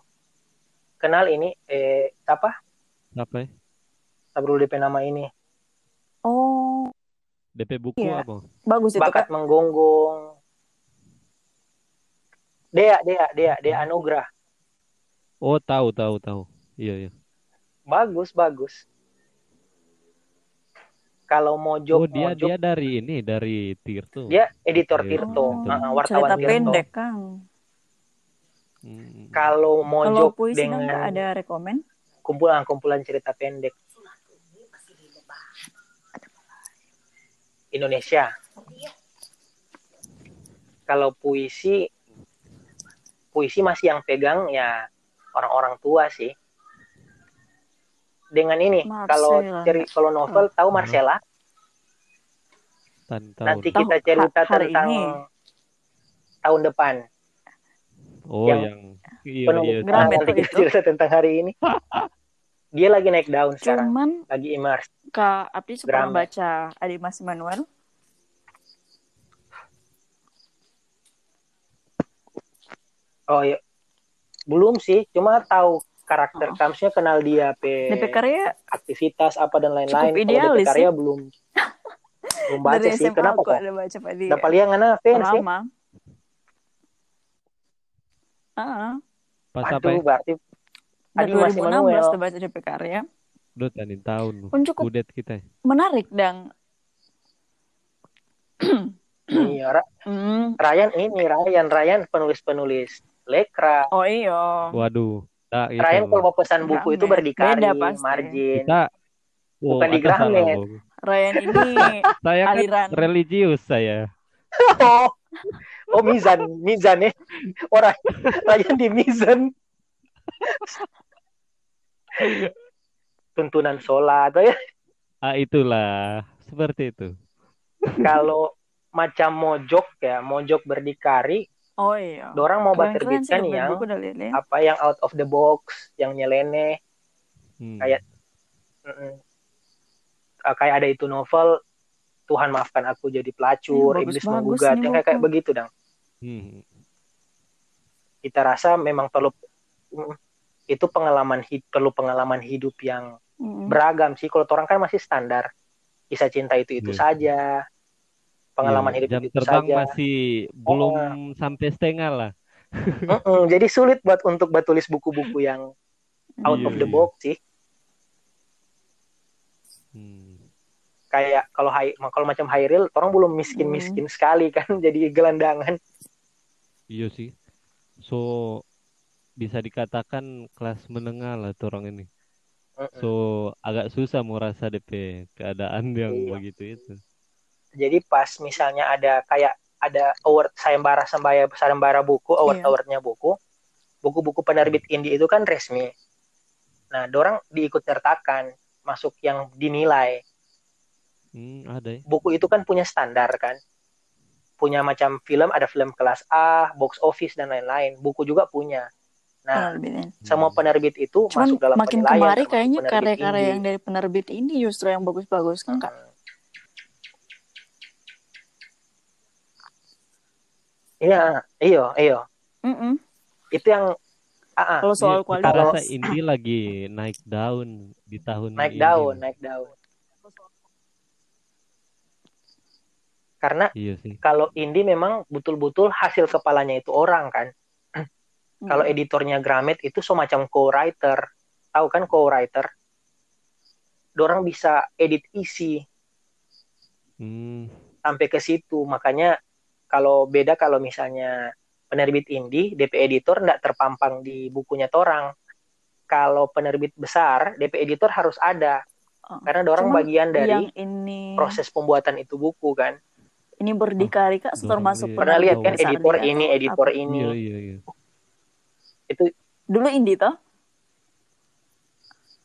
Kenal ini eh apa? Apa ya? perlu DP nama ini Oh, DP buku Iya. apa? bagus itu bakat Kak. menggonggong Dea Dea Dea Dea Anugrah Oh, tahu, tahu, tahu. Iya, iya. bagus bagus kalau mojok Oh, dia mojok dia dari ini, dari Tirto. dia editor Iya, Tirto uh, Oh, wartawan cerita Tirto pendek, Kang. Hmm. kalau Kalau mojok Kak, dengan ada rekomen? kumpulan kumpulan cerita pendek Indonesia kalau puisi puisi masih yang pegang ya orang-orang tua sih dengan ini kalau Marcella. ceri kalau novel tahu Marcella Tan tahun. nanti kita cerita ha- hari tentang ini. tahun depan Oh, yang yang iya, penuh iya. Nanti kita itu. cerita tentang hari ini dia lagi naik daun sekarang Cuman lagi immerse Kak Abdi Gramet. baca Adi Mas Manuel? oh iya belum sih cuma tahu karakter Oh. kamusnya kenal dia pe DP karya aktivitas apa dan lain-lain Cukup kalau DP karya belum belum baca dari sih SMA kenapa kok ada baca Pak dia. dapat lihat ngana fans sih. Ah, Pas apa ya? aduh berarti Adi Mas 2016 Immanuel. udah baca DP karya. Udah tanin tahun. Pun cukup Kudet kita. menarik dan iya Ra- Hmm. Ryan ini Ryan Ryan penulis-penulis lekra Oh iya. Waduh. Nah, itu. Ryan kalau mau pesan buku itu Gramet. berdikari Beda pasti. margin kita Bukan di Gramet. Ryan ini Saya kan aliran religius saya. oh oh Mizan Mizan ya orang Ryan di Mizan tuntunan sholat ya Ah, itulah. Seperti itu. kalau macam mojok ya mojok berdikari Oh iya. orang mau sih terbitkan DP yang udah ya. apa yang out of the box yang nyeleneh Hmm. Kayak- mm-mm. Ah, kayak ada itu novel Tuhan maafkan aku jadi pelacur Iya, iblis menggugat yang kayak, kayak begitu dong Hmm. kita rasa memang perlu mm, itu pengalaman hid- perlu pengalaman hidup yang Mm. beragam sih kalau orang kan masih standar kisah cinta itu itu Iya. saja pengalaman Iya, hidup jam itu terbang saja masih belum sampai setengah lah. Mm-mm, jadi sulit buat untuk buat tulis buku-buku yang out Iya, of the iya. box sih Hmm. kayak kalau hai kalau macam Hairil orang belum miskin miskin sekali kan jadi gelandangan Iya sih. So bisa dikatakan kelas menengah lah orang ini. So agak susah mau rasa DP keadaan yang Iya. begitu itu. Jadi pas misalnya ada kayak ada award sayembara sembaya sayembara buku award Iya. awardnya buku buku-buku penerbit indie itu kan resmi nah dorang diikut sertakan masuk yang dinilai Hmm, ada ya. buku itu kan punya standar kan punya macam film ada film kelas A box office dan lain-lain buku juga punya nah semua penerbit itu Cuman masuk dalam makin penilaian kemari kayaknya karya-karya yang dari penerbit ini justru yang bagus-bagus kan kak? Hmm. Iya, iyo, iyo. Mm-mm. Itu yang ah, Kalau soal Iya, kualitas, rasa indie lagi naik daun di tahun naik ini. daun, naik daun. Karena Iya sih. kalau indie memang betul-betul hasil kepalanya itu orang kan. Mm. Kalau editornya Gramet itu semacam co-writer. Tahu kan co-writer? Dorang bisa edit isi Hmm, sampai ke situ. Makanya kalau beda kalau misalnya penerbit indie, DP editor nggak terpampang di bukunya torang. Kalau penerbit besar, DP editor harus ada. Oh. Karena dorang bagian dari yang ini proses pembuatan itu buku kan. ini berdikari kak Dorong termasuk dia. Pernah lihat kan Besar editor dia ini, editor apa? ini. iya iya iya. Itu dulu indie toh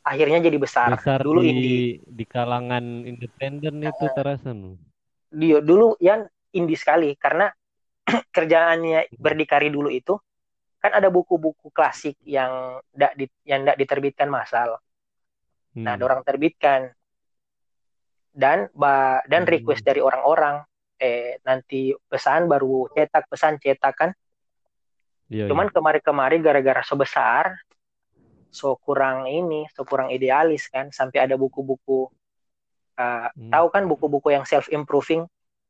akhirnya jadi besar. Besar dulu di indie. di kalangan independen itu terasa nu. Dia dulu yang indie sekali karena kerjaannya berdikari dulu itu kan ada buku-buku klasik yang ndak di, yang ndak diterbitkan masal. Nah, Hmm. dorang terbitkan dan ba, dan Hmm. request dari orang-orang eh nanti pesan baru cetak pesan cetak kan. Iya, Cuman kemarin-kemarin gara-gara sebesar so kurang ini, so kurang idealis kan, sampai ada buku-buku uh, Hmm. tahu kan buku-buku yang self improving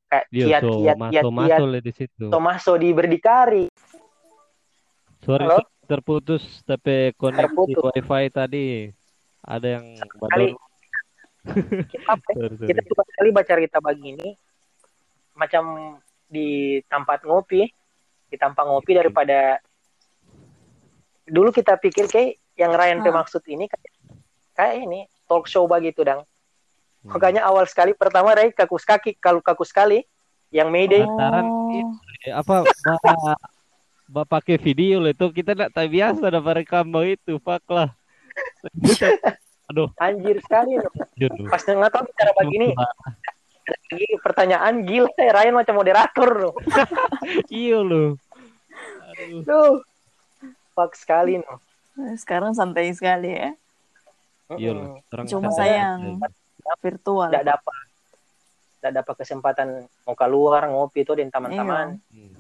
kayak Iya, kiat so kiat di situ. Tomaso di berdikari. Sorry, Halo? terputus tapi koneksi Terputus. wifi tadi ada yang Kali baru. ya, Sorry, sorry. kita suka sekali baca cerita begini macam di tempat ngopi di tempat ngopi daripada dulu kita pikir kayak yang Ryan Ah. maksud ini kayak, kayak ini talk show begitu dang Hmm. Makanya awal sekali pertama Ray kakus kaki kalau kakus sekali yang Mayday Oh, Eh, apa bapak bapak pakai video itu kita tidak tak biasa dapat rekam itu fuck lah. Aduh, anjir sekali loh. pas nggak tahu bicara begini lagi pertanyaan gila ya Ryan macam moderator loh Iya loh. Aduh. Duh, fuck sekali no. sekarang santai sekali ya. Iya loh. Cuma sayang virtual. tidak dapat tidak dapat kesempatan mau keluar ngopi itu dengan teman-teman Hmm.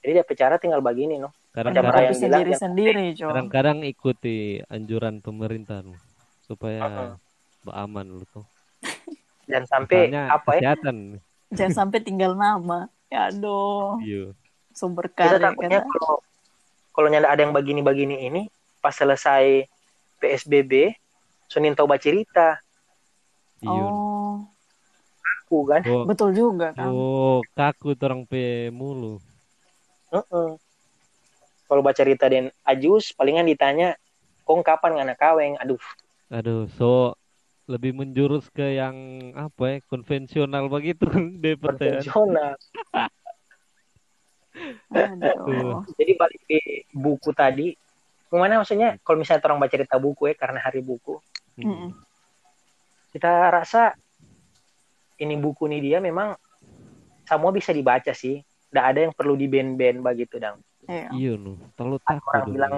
jadi dia bicara tinggal begini no Kadang-kadang yang bilang, sendiri-sendiri, Cok. kadang-kadang ikuti anjuran pemerintah loh, supaya Uh-uh. aman loh tuh. dan sampai Misalnya apa ya kesehatan. Jangan sampai tinggal nama. Ya aduh, Iya. sumber kita kali takutnya kata. kalau kalau nyanda ada yang begini-begini ini pas selesai PSBB Sunin tahu cerita Iya. Oh, aku kan Oh, betul juga kan. oh, kaku orang pe mulu. Heeh. kalau baca cerita dan Ajus palingan ditanya kong kapan ngana kaweng aduh Aduh, so lebih menjurus ke yang apa ya konvensional begitu deh pertanyaan. konvensional Aduh. jadi balik ke buku tadi gimana maksudnya kalau misalnya orang baca cerita buku ya karena hari buku Hmm. Mm-mm. Kita rasa ini buku nih dia memang semua bisa dibaca sih. Tidak ada yang perlu di band-band begitu dang. Iya. Iya loh, terlalu takut. orang bilang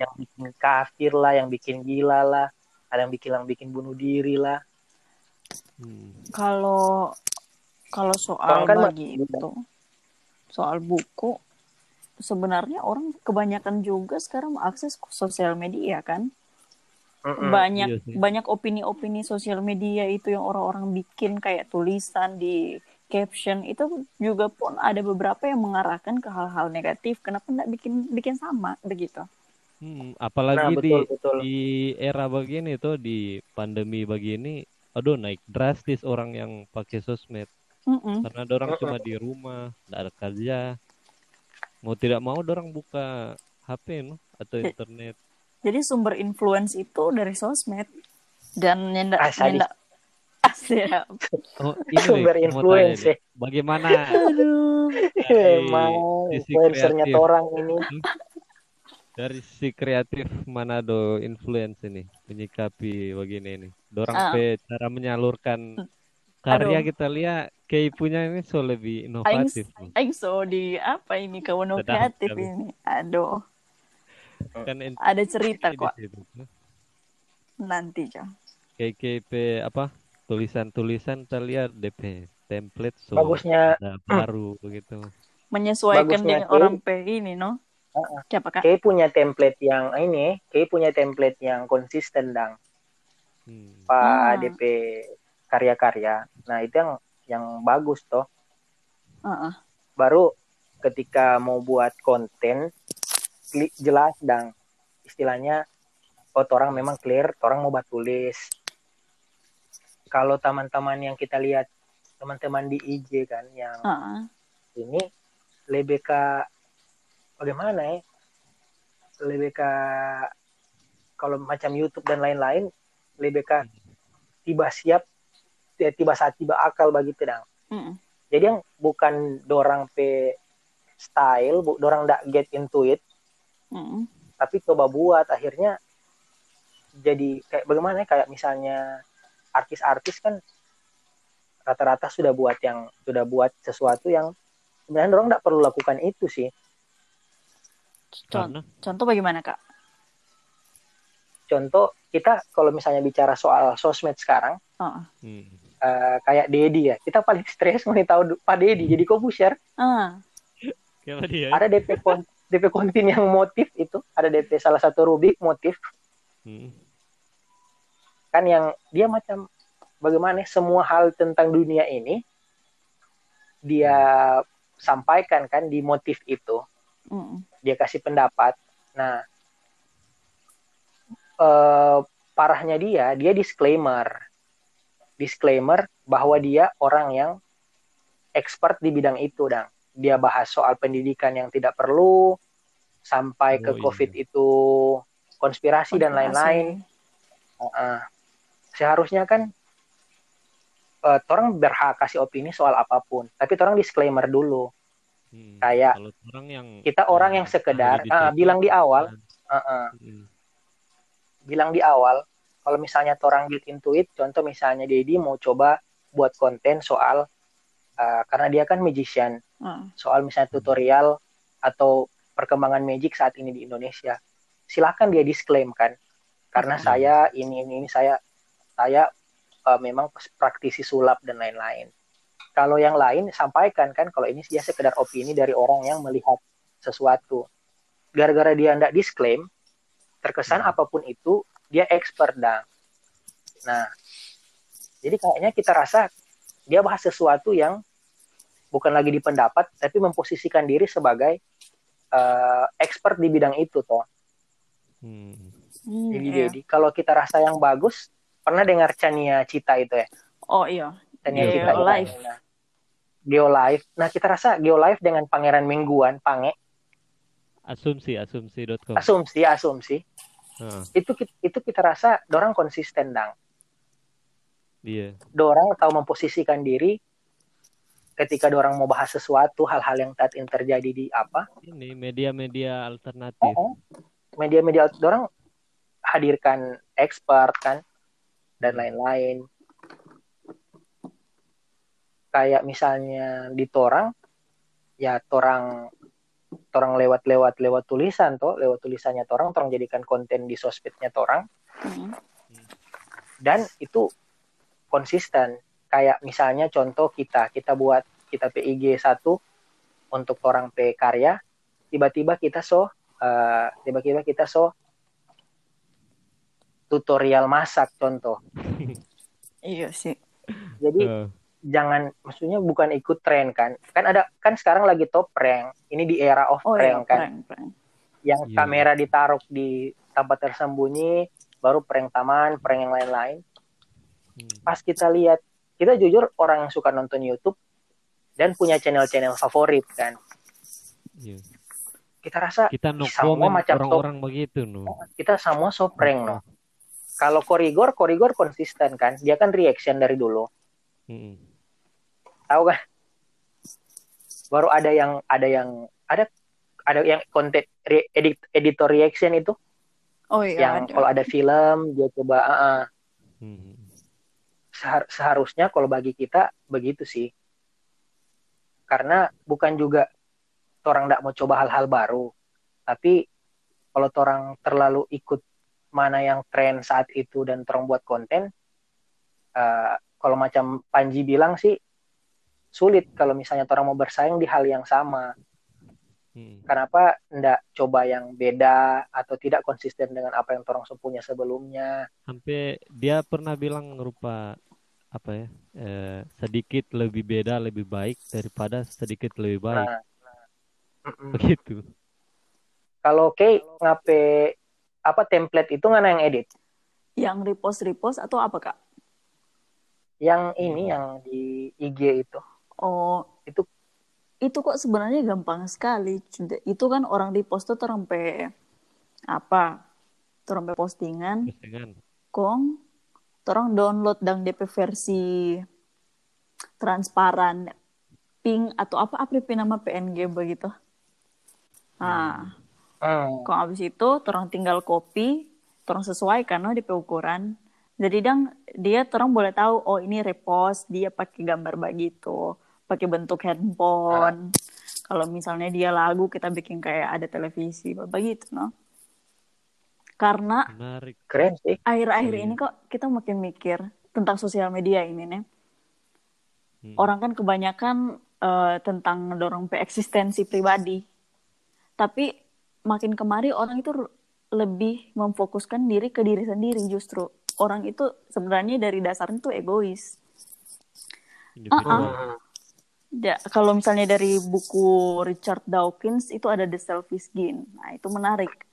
yang bikin kafir lah, yang bikin gila lah, ada yang bikin yang bikin bunuh diri lah. Hmm. Kalau kalau soal Orang kan bagi itu, soal buku, sebenarnya orang kebanyakan juga sekarang mengakses sosial media kan. Mm-mm. Banyak Iya sih. banyak opini-opini sosial media itu yang orang-orang bikin kayak tulisan di caption itu juga pun ada beberapa yang mengarahkan ke hal-hal negatif. Kenapa nggak bikin bikin sama begitu? Hmm, Nah apalagi di betul betul. di era begini tuh di pandemi begini, aduh naik drastis orang yang pakai sosmed Mm-mm. karena ada orang cuma di rumah, nggak ada kerja, mau tidak mau orang buka HP no atau Ya. internet. Jadi sumber influence itu dari sosmed dan nyenda Ah, sadis. nyenda siap. Oh, ini Sumber influence ya. bagaimana Aduh. dari Emang sisi influencernya kreatif orang ini. dari sisi kreatif Manado influence ini menyikapi begini ini. Dorang Ah. pe cara menyalurkan karya Aduh. kita lihat kayak punya ini so lebih Aing, inovatif. loh. aing so di apa ini kawan kreatif ini. Aduh, Kan ent- ada cerita kok nanti, kayak pe apa tulisan-tulisan terlihat DP template so Bagusnya ada baru begitu. Menyesuaikan Bagusnya dengan orang P ini, no? Heeh. Siapa Kak? punya template yang ini, kayak punya template yang konsisten dang. Hmm. Pak Ah. DP karya-karya. Nah itu yang yang bagus toh. Heeh. baru ketika mau buat konten jelas dan istilahnya oh orang memang clear orang mau buat tulis kalau teman-teman yang kita lihat teman-teman di IG kan yang Heeh. ini lebih ke bagaimana ya lebih ke kalau macam YouTube dan lain-lain lebih ke tiba siap ya, tiba saat tiba akal begitu dong Mm-mm. jadi yang bukan dorang pe style bu dorang ndak get into it Tapi coba buat akhirnya jadi kayak bagaimana ya kayak misalnya artis-artis kan rata-rata sudah buat yang sudah buat sesuatu yang sebenarnya dorang ndak perlu lakukan itu sih Con- Karena Contoh bagaimana, Kak? contoh kita kalau misalnya bicara soal sosmed sekarang Heeh. hmm. eh, kayak Dedi ya kita paling stres mau tahu Pak Dedi jadi kompuser Ah, Siapa dia? ada DP DP kontin yang motif itu ada DP salah satu rubik motif. Hmm. kan yang dia macam bagaimana semua hal tentang dunia ini dia sampaikan kan di motif itu. Mm. dia kasih pendapat. Nah eh, parahnya dia dia disclaimer. Disclaimer bahwa dia orang yang expert di bidang itu dan dia bahas soal pendidikan yang tidak perlu sampai ke Oh, iya. covid itu konspirasi dan Konspirasi. lain-lain Heeh. seharusnya kan eh, orang berhak kasih opini soal apa pun tapi orang disclaimer dulu Hmm. Kayak Kalau orang yang kita orang yang sekedar situ, bilang di awal kan, Heeh. hmm, bilang di awal kalau misalnya orang get into it contoh misalnya Dedi mau coba buat konten soal eh, karena dia kan magician Ah. soal misalnya tutorial atau perkembangan magic saat ini di Indonesia silakan dia disclaim kan karena Oke. saya ini ini ini saya saya eh, memang praktisi sulap dan lain-lain kalau yang lain sampaikan kan kalau ini dia sekedar opini dari orang yang melihat sesuatu gara-gara dia tidak disclaim terkesan Hmm. apa pun itu dia expert dah nah jadi kayaknya kita rasa dia bahas sesuatu yang bukan lagi di pendapat tapi memposisikan diri sebagai eh, expert di bidang itu toh hmm. Jadi iya. jadi kalau kita rasa yang bagus pernah dengar Chania Cita itu ya Oh iya. Chania Iya, Cita itu. Geolife. Nah, Geolife. Nah kita rasa Geolife dengan Pangeran Mingguan Pange asumsi asumsi.com asumsi asumsi Heeh, itu itu kita rasa dorang konsisten dang iya dorang tahu memposisikan diri ketika dorang mau bahas sesuatu hal-hal yang saat ini terjadi di apa? Ini media-media alternatif. Oh, media-media dorang hadirkan expert kan dan lain-lain. Kayak misalnya di torang ya torang torang lewat-lewat lewat tulisan toh lewat tulisannya torang torang jadikan konten di sosmednya torang. Hmm. dan itu konsisten kayak misalnya contoh kita kita buat kita PIG satu untuk orang P karya tiba-tiba kita so eh, tiba-tiba kita so tutorial masak contoh Iya sih. jadi Eh, jangan maksudnya bukan ikut tren kan kan ada kan sekarang lagi top prank ini di era of Oh iya, prank kan prank, prank. yang Iya. kamera ditaruh di tempat tersembunyi baru prank taman prank yang lain-lain hmm. pas kita lihat kita jujur orang yang suka nonton YouTube dan punya channel-channel favorit kan Iya. kita rasa kita no Semua macam orang-orang begitu no kita semua so prank no kalau korigor korigor konsisten kan dia kan reaction dari dulu Hmm. tahu kan baru ada yang ada yang ada ada yang konten re- edit editor reaction itu Oh iya, yang ada. kalau ada film dia coba ah, ah. Hmm. Sehar- seharusnya kalau bagi kita begitu sih. Karena bukan juga orang tidak mau coba hal-hal baru tapi kalau orang terlalu ikut mana yang tren saat itu dan orang buat konten eh, kalau macam Panji bilang sih sulit kalau misalnya orang mau bersaing di hal yang sama. Hmm. kenapa ndak coba yang beda atau tidak konsisten dengan apa yang orang punya sebelumnya? Sampai dia pernah bilang rupa apa ya eh, sedikit lebih beda lebih baik daripada sedikit lebih baik. nah. Mm-mm. begitu. Kalau Kay ngape apa template itu nggak yang edit? Yang repost repost atau apa kak? yang ini yang di IG itu. Oh. Itu- itu kok sebenarnya gampang sekali. Itu kan orang repost tuh terempe apa? Terempe postingan, postingan. Kong, orang download dang DP versi transparan, pink atau apa apa nama PNG begitu. Nah, Hmm. Kok abis itu, orang tinggal copy, orang sesuaikan no DP ukuran. Jadi dang dia orang boleh tahu oh ini repost dia pakai gambar begitu, pakai bentuk handphone. Kalau misalnya dia lagu kita bikin kayak ada televisi begitu no. Karena menarik keren sih akhir-akhir Iya. ini kok kita makin mikir tentang sosial media ini nih. Hmm. Orang kan kebanyakan eh, tentang dorong pe eksistensi pribadi. Tapi makin kemari orang itu lebih memfokuskan diri ke diri sendiri justru orang itu sebenarnya dari dasarnya tuh egois individual. Hmm. Ya, kalau misalnya dari buku Richard Dawkins itu ada The Selfish Gene. Nah, itu menarik.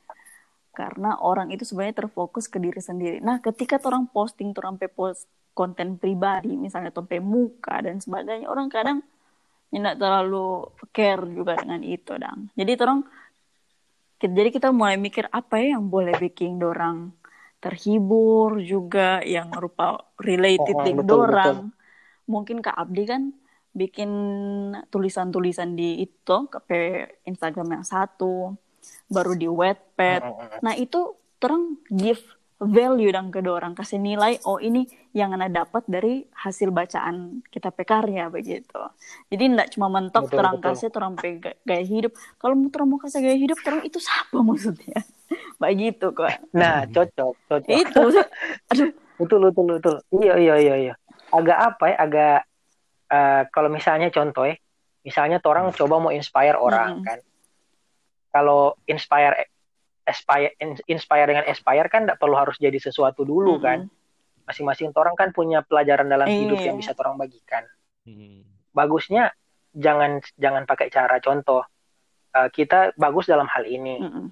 Karena orang itu sebenarnya terfokus ke diri sendiri. Nah, ketika orang posting, orang post konten pribadi, misalnya sampai muka dan sebagainya, orang kadang tidak terlalu care juga dengan itu, dang. Jadi orang jadi kita mulai mikir apa ya yang boleh bikin dorang terhibur juga yang rupa related Oh, dengan betul, dorang. Mungkin Kak Abdi kan bikin tulisan-tulisan di itu ke Instagram yang satu, baru di Wattpad. Hmm. Nah itu terang give value dan ke orang kasih nilai oh ini yang anda dapat dari hasil bacaan kita pekarya begitu. Jadi tidak cuma mentok Betul, terang betul. kasih terang gaya hidup. Kalau mau terang mau kasih gaya hidup terang itu siapa maksudnya? Begitu kok. Nah, cocok, cocok. Itu aduh Betul, betul, betul. Iya, iya, iya, iya. Agak apa ya? Agak eh, kalau misalnya contoh ya, misalnya orang coba mau inspire orang Mm-mm. kan. Kalau inspire aspire in- inspire dengan aspire kan tidak perlu harus jadi sesuatu dulu kan. Masing-masing orang kan punya pelajaran dalam hidup Iya. yang bisa orang bagikan. Hmm. Bagusnya jangan jangan pakai cara contoh. eh, kita bagus dalam hal ini. Mm-mm.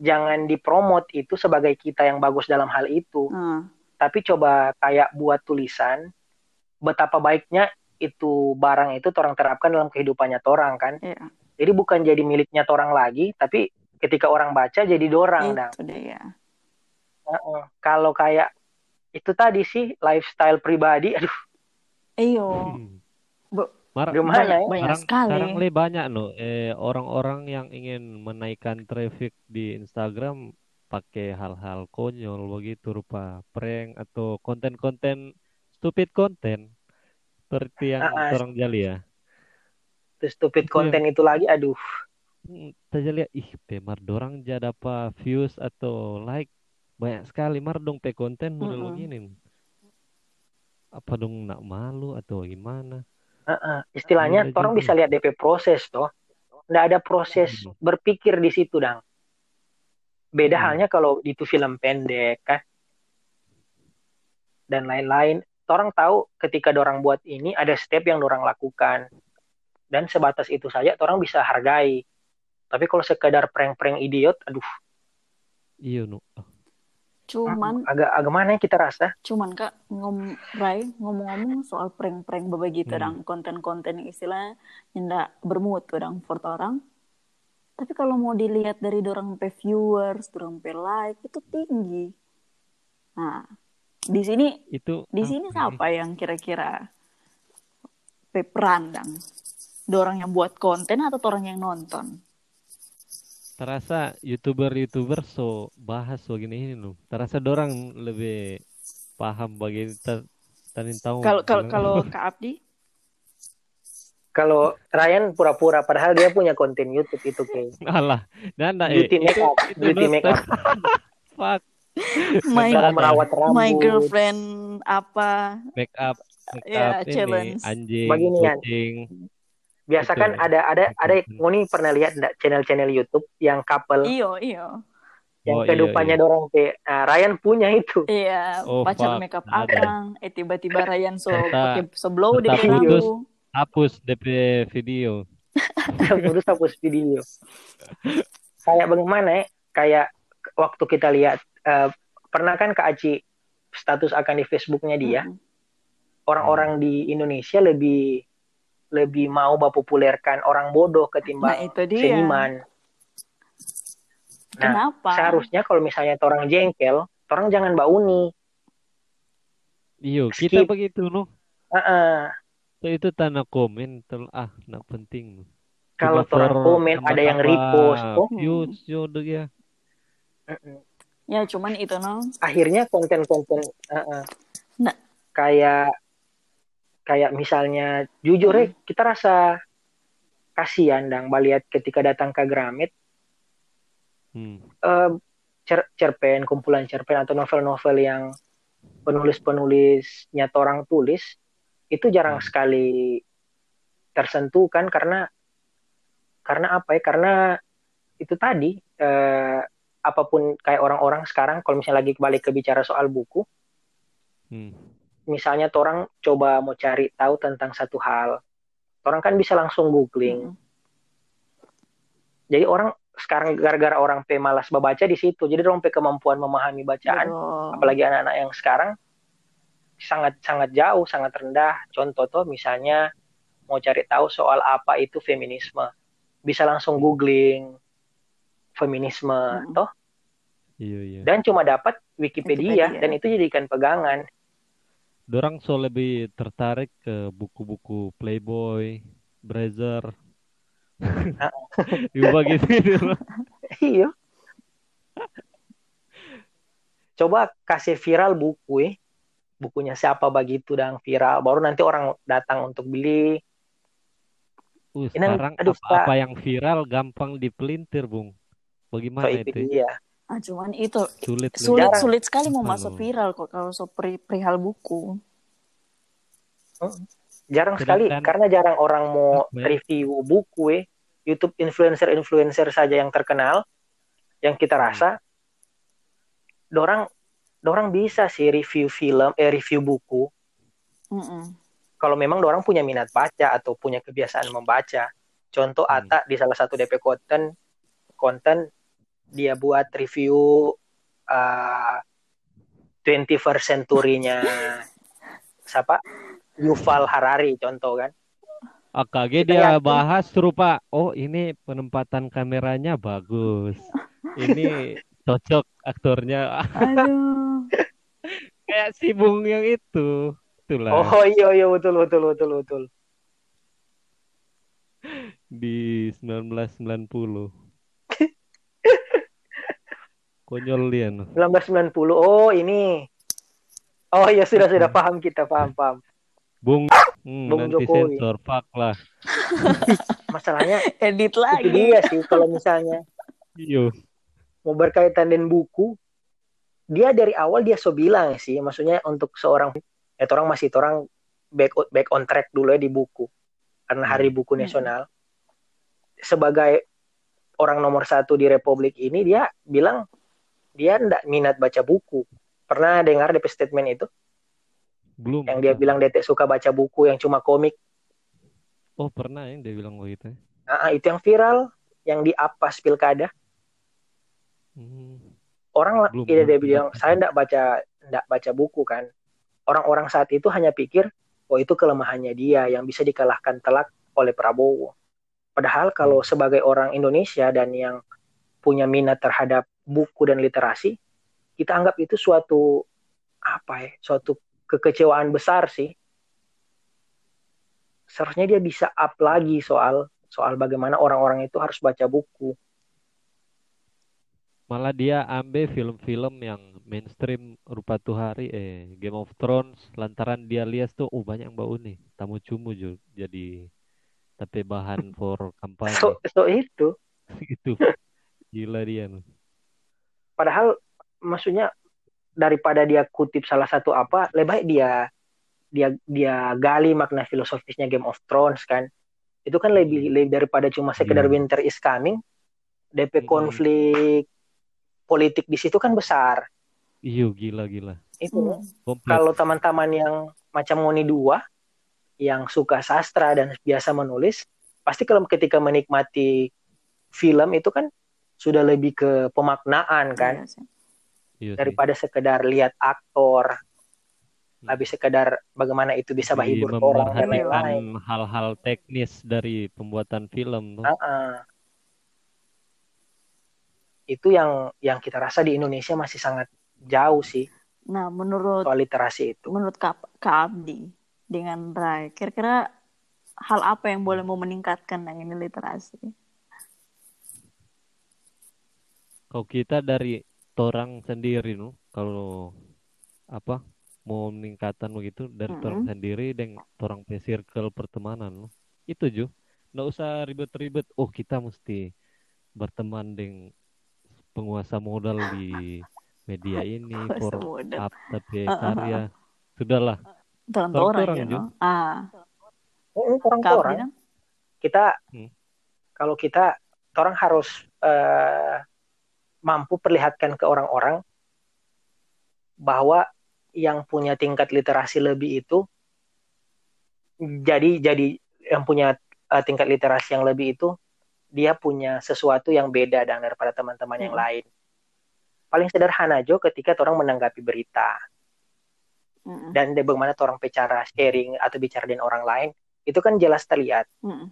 Jangan dipromot itu sebagai kita yang bagus dalam hal itu. Nah, tapi coba kayak buat tulisan betapa baiknya itu barang itu orang terapkan dalam kehidupannya orang kan iya. Jadi bukan jadi miliknya orang lagi tapi ketika orang baca jadi dorang dang Itu dia. Heeh. kalau kayak itu tadi sih lifestyle pribadi aduh Iyo. Hmm. Bu- Mar- gimana ya Banyak sekarang, sekali. sekarang le banyak no eh, orang-orang yang ingin menaikkan traffic di Instagram pakai hal-hal konyol begitu rupa prank atau konten-konten stupid konten seperti yang Ah, ah. orang jali ya. Terus stupid konten itu lagi aduh Hmm, Kita lihat ih pemar dorang jadi apa views atau like banyak sekali mar dong pe konten model Mm-mm. begini. Apa dong nak malu atau gimana? Heeh. istilahnya Iya orang bisa lihat DP proses toh nggak ada proses Hmm. berpikir di situ dang beda Hmm. halnya kalau itu film pendek kan dan lain-lain orang tahu ketika orang buat ini ada step yang orang lakukan dan sebatas itu saja orang bisa hargai. Tapi kalau sekedar prank-prank idiot aduh. Iya no. Ah, Cuman agak agak mana ya kita rasa? Cuman kak ngom Rai ngomong-ngomong soal prank-prank begitu Hmm. dang. Konten-konten yang istilahnya tidak bermutu dang for orang. Tapi kalau mau dilihat dari dorang pe viewers dorang pe like itu tinggi. Nah di sini Itu di sini ini? siapa yang kira-kira pe peran dang dorang yang buat konten atau orang yang nonton terasa youtuber-youtuber so bahas so gini ini loh. Terasa dorang lebih paham bagi ta- tanin tahu. kalau kalau bilang, kalau kak Abdi kalau Ryan pura-pura padahal dia punya konten YouTube itu kayak alah, nanda eh beauty itu makeup itu beauty no, makeup fuck my Ada. merawat rambut my girlfriend apa make up make up ini challenge. anjing, Beginian. kucing. Biasa kan ada ada ada ngoni pernah lihat enggak channel-channel YouTube yang couple iyo iyo yang Oh, iya, kehidupannya iya. dorong ke nah, Ryan punya itu Iya, Oh, pacar fuck. makeup Ada. akang, eh tiba-tiba Ryan so pakai so blow di putus. Hapus DP video. terus hapus video kayak bagaimana ya kayak waktu kita lihat eh, pernah kan Kak Aci status akan di Facebooknya dia orang-orang di Indonesia lebih lebih mau populerkan orang bodoh Nah ketimbang itu dia. seniman Nah, Kenapa? seharusnya kalau misalnya orang jengkel orang jangan bauni Iyo, kita Skip. begitu no. Heeh. So, itu tanda komen tel ah nak penting. kalau orang komen ada yang repost oh yo deh ya. mm-mm. Ya cuman itu no. akhirnya konten-konten heeh. Nah. kayak kayak misalnya jujur ya kita rasa kasihan dang baliat ketika datang ke Gramet Hmm. eh, cer- cerpen kumpulan cerpen atau novel-novel yang penulis-penulisnya orang tulis itu jarang Hmm. sekali tersentuh kan karena karena apa ya karena itu tadi eh, apa pun kayak orang-orang sekarang kalau misalnya lagi balik ke bicara soal buku Hmm. Misalnya orang coba mau cari tahu tentang satu hal orang kan bisa langsung googling Mm. jadi orang sekarang gara-gara orang pe malas membaca di situ jadi orang pe kemampuan memahami bacaan Betul. apalagi anak-anak yang sekarang sangat sangat jauh sangat rendah contoh tuh misalnya mau cari tahu soal apa itu feminisme bisa langsung googling feminisme Mm-mm. toh Iya iya. dan cuma dapat Wikipedia, Wikipedia. dan itu jadikan pegangan Dorang so lebih tertarik ke buku-buku Playboy, Brazzer. Juga gitu. gitu. iya coba kasih viral buku eh bukunya siapa begitu dan viral baru nanti orang datang untuk beli Uh, Ini- sekarang aduh, apa-apa yang viral gampang dipelintir, Bung. so Bagaimana itu itu? dia Ah, cuman itu Sulit. sulit Jarang. sulit sekali mau masuk viral kok kalau so peri- perihal buku. jarang sekali Sedangkan- karena jarang orang mau ya? review buku eh YouTube influencer-influencer saja yang terkenal yang kita Hmm. rasa dorang dorang bisa sih review film eh review buku Mm-mm. kalau memang orang punya minat baca atau punya kebiasaan membaca. Contoh Hmm. Ata di salah satu DP konten konten dia buat review uh, 21st century-nya siapa? Yuval Harari contoh kan. AKG Kita dia yakin- bahas serupa. Oh, ini penempatan kameranya bagus. Ini cocok aktornya. Aduh. Kayak si Bung yang itu. Itulah Oh iya iya betul betul betul betul. di 1990. Konyol dia. no. 1990. Oh ini. Oh iya sudah sudah paham kita paham paham. Bung, hmm, Bung nanti Jokowi. sensor fuck lah. Masalahnya Edit itu lagi. dia sih kalau misalnya Iyo. mau berkaitan dengan buku dia dari awal dia so bilang sih maksudnya untuk seorang ya orang masih orang back back on track dulu ya di buku karena hari buku Hmm. nasional sebagai orang nomor satu di republik ini dia bilang dia ndak minat baca buku. Pernah dengar DP statement itu? Belum. yang dia bilang dia tak suka baca buku yang cuma komik. Oh, pernah yang dia bilang begitu. Ah, itu yang viral yang di apas pilkada. Hmm. orang Belum, tidak dia bilang saya tidak baca tidak baca buku kan. Orang-orang saat itu hanya pikir oh itu kelemahannya dia yang bisa dikalahkan telak oleh Prabowo. Padahal kalau sebagai orang Indonesia dan yang punya minat terhadap buku dan literasi kita anggap itu suatu apa ya suatu kekecewaan besar sih. Seharusnya dia bisa up lagi soal soal bagaimana orang-orang itu harus baca buku. Malah dia ambil film-film yang mainstream rupa tuh hari eh Game of Thrones. Lantaran dia lihat tuh oh banyak bau nih tamu cumu juga jadi tapi bahan for kampanye. So, so itu. Itu. Gila dia. Padahal maksudnya daripada dia kutip salah satu apa lebih baik dia dia dia gali makna filosofisnya Game of Thrones kan itu kan lebih lebih daripada cuma sekedar Iya. winter is coming DP Mm. konflik politik di situ kan besar iyo gila gila itu Hmm. kalau teman-teman yang macam Moni dua yang suka sastra dan biasa menulis pasti kalau ketika menikmati film itu kan sudah lebih ke pemaknaan kan Iya sih. Iya daripada sekedar lihat aktor Hmm. habis sekedar bagaimana itu bisa menghibur orang dan memperhatikan lain-lain. hal-hal teknis dari pembuatan film tuh. Ah-ah. Itu yang yang kita rasa di Indonesia masih sangat jauh sih Nah, menurut soal literasi itu. menurut Kak, Kak Abdi dengan Rai, kira-kira hal apa yang boleh mau meningkatkan yang ini literasi? Kalau kita dari orang sendiri nu, kalau apa mau meningkatan begitu dari Mm-mm. orang sendiri dan orang pe circle pertemanan nu. Itu ju. Nggak usah ribet-ribet. Oh kita mesti berteman dengan penguasa modal di media ini for up tapi Uh, uh, uh, karya. Sudahlah. Orang Orang-orang orang ya, juga. no? Ah, Oh, orang orang kita Hmm. kalau kita orang harus eh, mampu perlihatkan ke orang-orang bahwa yang punya tingkat literasi lebih itu jadi jadi yang punya uh, tingkat literasi yang lebih itu dia punya sesuatu yang beda dan daripada teman-teman yang Hmm. lain. Paling sederhana aja ketika orang menanggapi berita Mm-mm. dan bagaimana orang bicara sharing atau bicara dengan orang lain itu kan jelas terlihat. Mm-mm.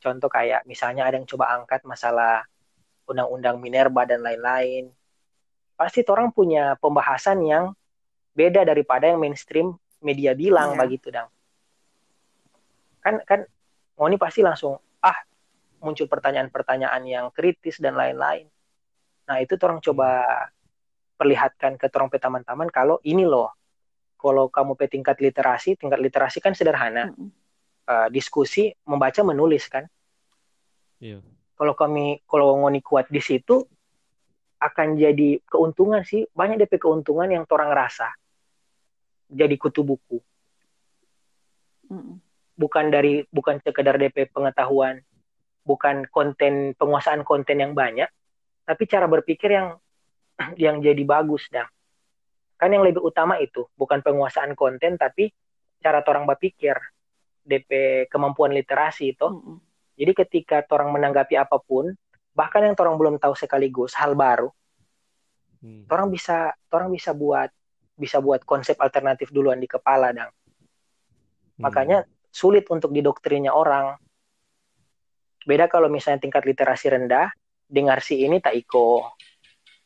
Contoh kayak misalnya ada yang coba angkat masalah undang-undang Minerba dan lain-lain. Pasti orang punya pembahasan yang beda daripada yang mainstream media bilang Iya. begitu dang. Kan kan Ngoni pasti langsung ah muncul pertanyaan-pertanyaan yang kritis dan lain-lain. Nah, itu orang coba perlihatkan ke orang pe teman-teman kalau ini loh. Kalau kamu pe tingkat literasi, tingkat literasi kan sederhana. Mm-mm. Eh, diskusi, membaca, menulis kan. Iya. Kalau kami kalau ngoni kuat di situ akan jadi keuntungan sih. Banyak DP keuntungan yang orang rasa jadi kutu buku. Bukan dari bukan sekedar DP pengetahuan bukan konten penguasaan konten yang banyak tapi cara berpikir yang yang jadi bagus dah kan yang lebih utama itu bukan penguasaan konten tapi cara orang berpikir DP kemampuan literasi itu. Mm-mm. Jadi ketika orang menanggapi apa pun, bahkan yang orang belum tahu sekaligus hal baru, Hmm. orang bisa orang bisa buat bisa buat konsep alternatif duluan di kepala dang. Hmm. Makanya sulit untuk didoktrinnya orang. Beda kalau misalnya tingkat literasi rendah, dengar si ini tak iko.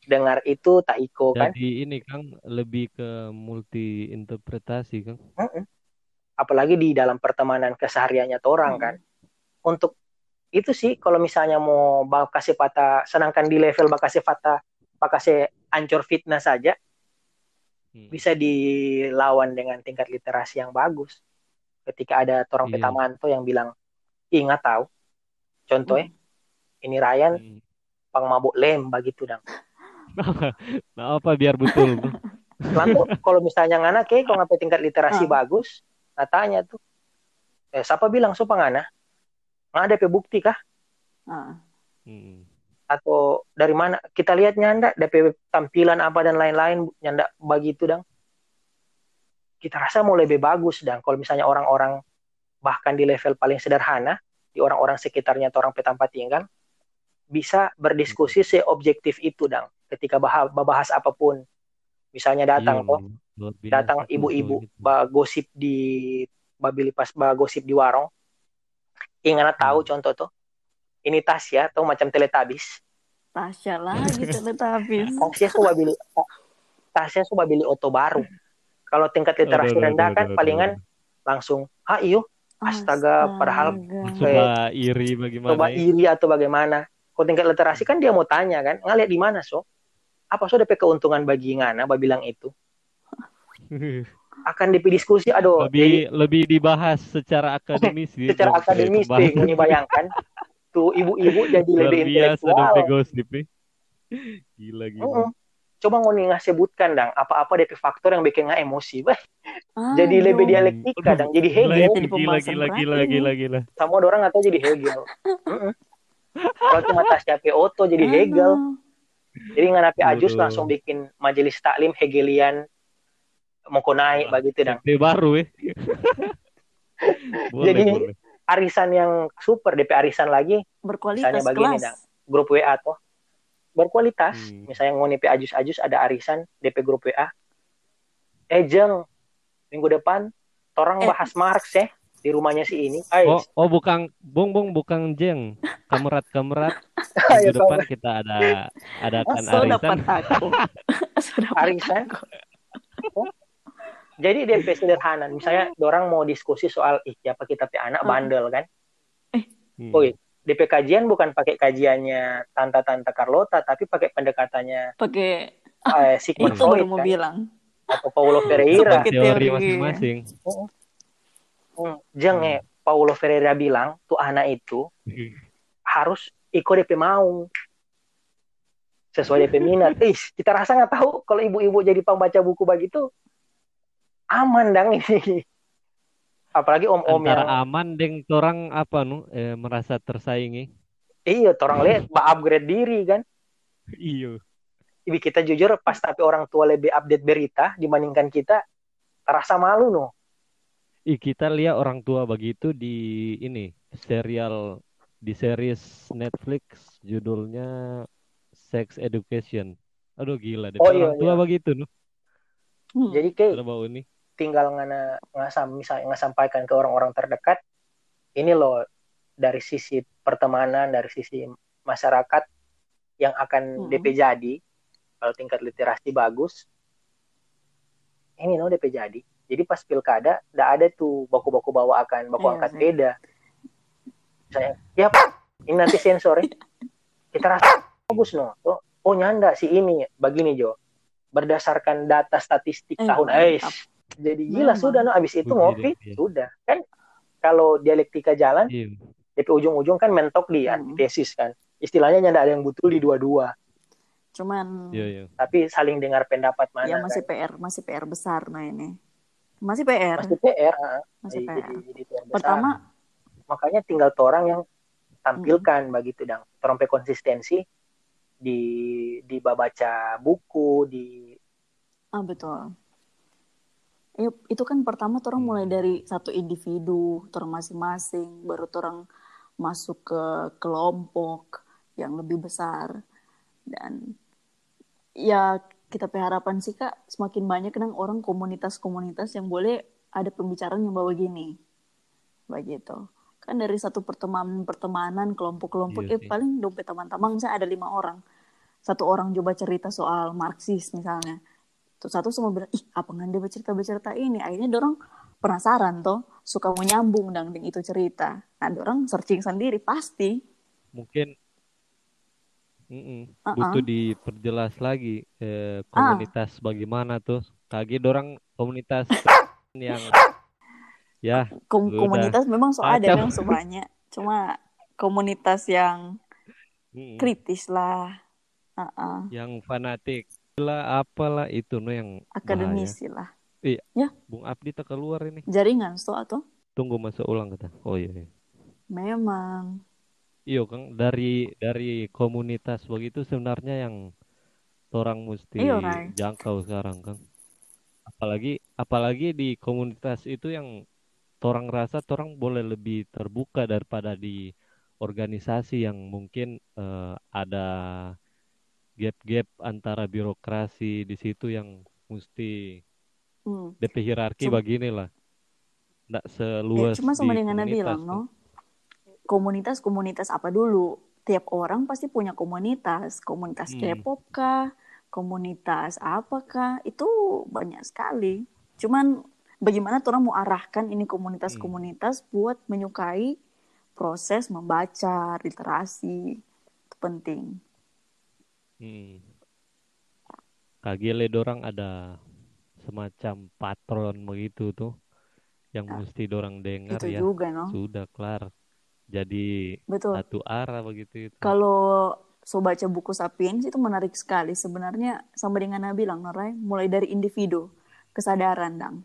Dengar itu tak iko kan. Jadi ini Kang lebih ke multi interpretasi Kang. Mm-mm. Apalagi di dalam pertemanan kesehariannya orang kan. Untuk itu sih kalau misalnya mau bak kasih patah senangkan di level bak kasih patah bak kasih ancur fitnah saja Hmm. bisa dilawan dengan tingkat literasi yang bagus. Ketika ada orang Iya. petamanto yang bilang, ingat tahu, contoh ya, ini Ryan Hmm. pang mabuk lem begitu dang. Nah, apa biar betul? Lalu kalau misalnya ngana ke kalau ngapain tingkat literasi Ah. bagus, nah tanya tuh, eh, siapa bilang so pangana? Ada pe bukti kah? Ah. Hmm. Atau dari mana? Kita lihat nyanda, DP tampilan apa dan lain-lain, nyanda begitu dang. Kita rasa mau lebih bagus dang. Kalau misalnya orang-orang bahkan di level paling sederhana, di orang-orang sekitarnya atau orang petampat tinggal, bisa berdiskusi seobjektif itu dang. Ketika bah- bahas apa pun, misalnya datang Iya, datang ibu-ibu gitu. gosip di babili pas ba gosip di warung ingana tahu Hmm. contoh tuh ini Tasya atau macam teletabis Tasya lagi teletabis. Tasya suka beli Tasya suka beli oto baru kalau tingkat literasi Aduh, aduh, rendah aduh, kan aduh, palingan aduh. langsung ah iyo Astaga, padahal- Astaga. coba iri bagaimana coba ya? iri atau bagaimana kalau tingkat literasi kan dia mau tanya kan ngeliat di mana so apa so DP keuntungan bagi ngana bilang itu akan DP diskusi aduh jadi lebih lebih dibahas secara akademis sih, secara dong, akademis deh ini bayangkan tuh ibu-ibu jadi luar lebih intelektual. Gila gila. Mm-mm. coba ngoni nggak sebutkan dang apa-apa DP faktor yang bikin nggak emosi Wah, Aduh. jadi lebih dialektika Aduh, dang jadi Hegel gila gila gila gila gila. sama orang atau jadi Hegel Mm-mm. kalau cuma Tasya Oto jadi Hegel jadi nggak napi Ajus langsung bikin majelis taklim Hegelian mau naik begitu dang DP baru ya. boleh, Jadi, boleh. arisan yang super DP arisan lagi Berkualitas Misalnya begini, kelas. Dang. grup WA tuh berkualitas Hmm. misalnya ngoni pe ajus-ajus ada arisan DP grup WA eh jeng minggu depan orang Eh. bahas Marx ya di rumahnya si ini Ay, Oh, oh bukan bung bung bukan jeng. Kamerat kamerat. Ayo, Minggu depan kita ada adakan So dapat arisan. aku. Dapat Arisan? aku. Jadi DP sederhana misalnya orang mau diskusi soal ih siapa kita pe anak Hmm. bandel kan Hmm. oh DP kajian bukan pakai kajiannya tante-tante Carlota tapi pakai pendekatannya Pakai eh, Sigmund itu Freud mau kan? bilang. atau Paulo Ferreira Pakai teori masing-masing. Hmm, Jeng Hmm. eh, Paulo Ferreira bilang tuh anak itu harus ikut DP mau sesuai DP minat. Ih, kita rasa nggak tahu kalau ibu-ibu jadi pembaca buku begitu aman dang ini. Apalagi om-om yang Antara aman deng orang apa nu eh, merasa tersaingi. iya orang lihat ba upgrade diri kan. Iyo. Ibi kita jujur pas tapi orang tua lebih update berita dibandingkan kita terasa malu no. Ih, kita lihat orang tua begitu di ini serial di series Netflix judulnya Sex Education. Aduh gila deh. Oh, orang iya, tua iya. begitu. Hmm. Jadi kayak ini. Tinggal ngana ngasam misalnya ngasampaikan ke orang-orang terdekat ini loh dari sisi pertemanan dari sisi masyarakat yang akan Hmm. DP jadi kalau tingkat literasi bagus ini loh DP jadi jadi pas pilkada tidak ada tuh baku-baku bawa akan baku Iya angkat sih. beda saya ya Pak, ini nanti sensor ya kita rasa bagus no oh, oh nyanda si ini begini Jo berdasarkan data statistik Eh, tahun mantap. Jadi gila Memang. sudah no abis itu Puji ngopi iya. sudah kan kalau dialektika jalan Iya. DP ujung-ujung kan mentok di Hmm. antitesis kan istilahnya nyanda ada yang betul di dua-dua Cuman Iya, iya. tapi saling dengar pendapat mana ya masih kan. PR, masih PR besar nah ini. Masih PR, Pasti PR ah. masih jadi, PR. jadi, jadi PR besar. Pertama, makanya tinggal orang yang tampilkan Hmm. begitu dang terompe konsistensi di di baca buku di ah betul. Ya, itu kan pertama orang Hmm. mulai dari satu individu, orang masing-masing, baru orang masuk ke kelompok yang lebih besar. Dan ya kita harapan sih kak semakin banyak kan orang komunitas-komunitas yang boleh ada pembicaraan yang bawa gini. Begitu. Kan dari satu pertemanan pertemanan kelompok-kelompok Iya eh paling dompet teman-teman misalnya ada lima orang. Satu orang coba cerita soal Marxis misalnya terus satu semua bilang ih apa nggak dia bercerita bercerita ini akhirnya dorong penasaran toh suka mau nyambung dan itu cerita nah dorong searching sendiri pasti Mungkin Mm-mm. Uh-uh. butuh diperjelas lagi eh, komunitas bagaimana tuh. Kaki dorang komunitas yang ya Kom- komunitas memang so ada memang so banyak cuma komunitas yang mm, kritis lah Uh-uh. yang fanatik lah apalah itu no yang bahaya. akademisi lah Bung Abdi tak keluar ini. jaringan so atau Tunggu masuk ulang kata. Oh iya. iya. memang Iya Kang, dari dari komunitas begitu sebenarnya yang orang mesti Iya, Rai. jangkau sekarang Kang. Apalagi apalagi di komunitas itu yang orang rasa orang boleh lebih terbuka daripada di organisasi yang mungkin eh, ada gap-gap antara birokrasi di situ yang mesti hmm. DP hierarki Cum- begini lah. Nggak Ya, seluas cuma sama di dengan Nabi komunitas bilang tuh. no komunitas-komunitas apa dulu? Tiap orang pasti punya komunitas. Komunitas Hmm. K-pop kah? Komunitas apakah itu banyak sekali. Cuman bagaimana orang mau arahkan ini komunitas-komunitas buat menyukai proses membaca literasi? Itu penting Hmm. Kagile dorang ada semacam patron begitu tuh yang mesti dorang dengar itu ya. juga no Sudah kelar. Jadi betul satu arah begitu itu. Kalau so baca buku Sapiens itu menarik sekali. Sebenarnya sama dengan Nabi bilang, Norai, mulai dari individu, kesadaran, dang.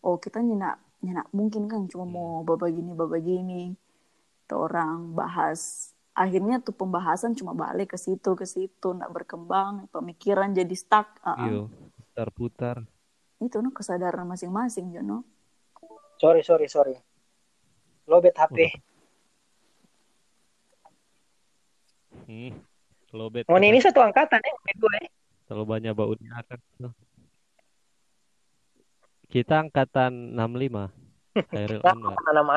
Oh, kita nyenak, nyenak mungkin kan cuma mau baba gini, baba gini. Tuh orang bahas. Akhirnya tuh pembahasan cuma balik ke situ, ke situ, nggak berkembang, pemikiran jadi stuck. Ah. Iyo, putar-putar. Itu no kesadaran masing-masing, Jono. sorry sorry sorry lobet HP Hmm. Lobet oh ini satu angkatan ya gue Terlalu banyak baunya kan. Kita angkatan 65. Khairil Anwar. nama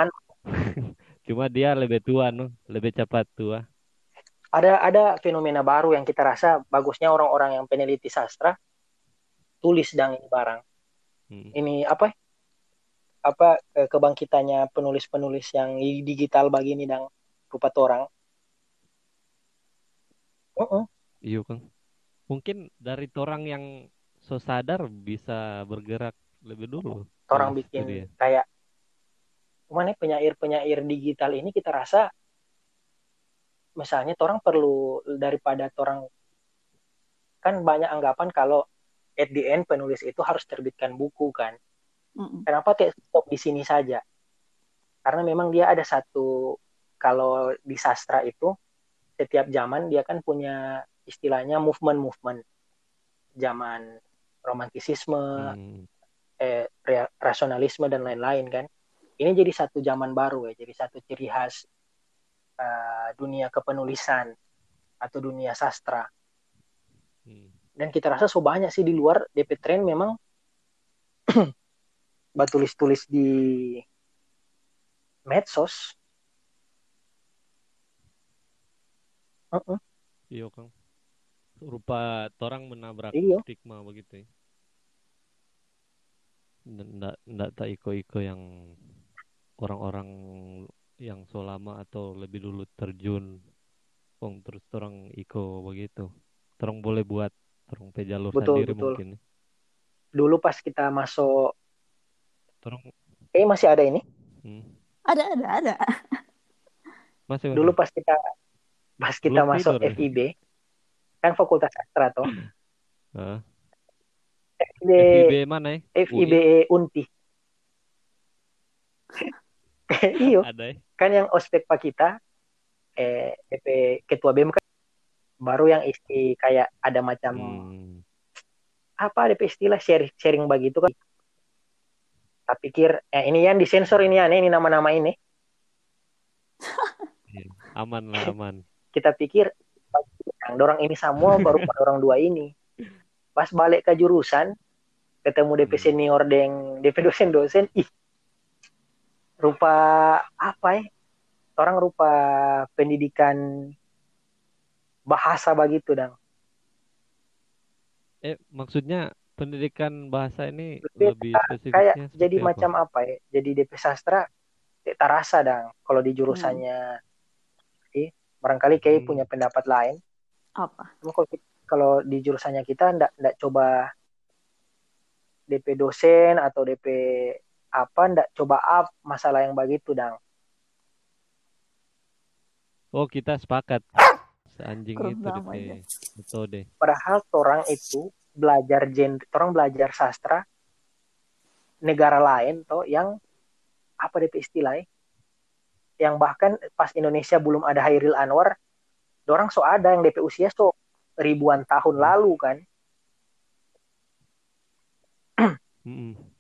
Cuma dia lebih tua no, lebih cepat tua. ada ada fenomena baru yang kita rasa bagusnya orang-orang yang peneliti sastra tulis dang ini barang Hmm. ini apa apa eh, kebangkitannya penulis-penulis yang digital begini dang rupa orang Uh-uh. Iya Kang. Mungkin dari orang yang so sadar bisa bergerak lebih dulu. orang Tulis itu bikin kayak mana penyair-penyair digital ini kita rasa misalnya orang perlu daripada orang kan banyak anggapan kalau at the end penulis itu harus terbitkan buku kan Mm-mm. kenapa tidak stop di sini saja karena memang dia ada satu kalau di sastra itu setiap zaman dia kan punya istilahnya movement-movement zaman romantisisme, Hmm. eh, rasionalisme dan lain-lain kan. Ini jadi satu zaman baru ya, jadi satu ciri khas eh, dunia kepenulisan atau dunia sastra. Hmm. Dan kita rasa so banyak sih di luar DP Trend memang bah tulis-tulis di medsos. Heeh, Iya Kang. Rupa orang menabrak Iya. stigma begitu ya. Ndak ndak tak iko-iko yang orang-orang yang so lama atau lebih dulu terjun. Kong terus orang iko begitu. Orang boleh buat orang pe jalur Betul, sendiri betul. mungkin. ya. Dulu pas kita masuk, Orang eh masih ada ini. hmm. Ada, ada, ada. Masih Dulu masih. pas kita pas kita Belum masuk tidur ya? FIB, kan Fakultas Sastra toh. Hah? FIB, FIB mana ya? FIB UI? Unti. iyo, Ada ya? kan yang ospek pak kita, eh DP ketua BEM kan baru yang isi kayak ada macam Hmm. apa DP istilah sharing sharing begitu kan. Tak pikir eh, ini yang disensor ini ya, ini nama-nama ini. Iya. Aman lah aman. Kita pikir yang dorang ini semua baru orang dua ini. Pas balik ke jurusan, ketemu DP Hmm. senior deng DP dosen-dosen, ih rupa apa ya? Orang rupa pendidikan bahasa begitu dang. Eh maksudnya pendidikan bahasa ini Lebih lebih kayak spesifiknya jadi apa? macam apa ya? Jadi DP sastra tak terasa dang kalau di jurusannya. Eh, barangkali kayak Hmm. punya pendapat lain. Apa? Cuma kalau kita- kalau di jurusannya kita ndak ndak coba DP dosen atau DP apa ndak coba up masalah yang begitu dang. Oh kita sepakat. Seanjing Kurang itu DP aja. metode. Padahal orang itu belajar genre, orang belajar sastra negara lain toh yang apa DP istilahnya? Yang bahkan pas Indonesia belum ada Hairil Anwar, orang so ada yang DP usia so ribuan tahun lalu kan. Mm-mm.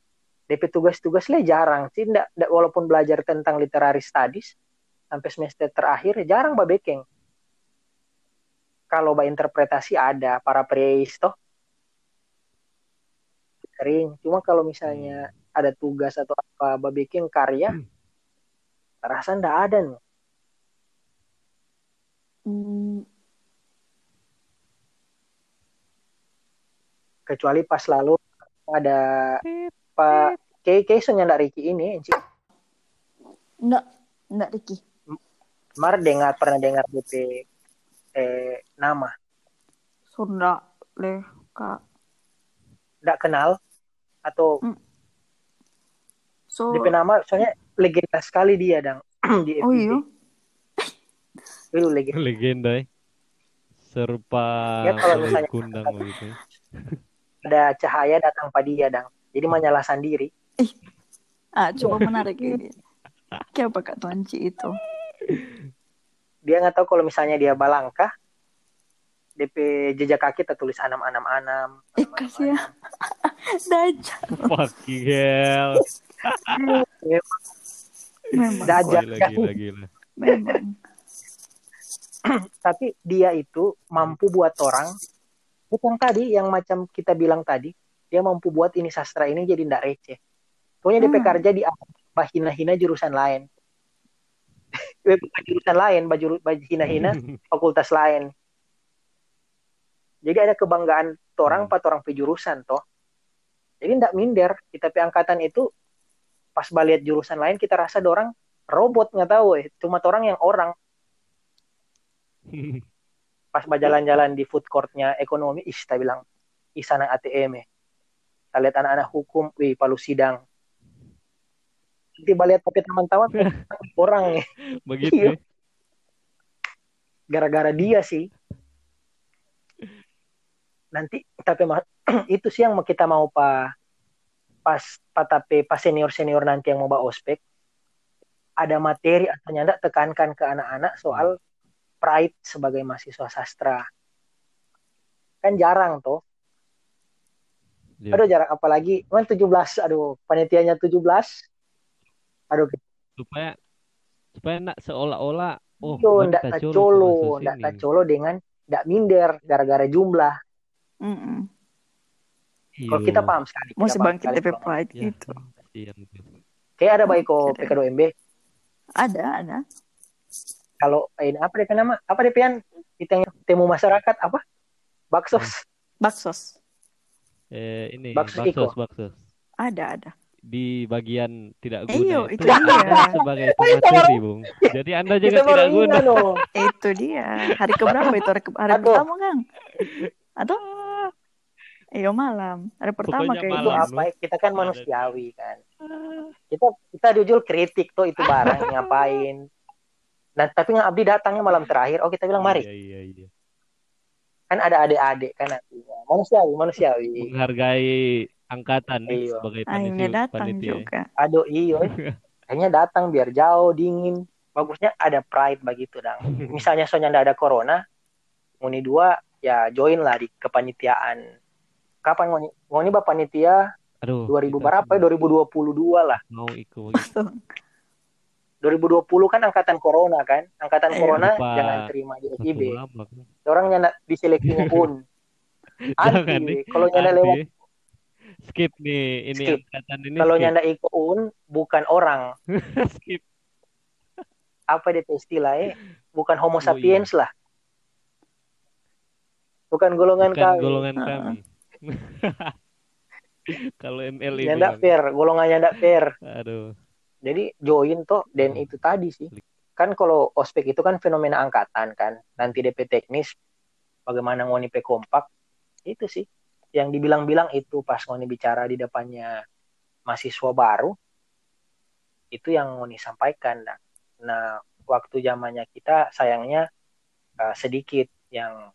DP tugas-tugas lah jarang sih, ndak, ndak- walaupun belajar tentang literary studies sampai semester terakhir jarang babekeng. Kalau ba interpretasi ada para praise toh sering. Cuma kalau misalnya ada tugas atau apa babekeng karya, rasa ndak ada nih. Hmm, Kecuali pas lalu ada Pak Kay Kay so nyandak Ricky ini, Encik. enggak, enggak Ricky. Mar dengar pernah dengar DP eh, nama, Sunda leh kak. ndak kenal atau So, DP nama soalnya legenda sekali dia dang di oh iya. Itu legenda. Legenda ya. Serupa Ya, kalau misalnya- kundang begitu. Ada cahaya datang pada dia dang. Jadi menyala sendiri. Ah, coba menarik ini. Siapa Kak Tuanci itu? Dia nggak tahu kalau misalnya dia balangkah DP jejak kaki tertulis anam anam anam. Eh. Fucking hell. Memang. Gila gila gila. Memang. Tapi dia itu mampu buat orang yang tadi yang macam kita bilang tadi dia mampu buat ini sastra ini jadi ndak receh. Pokoknya Hmm. kerja di hina-hina jurusan lain. Eh, Bukan jurusan lain, baju hina-hina fakultas lain. Jadi ada kebanggaan orang Hmm. empat orang jurusan toh. Jadi ndak minder kita pe angkatan itu pas baliat jurusan lain kita rasa orang robot nggak tahu eh cuma orang yang orang pas berjalan-jalan di food courtnya ekonomi ih kita bilang ih sana ATM eh. Kita lihat anak-anak hukum wih palu sidang nanti baliat tapi teman-teman orang eh Begitu. Iya. ya. gara-gara dia sih nanti tapi itu sih yang kita mau pa pas pa tapi pas senior senior nanti yang mau bawa ospek ada materi atau nyanda tekankan ke anak-anak soal pride sebagai mahasiswa sastra kan jarang tuh Iya. aduh jarang apalagi kan 17 aduh panitianya 17 aduh supaya supaya nak seolah-olah oh Yo, ndak kita tak colo ndak tak colo dengan ndak minder gara-gara jumlah. Mm-mm. Kalau Iyo. kita paham sekali. Mau sebangkit kalau- Pride Ya, gitu. tuh. Kayak ada baik kok Oke deh. PK2MB. Ada, ada. Kalau ini apa DP nama? Apa DP yang kita temu masyarakat apa? Baksos. Baksos. Eh, ini Baksos baksos Ada, ada. di bagian tidak Eh, guna iyo, itu itu dia. Sebagai pemateri, Bung. Jadi Anda juga Kita tidak guna. loh. Itu dia. Hari keberapa itu? Hari, ke- hari Aduh. pertama, Kang? Atau? Iya malam. Hari pertama Pokoknya kayak Itu malam. apa? Kita kan manusiawi kan. Kita kita jujur kritik tuh itu barang ngapain. Dan tapi nggak Abdi datangnya malam terakhir. Oh kita bilang mari. Iya, iya, iya. Kan ada adik-adik kan nantinya. Manusiawi, manusiawi. Menghargai angkatan nih Iya. sebagai Akhirnya panitia. datang panitia. juga. Aduh iyo. Kayaknya datang biar jauh dingin. Bagusnya ada pride begitu dong. Misalnya soalnya ndak ada corona, Muni dua ya join lah di kepanitiaan. Kapan Muni? Muni bapak panitia Aduh, 2000 kita berapa ya? 2022 lah. Mau ikut. 2020 kan angkatan corona kan. Angkatan Iya. corona Lupa jangan terima di FIB. Orang nyanda diseleksinya pun. Jangan nih. Anti. Kalau nyanda lewat. Skip nih, ini Skip. angkatan ini kalau skip. nyanda ikut un bukan orang. skip. Apa dia istilahnya? Bukan homo Oh, iya. sapiens lah. Bukan golongan Bukan kami. golongan Heeh. kami. Kalau ML ini. Nyanda Bang. fair, golongannya ndak fair. Aduh. Jadi join toh dan Hmm. itu tadi sih. Kan kalau ospek itu kan fenomena angkatan kan. Nanti DP teknis bagaimana ngoni pe kompak itu sih yang dibilang-bilang itu pas ngoni bicara di depannya mahasiswa baru itu yang ngoni sampaikan nah, nah waktu zamannya kita sayangnya uh, sedikit yang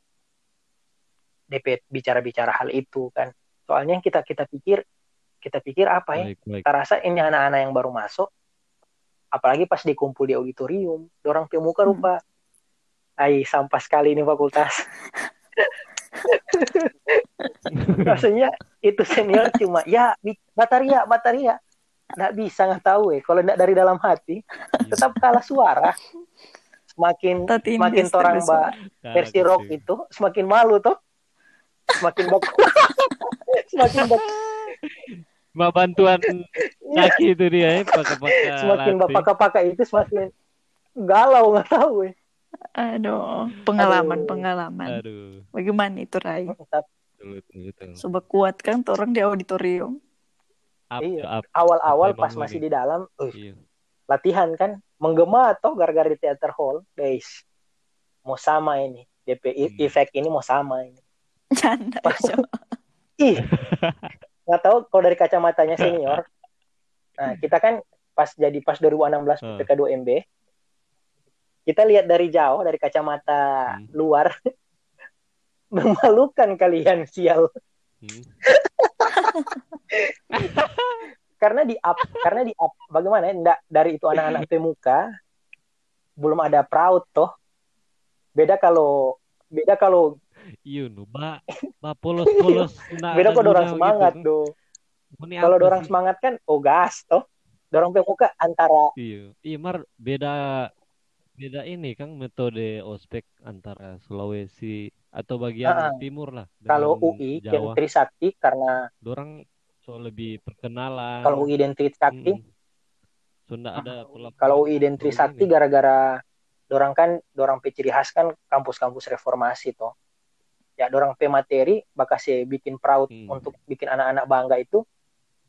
DP bicara-bicara hal itu kan soalnya kita kita pikir kita pikir apa ya Baik, baik. kita rasa ini anak-anak yang baru masuk apalagi pas dikumpul di auditorium orang pemuka Hmm. rupa. Ai sampah sekali ini fakultas. Maksudnya itu senior cuma ya bataria bataria. Nggak bisa nggak tahu eh kalau nggak dari dalam hati tetap kalah suara. Semakin Tadi semakin orang mbak versi rock kecil. itu semakin malu tuh semakin bak semakin bak Mbak bantuan kaki itu dia ya, pakai-pakai semakin latih. bapak-bapak itu semakin galau nggak tahu eh. Aduh, pengalaman, Aduh. pengalaman. Aduh, Bagaimana itu, Rai? Coba kuatkan tuh orang di auditorium. Up, Iya. up. awal-awal pas bangun masih di dalam eh, Iya. latihan kan menggema atau gara-gara di theater hall guys mau sama ini DP Hmm. efek ini mau sama ini Canda, Jo. ih nggak tahu kalau dari kacamatanya senior nah kita kan pas jadi pas 2016 Hmm. PPK 2 MB kita lihat dari jauh dari kacamata Hmm. luar memalukan kalian sial Hmm. karena di up karena di up bagaimana ya dari itu anak-anak pemuka belum ada proud toh beda kalau beda kalau Iya nu, ba, ba polos-polos. nggak beda kalau orang guna semangat gitu. do kalau orang semangat kan oh gas toh dorong pemuka antara Iya, iya mar beda beda ini Kang metode ospek antara Sulawesi atau bagian Ah, ah. timur lah kalau UI Jawa. yang Trisakti karena Dorang so lebih perkenalan. kalau UI dan Trisakti Mm-mm. So nggak ada pola- kalau UI Trisakti ini. gara-gara dorang kan dorang pe ciri khas kan kampus-kampus reformasi toh ya dorang pe materi bakal sih bikin proud Hmm. untuk bikin anak-anak bangga itu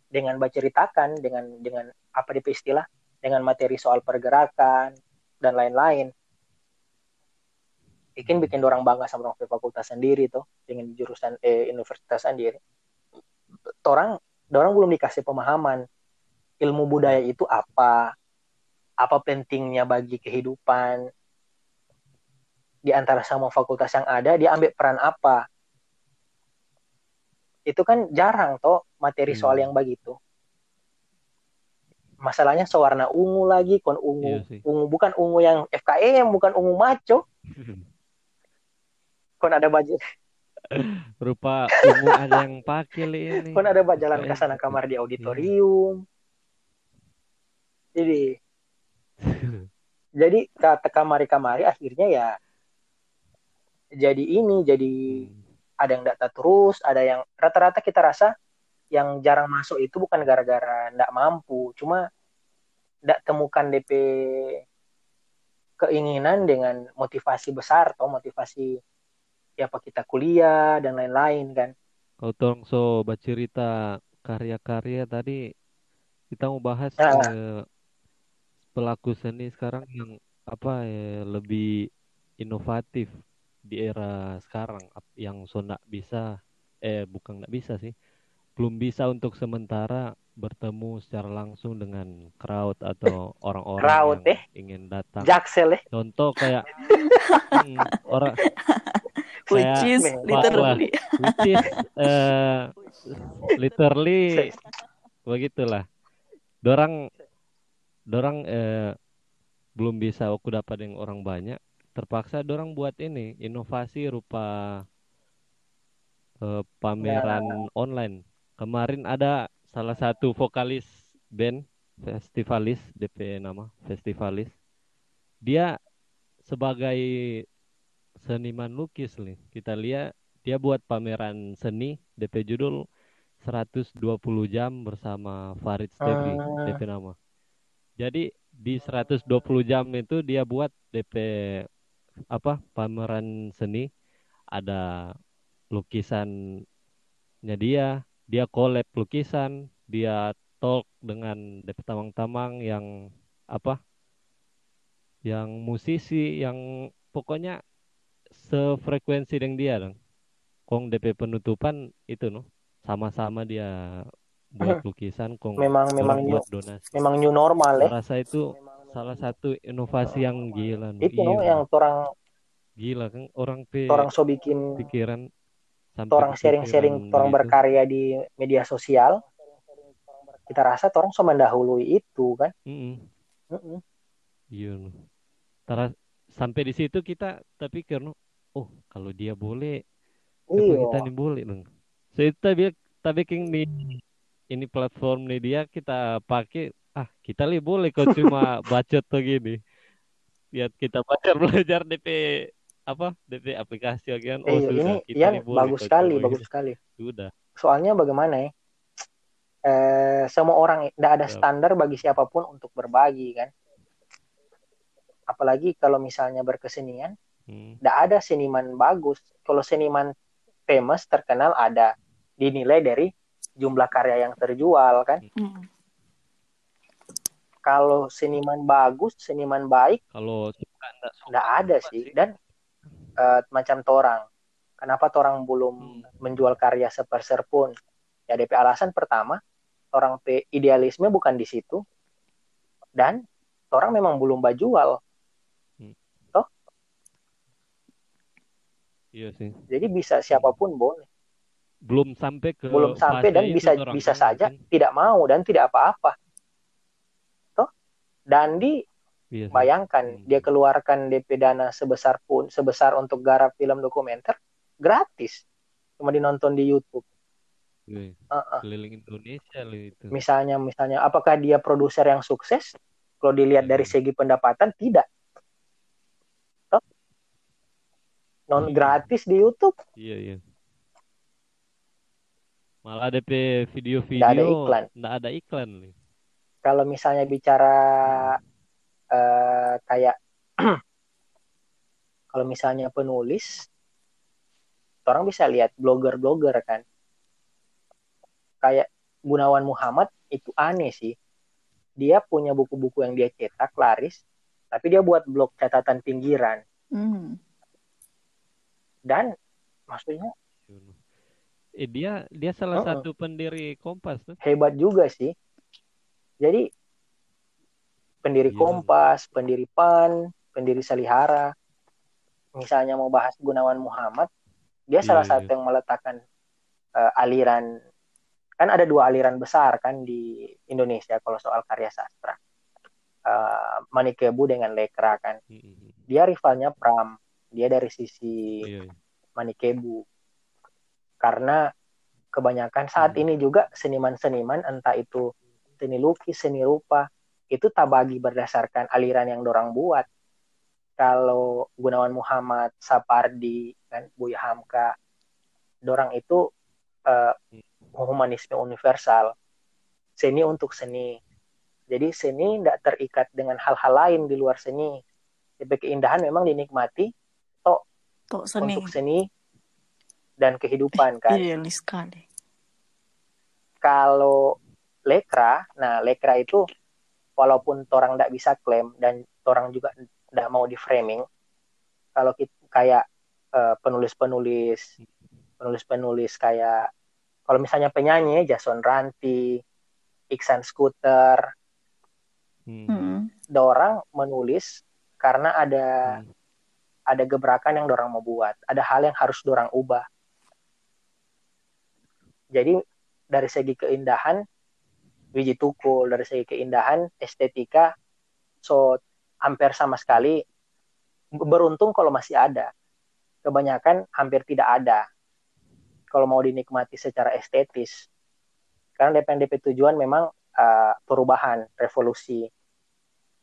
dengan berceritakan dengan dengan apa di istilah dengan materi soal pergerakan dan lain-lain. Bikin bikin dorang bangga sama orang fakultas sendiri tuh dengan jurusan eh, universitas sendiri. Orang dorang belum dikasih pemahaman ilmu budaya itu apa apa pentingnya bagi kehidupan di antara semua fakultas yang ada dia ambil peran apa itu kan jarang toh materi soal Hmm. yang begitu masalahnya sewarna ungu lagi kon ungu Iya ungu bukan ungu yang FKM bukan ungu maco kon ada baju rupa ungu ada yang pakai ini. Kan ada jalan ke Kayak sana kamar di auditorium. Jadi jadi kata kamari-kamari akhirnya ya jadi ini jadi Hmm. ada yang data terus, ada yang rata-rata kita rasa yang jarang masuk itu bukan gara-gara ndak mampu, cuma ndak temukan DP keinginan dengan motivasi besar atau motivasi ya apa kita kuliah dan lain-lain kan. Kau tolong so bercerita karya-karya tadi kita mau bahas Nah. eh, pelaku seni sekarang yang apa ya lebih inovatif di era sekarang yang so nggak bisa eh bukan nggak bisa sih belum bisa untuk sementara bertemu secara langsung dengan crowd atau orang-orang Crowd, yang eh. ingin datang. Jaksel eh. Contoh kayak hmm, orang Which is Meh, literally. which is eh, literally begitulah. Dorang dorang eh, belum bisa aku dapat yang orang banyak, terpaksa dorang buat ini inovasi rupa eh, pameran online. Kemarin ada salah satu vokalis band festivalis DP nama festivalis. Dia sebagai seniman lukis nih. Kita lihat dia buat pameran seni DP judul 120 jam bersama Farid Stefi Hmm. DP nama. Jadi di 120 jam itu dia buat DP apa pameran seni ada lukisannya dia, dia collab lukisan, dia talk dengan DP tamang-tamang yang apa? Yang musisi yang pokoknya sefrekuensi dengan dia dong. Kong DP penutupan itu no sama-sama dia buat lukisan kong Memang memang orang new, buat donasi. memang new normal. Saya rasa itu salah satu inovasi yang gila. Itu Iya, yang orang gila kan orang pe orang so bikin pikiran sampai orang sharing-sharing orang gitu. berkarya di media sosial kita rasa orang so mendahului itu kan Mm-mm. Mm-mm. Iya no. Tara- sampai di situ kita tapi karena oh kalau dia boleh iya kita nih boleh dong. So itu tapi tapi king di ini platform nih dia kita pakai ah kita li boleh kok cuma bacot tuh gini. Lihat kita belajar belajar DP apa DP aplikasi kan oh Iya, sudah ini kita boleh bagus sekali bagus sekali. Sudah. soalnya bagaimana ya? Eh, semua orang tidak ada standar bagi siapa pun untuk berbagi kan? Apalagi kalau misalnya berkesenian Hmm. tidak ada seniman bagus. Kalau seniman famous terkenal ada dinilai dari jumlah karya yang terjual kan? Hmm. kalau seniman bagus seniman baik Kalau nggak ada apa sih. dan eh, macam torang. Kenapa torang belum Hmm. menjual karya seperser pun? Ya DP alasan pertama orang pe idealisme bukan di situ. Dan orang memang belum bajual. Iya sih. jadi bisa siapa pun boleh Belum sampai ke belum sampai dan bisa bisa kan, saja mungkin. tidak mau dan tidak apa-apa toh dan di Iya bayangkan Hmm. dia keluarkan DP dana sebesar pun sebesar untuk garap film dokumenter gratis cuma dinonton di YouTube Iya. Heeh. Keliling Indonesia loh itu. misalnya misalnya apakah dia produser yang sukses kalau dilihat dari Hmm. segi pendapatan tidak Toh? non Hmm. gratis di YouTube Iya, iya. Malah DP video-video Nggak ada iklan. nggak ada iklan nih. kalau misalnya bicara eh, kayak kalau misalnya penulis orang bisa lihat blogger-blogger kan kayak Gunawan Muhammad itu aneh sih dia punya buku-buku yang dia cetak laris tapi dia buat blog catatan pinggiran Hmm. dan maksudnya Eh dia dia salah Heeh. satu pendiri Kompas tuh. hebat juga sih. Jadi pendiri Iya. Kompas, pendiri PAN, pendiri Salihara, misalnya mau bahas Gunawan Muhammad, dia salah Iya, satu yang meletakkan eh, aliran kan ada dua aliran besar kan di Indonesia kalau soal karya sastra. Eh, Manikebu dengan Lekra kan. Dia rivalnya Pram. Dia dari sisi Iya, iya. Manikebu. Karena kebanyakan saat Hmm. ini juga seniman-seniman entah itu seni lukis, seni rupa itu tak bagi berdasarkan aliran yang dorang buat. Kalau Gunawan Muhammad, Sapardi, kan Buya Hamka, dorang itu eh, humanisme universal, seni untuk seni. Jadi seni tidak terikat dengan hal-hal lain di luar seni. Jadi keindahan memang dinikmati Tok seni. untuk seni dan kehidupan kan. Idealis sekali. Kalau lekra, nah lekra itu walaupun orang tidak bisa klaim dan orang juga tidak mau di framing, kalau kita kayak eh, penulis-penulis, penulis-penulis kayak kalau misalnya penyanyi Jason Ranti, Iksan Scooter, Hmm. Orang menulis karena ada Hmm. ada gebrakan yang dorang mau buat, ada hal yang harus dorang ubah. Jadi dari segi keindahan biji tukul, dari segi keindahan estetika, so hampir sama sekali. Beruntung kalau masih ada, kebanyakan hampir tidak ada. Kalau mau dinikmati secara estetis, karena DPNDP tujuan memang uh, perubahan, revolusi,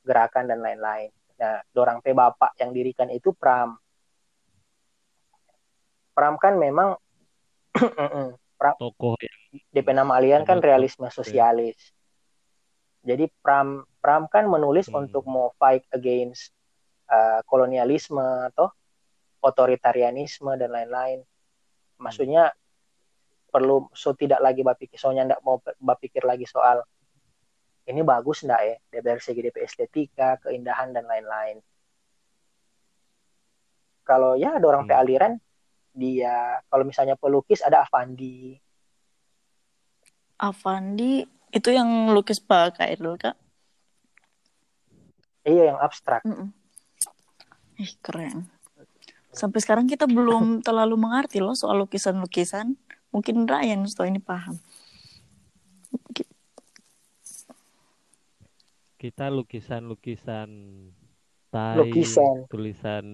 gerakan dan lain-lain. Nah, dorang P Bapak yang dirikan itu Pram. Pram kan memang Tokoh ya. DP nama alian kan realisme sosialis. Jadi Pram Pram kan menulis Hmm. untuk mau fight against uh, kolonialisme atau otoritarianisme dan lain-lain. Maksudnya perlu so tidak lagi bapikir soalnya ndak mau bapikir lagi soal ini bagus ndak ya dari segi DP estetika, keindahan dan lain-lain. Kalau ya ada orang Hmm. Aliran dia kalau misalnya pelukis ada Avandi, Avandi itu yang lukis Pak Kairul kak. iya yang abstrak. Mm-mm. Ih keren. Sampai sekarang kita belum terlalu mengerti loh soal lukisan-lukisan. Mungkin Ryan setelah ini paham. Kita lukisan-lukisan tai, Lukisan. tulisan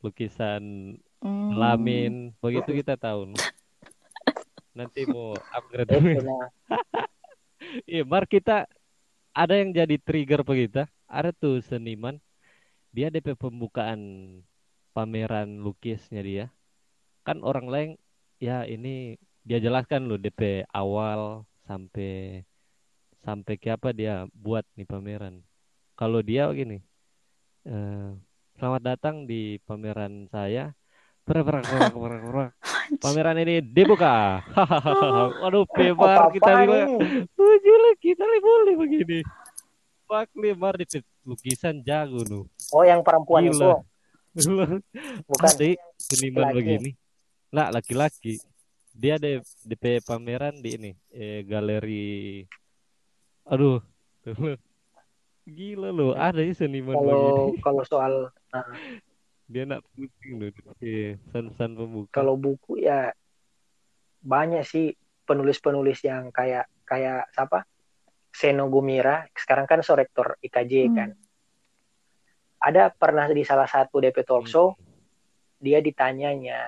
lukisan Hmm. lamin, begitu kita tahu. Nanti mau upgrade nah, Iya, Mar kita ada yang jadi trigger pe kita. Ada tuh seniman, dia DP pembukaan pameran lukisnya dia. Kan orang lain, ya ini dia jelaskan loh DP awal sampai sampai ke apa dia buat nih pameran. Kalau dia gini, eh, selamat datang di pameran saya. Prak, prak, prak, prak. Pameran ini dibuka. Waduh, pebar kita lima. Tujuh lah kita boleh begini. Pak Lemar di lukisan jago nu. Oh, yang perempuan Gila. itu bukan Adik seniman begini. Lah laki-laki. Dia ada DP pameran di ini eh, galeri. Aduh. Gila loh, ada ya seniman kalau begini. kalau soal Dia nak pusing loh. Eh, san-san pembuka. kalau buku ya banyak sih penulis-penulis yang kayak kayak siapa? Seno Gumira, sekarang kan so rektor IKJ Hmm. kan. Ada pernah di salah satu DP talk show dia ditanyanya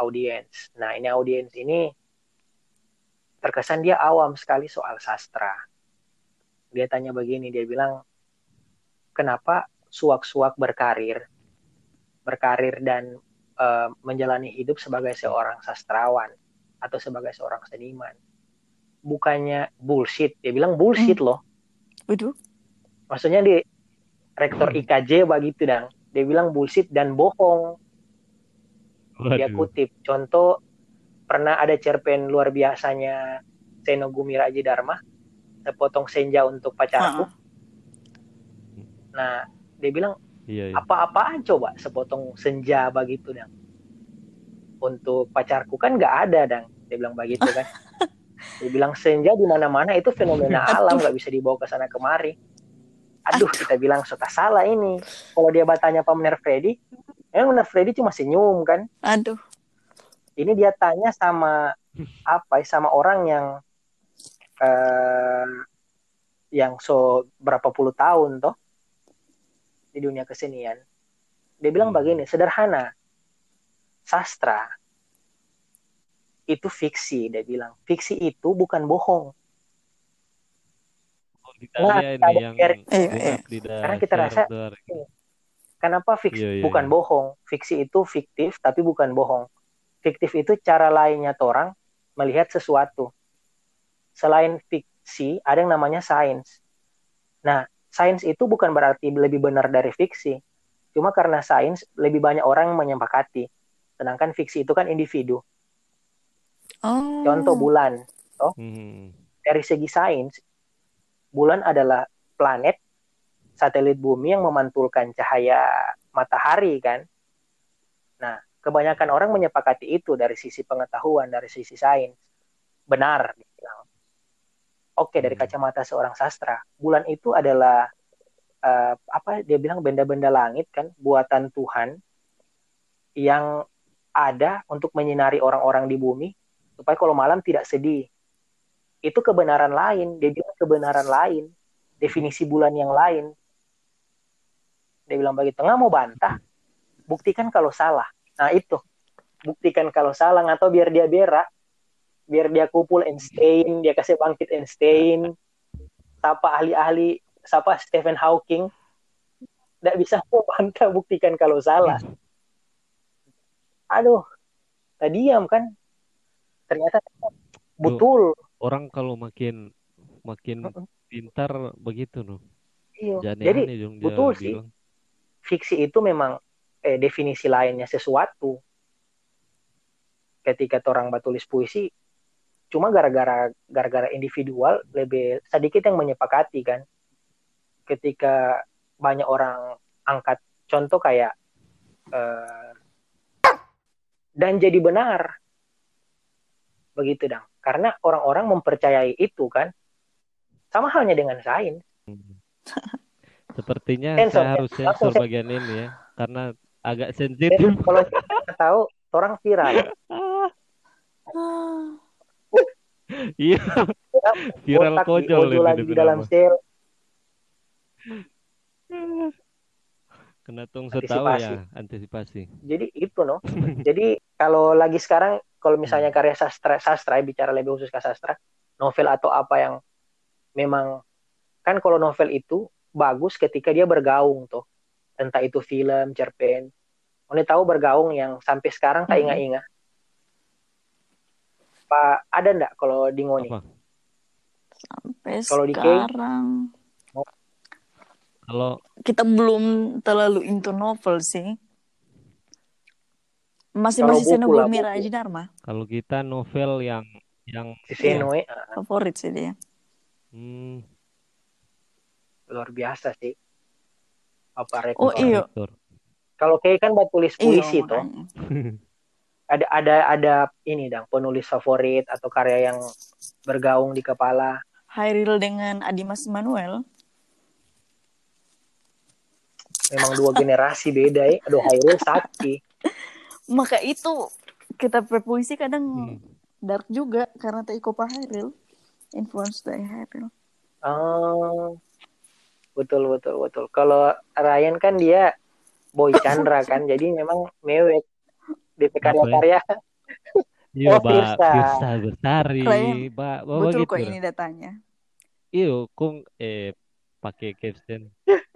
audiens. Nah, ini audiens ini terkesan dia awam sekali soal sastra. Dia tanya begini, dia bilang, kenapa suak-suak berkarir, berkarir dan eh, menjalani hidup sebagai seorang sastrawan atau sebagai seorang seniman? Bukannya bullshit, dia bilang bullshit loh. Waduh. Maksudnya di rektor IKJ begitu dang. Dia bilang bullshit dan bohong dia Waduh. kutip contoh pernah ada cerpen luar biasanya Seno Gumira Aji Dharma sepotong senja untuk pacarku Ah. nah dia bilang Iya, iya. apa-apaan coba sepotong senja begitu dang? Untuk pacarku kan nggak ada dang. Dia bilang begitu kan. Dia bilang senja di mana-mana itu fenomena alam nggak bisa dibawa ke sana kemari. Aduh kita bilang suka salah ini. Kalau dia bertanya Pak Mener Freddy ya Mener Freddy cuma senyum kan? Aduh. ini dia tanya sama apa ya, sama orang yang eh yang so berapa puluh tahun toh di dunia kesenian dia bilang Hmm. begini sederhana sastra itu fiksi dia bilang fiksi itu bukan bohong Oh, Nah, ini yang iya. di Karena kita rasa- Kenapa fiksi Iya, iya, bukan iya. bohong? Fiksi itu fiktif tapi bukan bohong. Fiktif itu cara lainnya orang melihat sesuatu. Selain fiksi, ada yang namanya sains. Nah, sains itu bukan berarti lebih benar dari fiksi. Cuma karena sains lebih banyak orang yang menyepakati. Sedangkan fiksi itu kan individu. Oh. Contoh bulan. Hmm. Dari segi sains, bulan adalah planet satelit bumi yang memantulkan cahaya matahari kan. Nah, kebanyakan orang menyepakati itu dari sisi pengetahuan, dari sisi sains. Benar, Oke, dari Hmm. kacamata seorang sastra, bulan itu adalah eh, apa dia bilang benda-benda langit kan, buatan Tuhan yang ada untuk menyinari orang-orang di bumi supaya kalau malam tidak sedih. Itu kebenaran lain, dia bilang kebenaran lain, definisi bulan yang lain. Dia bilang begitu, nggak mau bantah, buktikan kalau salah. Nah itu, buktikan kalau salah, tahu biar dia berak, biar dia kumpul Einstein, dia kasih bangkit Einstein, siapa ahli-ahli, siapa Stephen Hawking, nggak bisa mau bantah, buktikan kalau salah. Aduh, tak diam kan? Ternyata betul. Orang kalau makin makin pintar begitu loh. Iya. Jadi betul sih. bilang. fiksi itu memang eh, definisi lainnya sesuatu. Ketika orang batulis puisi, cuma gara-gara gara-gara individual lebih sedikit yang menyepakati kan. Ketika banyak orang angkat contoh kayak eh, dan jadi benar, begitu dong. Karena orang-orang mempercayai itu kan, sama halnya dengan sains. Sepertinya Sensor, saya harus sensor bagian ini ya, karena agak sensitif. kalau kita tahu orang viral. Iya, viral botak kojol ini lagi di dalam sel. Kena tung setahu ya, antisipasi. Jadi itu no. Jadi kalau lagi sekarang kalau Hmm. misalnya karya sastra sastra bicara lebih khusus ke sastra, novel atau apa yang memang kan kalau novel itu bagus ketika dia bergaung tuh. Entah itu film, cerpen. Ini tahu bergaung yang sampai sekarang tak Mhm. ingat-ingat. Pak ada ndak kalau di Ngoni? Apa? Sampai Kalau di Kay? sekarang Kalau kita belum terlalu into novel sih. Masih masih Senogumi buku. Raji Dharma kalau kita novel yang yang Si Iya. Senoe, favorit sih dia. hmm, luar biasa sih. Apa Oh, rekor. iya. Victor. Kalau kayak kan buat tulis puisi Iya, tuh. ada ada ada ini dong penulis favorit atau karya yang bergaung di kepala Hairil dengan Adimas Manuel. memang dua generasi beda ya aduh Hairul sakti Maka itu kita berpuisi kadang Hmm. dark juga karena Taiko Pak Hairil. Influence dari Hairil. oh betul betul betul kalau Ryan kan dia boy Chandra kan jadi memang mewek di karya-karya Iya, Oh, Mbak Firsa. Firsa Bestari, Kalian Mbak, Betul gitu. kok ini datanya. Iyo, kung eh pakai caption.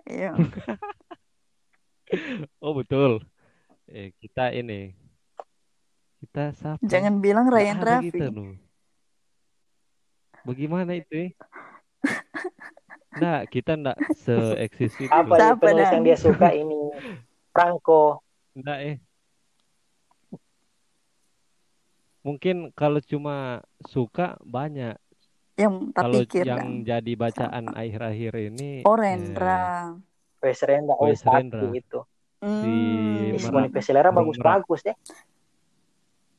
Iya. Oh, betul. Eh, kita ini kita siapa? Jangan bilang Ryan ada Raffi. kita, nu. Bagaimana itu? eh? Nggak, kita nggak se-eksis itu. apa Siapa, penulis yang dia suka ini Franco Nggak, eh. Mungkin kalau cuma suka banyak. Yang Kalau pikir yang jadi bacaan akhir-akhir ini Oh, eh, Rendra. Wes Rendra oh Wes sakti Rendra. itu si Hmm. Ismoni Bung bagus-bagus ya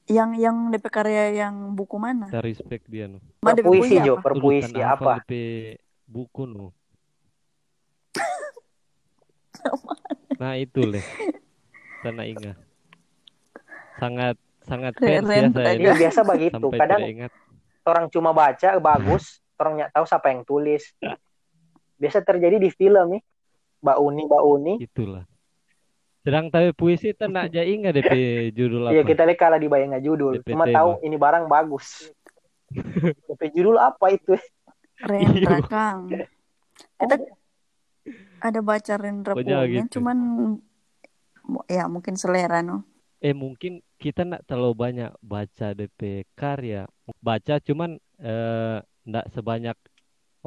Yang yang DP karya yang buku mana? kita respect dia DP perpuisi puisi Jo apa? perpuisi tanah apa DP buku nu. Nah itu leh. Sana ingat. Sangat sangat Keren fans ya saya tadi. ini. Iya, biasa begitu Sampai kadang tidak ingat. orang cuma baca bagus orang nggak tahu siapa yang tulis biasa terjadi di film nih Mbak Uni Mbak Uni Itulah. Sedang tapi puisi itu nak aja ingat DP judul Iya apa? kita lihat kalah di bayangnya judul. DP Cuma tahu ini barang bagus. DP judul apa itu? Rendra Iya. Kang. Kita ada baca Rendra punya, gitu. cuman ya mungkin selera no. Eh mungkin kita nak terlalu banyak baca DP karya. Baca cuman eh ndak sebanyak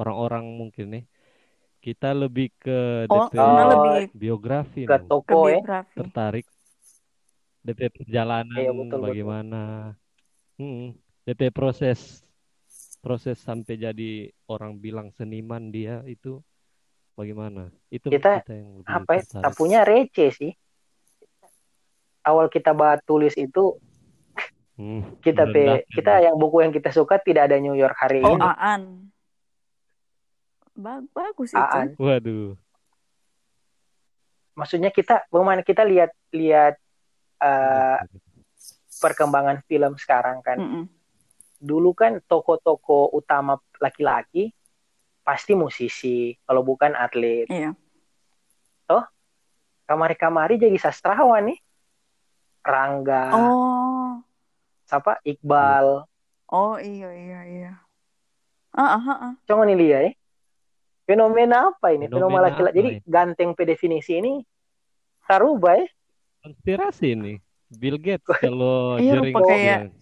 orang-orang mungkin nih. Kita lebih ke Oh, DP Oh, lebih biografi Ke nih. ke toko ya. tertarik DP perjalanan Iya, betul, betul. bagaimana Hmm, DP proses proses sampai jadi orang bilang seniman dia itu bagaimana itu Kita, yang lebih Apa ya? Tapunya receh sih. Awal kita bahas tulis itu Hmm, kita pe, merendahkan. kita yang buku yang kita suka tidak ada New York hari Oh, ini. Aan. Ba- bagus itu. Aan. waduh Maksudnya kita bagaimana kita lihat lihat eh, perkembangan film sekarang kan. Mm-mm. Dulu kan toko-toko utama laki-laki pasti musisi, kalau bukan atlet. Iya. Kamari-kamari jadi sastrawan nih. Rangga, Oh. siapa? Iqbal. Oh, iya iya iya. Ah, ah, ah. Coba nih lihat ya. Fenomena apa ini? Fenomena Fenomena laki-laki. Jadi ini? ganteng pe definisi ini tarubah ya. konspirasi nih Bill Gates kalau Iya, jering rupa kayak-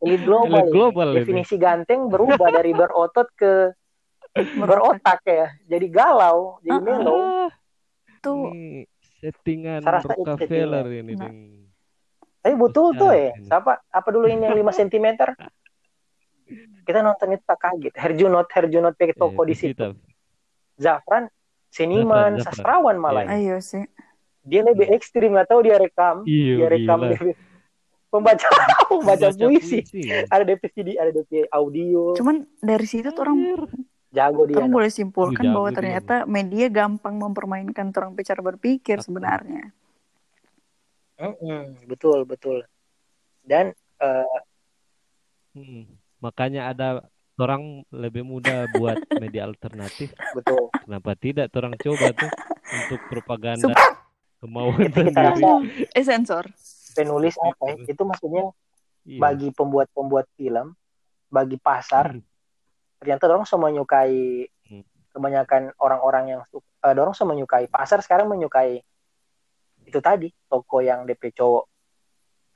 Elit global. Elit ini. global ini. Definisi ganteng berubah dari berotot ke berotak ya. Jadi galau, jadi Ah, ah. melo. Tuh. ini settingan Rockefeller ini Nah. ding. Tapi betul tuh ya. Siapa apa dulu ini yang 5 cm? Kita nonton itu tak kaget. Herjunot, Herjunot pakai toko Eh, di situ. Zafran seniman, Zafran, Zafran. sastrawan malah. Iya. Ayo sih. Dia lebih ekstrim nggak tahu dia rekam. Iya, dia rekam gila. dia pembaca pembaca puisi. puisi. Ada DP CD, ada DP audio. Cuman dari situ tuh orang Jago dia. no. boleh simpulkan Jago bahwa dia. ternyata media gampang mempermainkan orang bicara berpikir Betul. sebenarnya. Mm-mm, betul, betul. Dan eh, Hmm. Makanya ada orang lebih mudah buat media alternatif. betul. Kenapa tidak orang coba tuh untuk propaganda kemauan Itu kita sendiri. Eh sensor. penulis apa ya? Itu maksudnya Iya. bagi pembuat-pembuat film, bagi pasar, Hmm. Ternyata orang semua menyukai Hmm. kebanyakan orang-orang yang eh, orang semua menyukai pasar sekarang menyukai itu tadi toko yang DP cowok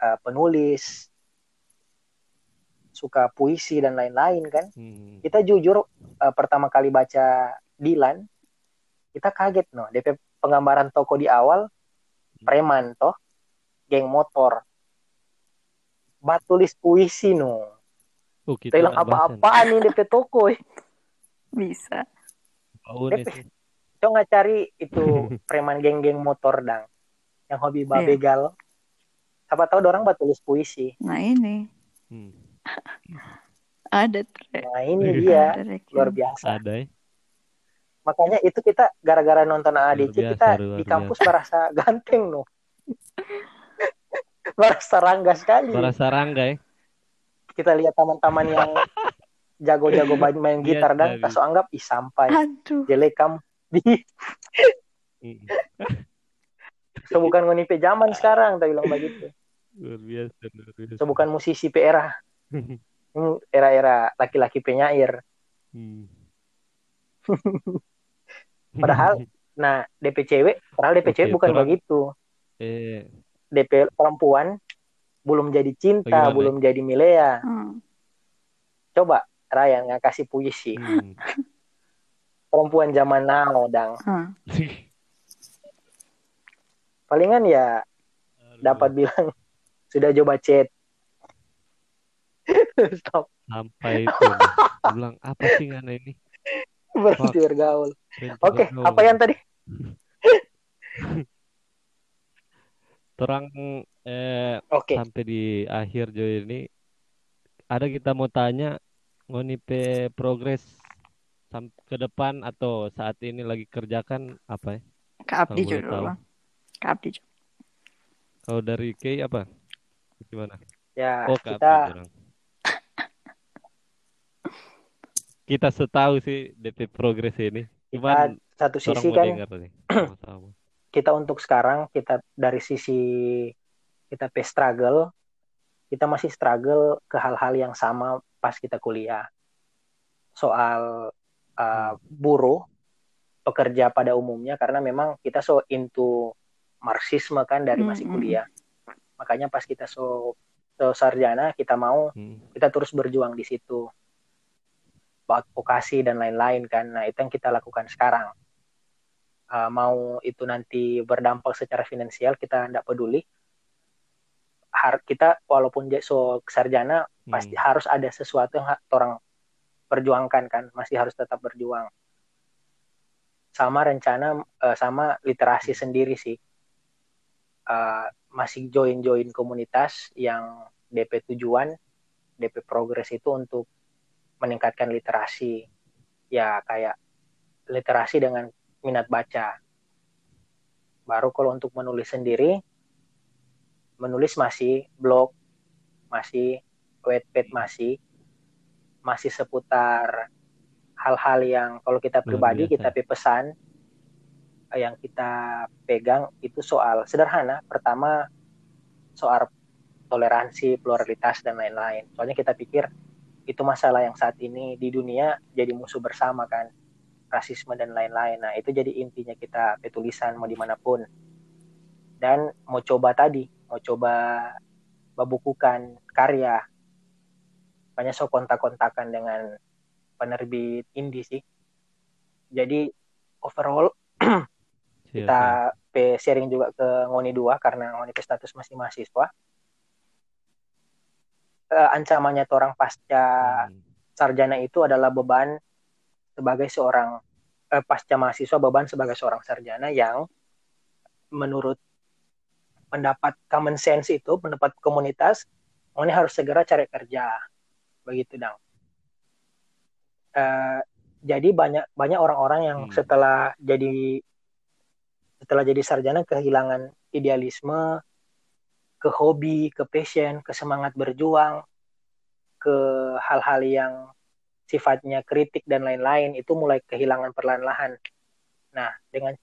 eh, penulis suka puisi dan lain-lain kan. Hmm. kita jujur eh, pertama kali baca Dilan kita kaget no. DP penggambaran toko di awal preman toh geng motor. Bat tulis puisi no Oh, bahasan. apa-apaan nih DP toko eh. Bisa. Oh, ini DP. sih. coba nggak cari itu preman geng-geng motor dang yang hobi Iya. babegal siapa tahu orang bat tulis puisi Nah ini Hmm. ada track. nah ini dia Ada track. luar biasa Ada ya. makanya itu kita gara-gara nonton ADC biasa, kita luar di kampus merasa ganteng no merasa rangga sekali Merasa rangga ya. Kita lihat teman-teman yang jago-jago main, main Lihat gitar dan kita anggap ih sampai Aduh. jelek kamu di so bukan ngonipe zaman sekarang tak bilang begitu. Luar biasa, luar biasa. so bukan musisi pe era. Era-era laki-laki penyair Hmm. Padahal, nah DP cewek padahal DP cewek bukan begitu. Eh. DP perempuan belum jadi cinta Bagaimana? belum jadi milea. Hmm. coba Ryan nggak kasih puisi. Hmm. perempuan zaman now dang. Hmm. palingan ya dapat bilang sudah coba chat. Stop. Sampai itu bilang apa sih ngana ini? Berhenti bergaul. Oke bergaul. apa yang tadi terang eh oke. sampai di akhir jo ini ada kita mau tanya ngonipe progres ke depan atau saat ini lagi kerjakan apa ya? Kak Abdi dulu. Kak Abdi kalau dari Kay apa? Gimana? Ya oh Kak kita Abdi kita setahu sih DP progres ini. Cuman satu orang sisi mau kan dengar nih kita untuk sekarang kita dari sisi kita pe struggle kita masih struggle ke hal-hal yang sama pas kita kuliah. Soal uh, buruh pekerja pada umumnya karena memang kita so into marxisme kan dari masih Mm-mm. kuliah. makanya pas kita so, so sarjana kita mau Hmm. kita terus berjuang di situ. Buat vokasi dan lain-lain kan. Nah itu yang kita lakukan sekarang Uh, mau itu nanti berdampak secara finansial kita tidak peduli. Har kita walaupun so sarjana Hmm. pasti harus ada sesuatu yang orang perjuangkan kan masih harus tetap berjuang. Sama rencana eh, sama literasi sendiri sih. Eh, masih join join komunitas yang DP tujuan DP progres itu untuk meningkatkan literasi. Ya kayak literasi dengan minat baca. Baru kalau untuk menulis sendiri menulis masih blog masih wetpad masih masih seputar hal-hal yang kalau kita pribadi kita pe pesan yang kita pegang itu soal sederhana. Pertama soal toleransi pluralitas dan lain-lain. Soalnya kita pikir itu masalah yang saat ini di dunia jadi musuh bersama kan rasisme dan lain-lain. Nah itu jadi intinya kita petulisan mau di mana pun dan mau coba tadi mau coba membukukan karya. Banyak so kontak-kontakan dengan penerbit indie sih. Jadi overall Siap, kita pe sharing juga ke Ngoni 2 karena Ngoni status masih mahasiswa. Eh, ancamannya orang pasca. Hmm. sarjana itu adalah beban sebagai seorang eh, pasca mahasiswa beban sebagai seorang sarjana yang menurut pendapat common sense itu pendapat komunitas ini harus segera cari kerja begitu dong Eh, jadi banyak banyak orang-orang yang Hmm. setelah jadi setelah jadi sarjana kehilangan idealisme ke hobi ke passion ke semangat berjuang ke hal-hal yang sifatnya kritik dan lain-lain itu mulai kehilangan perlahan-lahan. Nah, dengan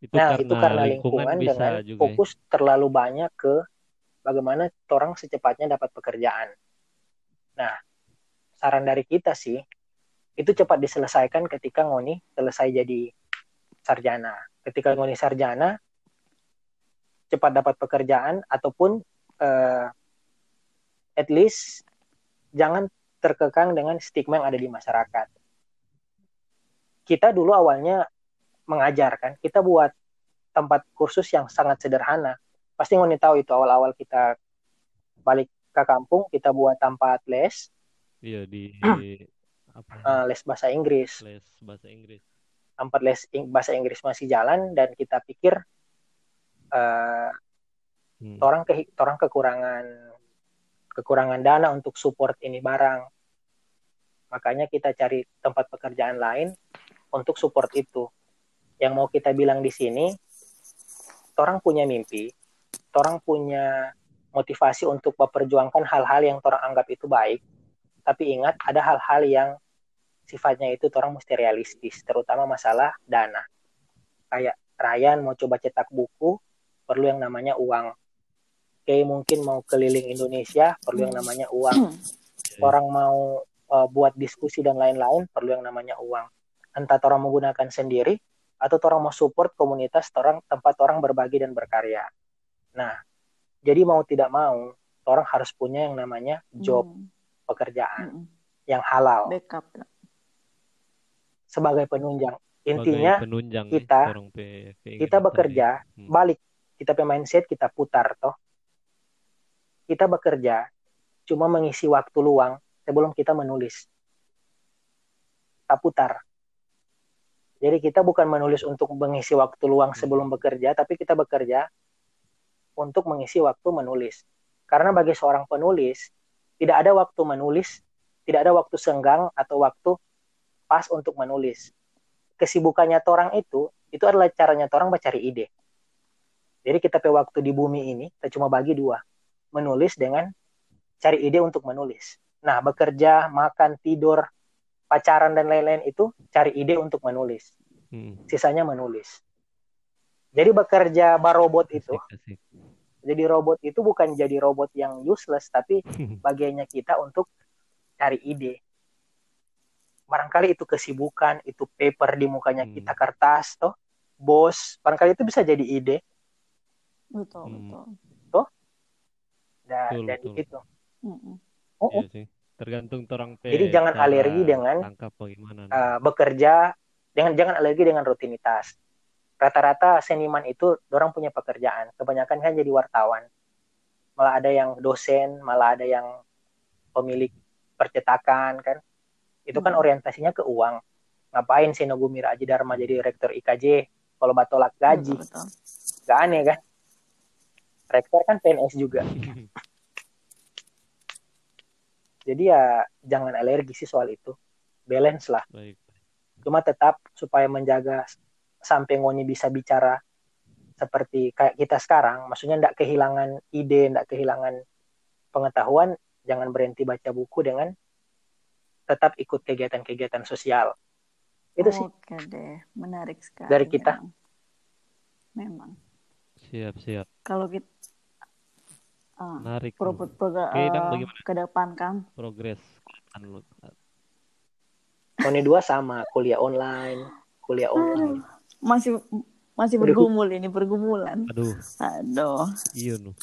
Itu nah karena itu karena lingkungan lingkungan bisa dengan juga. ya. fokus terlalu banyak ke bagaimana orang secepatnya dapat pekerjaan. Nah, saran dari kita sih itu cepat diselesaikan ketika Ngoni selesai jadi sarjana. Ketika Ngoni sarjana cepat dapat pekerjaan ataupun eh, at least jangan terkekang dengan stigma yang ada di masyarakat. Kita dulu awalnya mengajarkan, kita buat tempat kursus yang sangat sederhana. Pasti Ngoni tahu itu awal-awal kita balik ke kampung, kita buat tempat les, Iya di apa? eh, les bahasa Inggris. les bahasa Inggris. tempat les ing- bahasa Inggris masih jalan dan kita pikir eh, Hmm. orang ke orang kekurangan kekurangan dana untuk support ini barang. Makanya kita cari tempat pekerjaan lain untuk support itu. Yang mau kita bilang di sini orang punya mimpi orang punya motivasi untuk memperjuangkan hal-hal yang orang anggap itu baik. Tapi ingat ada hal-hal yang sifatnya itu orang mesti realistis terutama masalah dana. Kayak Ryan mau coba cetak buku perlu yang namanya uang Oke mungkin mau keliling Indonesia perlu yang namanya uang orang mau uh, buat diskusi dan lain-lain perlu yang namanya uang entah orang menggunakan sendiri atau orang mau support komunitas orang tempat orang berbagi dan berkarya nah jadi mau tidak mau orang harus punya yang namanya job Hmm. pekerjaan Mm-mm. yang halal Backup. sebagai penunjang Sebagai intinya penunjang kita- kita bekerja. Hmm. balik kita punya mindset kita putar toh kita bekerja cuma mengisi waktu luang sebelum kita menulis. Kita putar jadi kita bukan menulis untuk mengisi waktu luang sebelum bekerja tapi kita bekerja untuk mengisi waktu menulis. Karena bagi seorang penulis tidak ada waktu menulis tidak ada waktu senggang atau waktu pas untuk menulis. Kesibukannya orang itu itu adalah caranya orang mencari ide. Jadi kita pe waktu di bumi ini kita cuma bagi dua menulis dengan cari ide untuk menulis nah bekerja makan tidur pacaran dan lain-lain itu cari ide untuk menulis Hmm. sisanya menulis. Jadi bekerja barobot itu, Asik, asik. jadi robot itu bukan jadi robot yang useless, tapi bagiannya kita untuk cari ide. Barangkali itu kesibukan, itu paper di mukanya Hmm. kita kertas, toh, bos, barangkali itu bisa jadi ide. betul Hmm. betul Dan, Betul, dan betul. itu. Mm-mm. Oh, Iya sih. Tergantung orang pe Jadi jangan alergi dengan, bagaimana. eh, bekerja, dengan jangan alergi dengan rutinitas. Rata-rata seniman itu orang punya pekerjaan. Kebanyakan kan jadi wartawan. Malah ada yang dosen, malah ada yang pemilik percetakan kan. Itu kan Hmm. orientasinya ke uang. Ngapain sih Nogumira Aji Dharma jadi rektor IKJ kalau batolak gaji? betul. Gak aneh kan? Rektor kan PNS juga. Jadi ya jangan alergi sih soal itu. Balance lah. Baik. Cuma tetap supaya menjaga sampai ngoni bisa bicara seperti kayak kita sekarang. Maksudnya ndak kehilangan ide, ndak kehilangan pengetahuan. Jangan berhenti baca buku dengan tetap ikut kegiatan-kegiatan sosial. Itu sih. Oke deh, menarik sekali. Dari kita. Memang. Siap, siap. Kalau kita ah, Menarik. pro, pro- Oke, Dang, eh, bagaimana? ke depan Kang. Progres. Kan lu- Ngoni dua sama kuliah online, kuliah online. Masih masih Aduh. bergumul ini bergumulan. Aduh, Aduh. iya nu.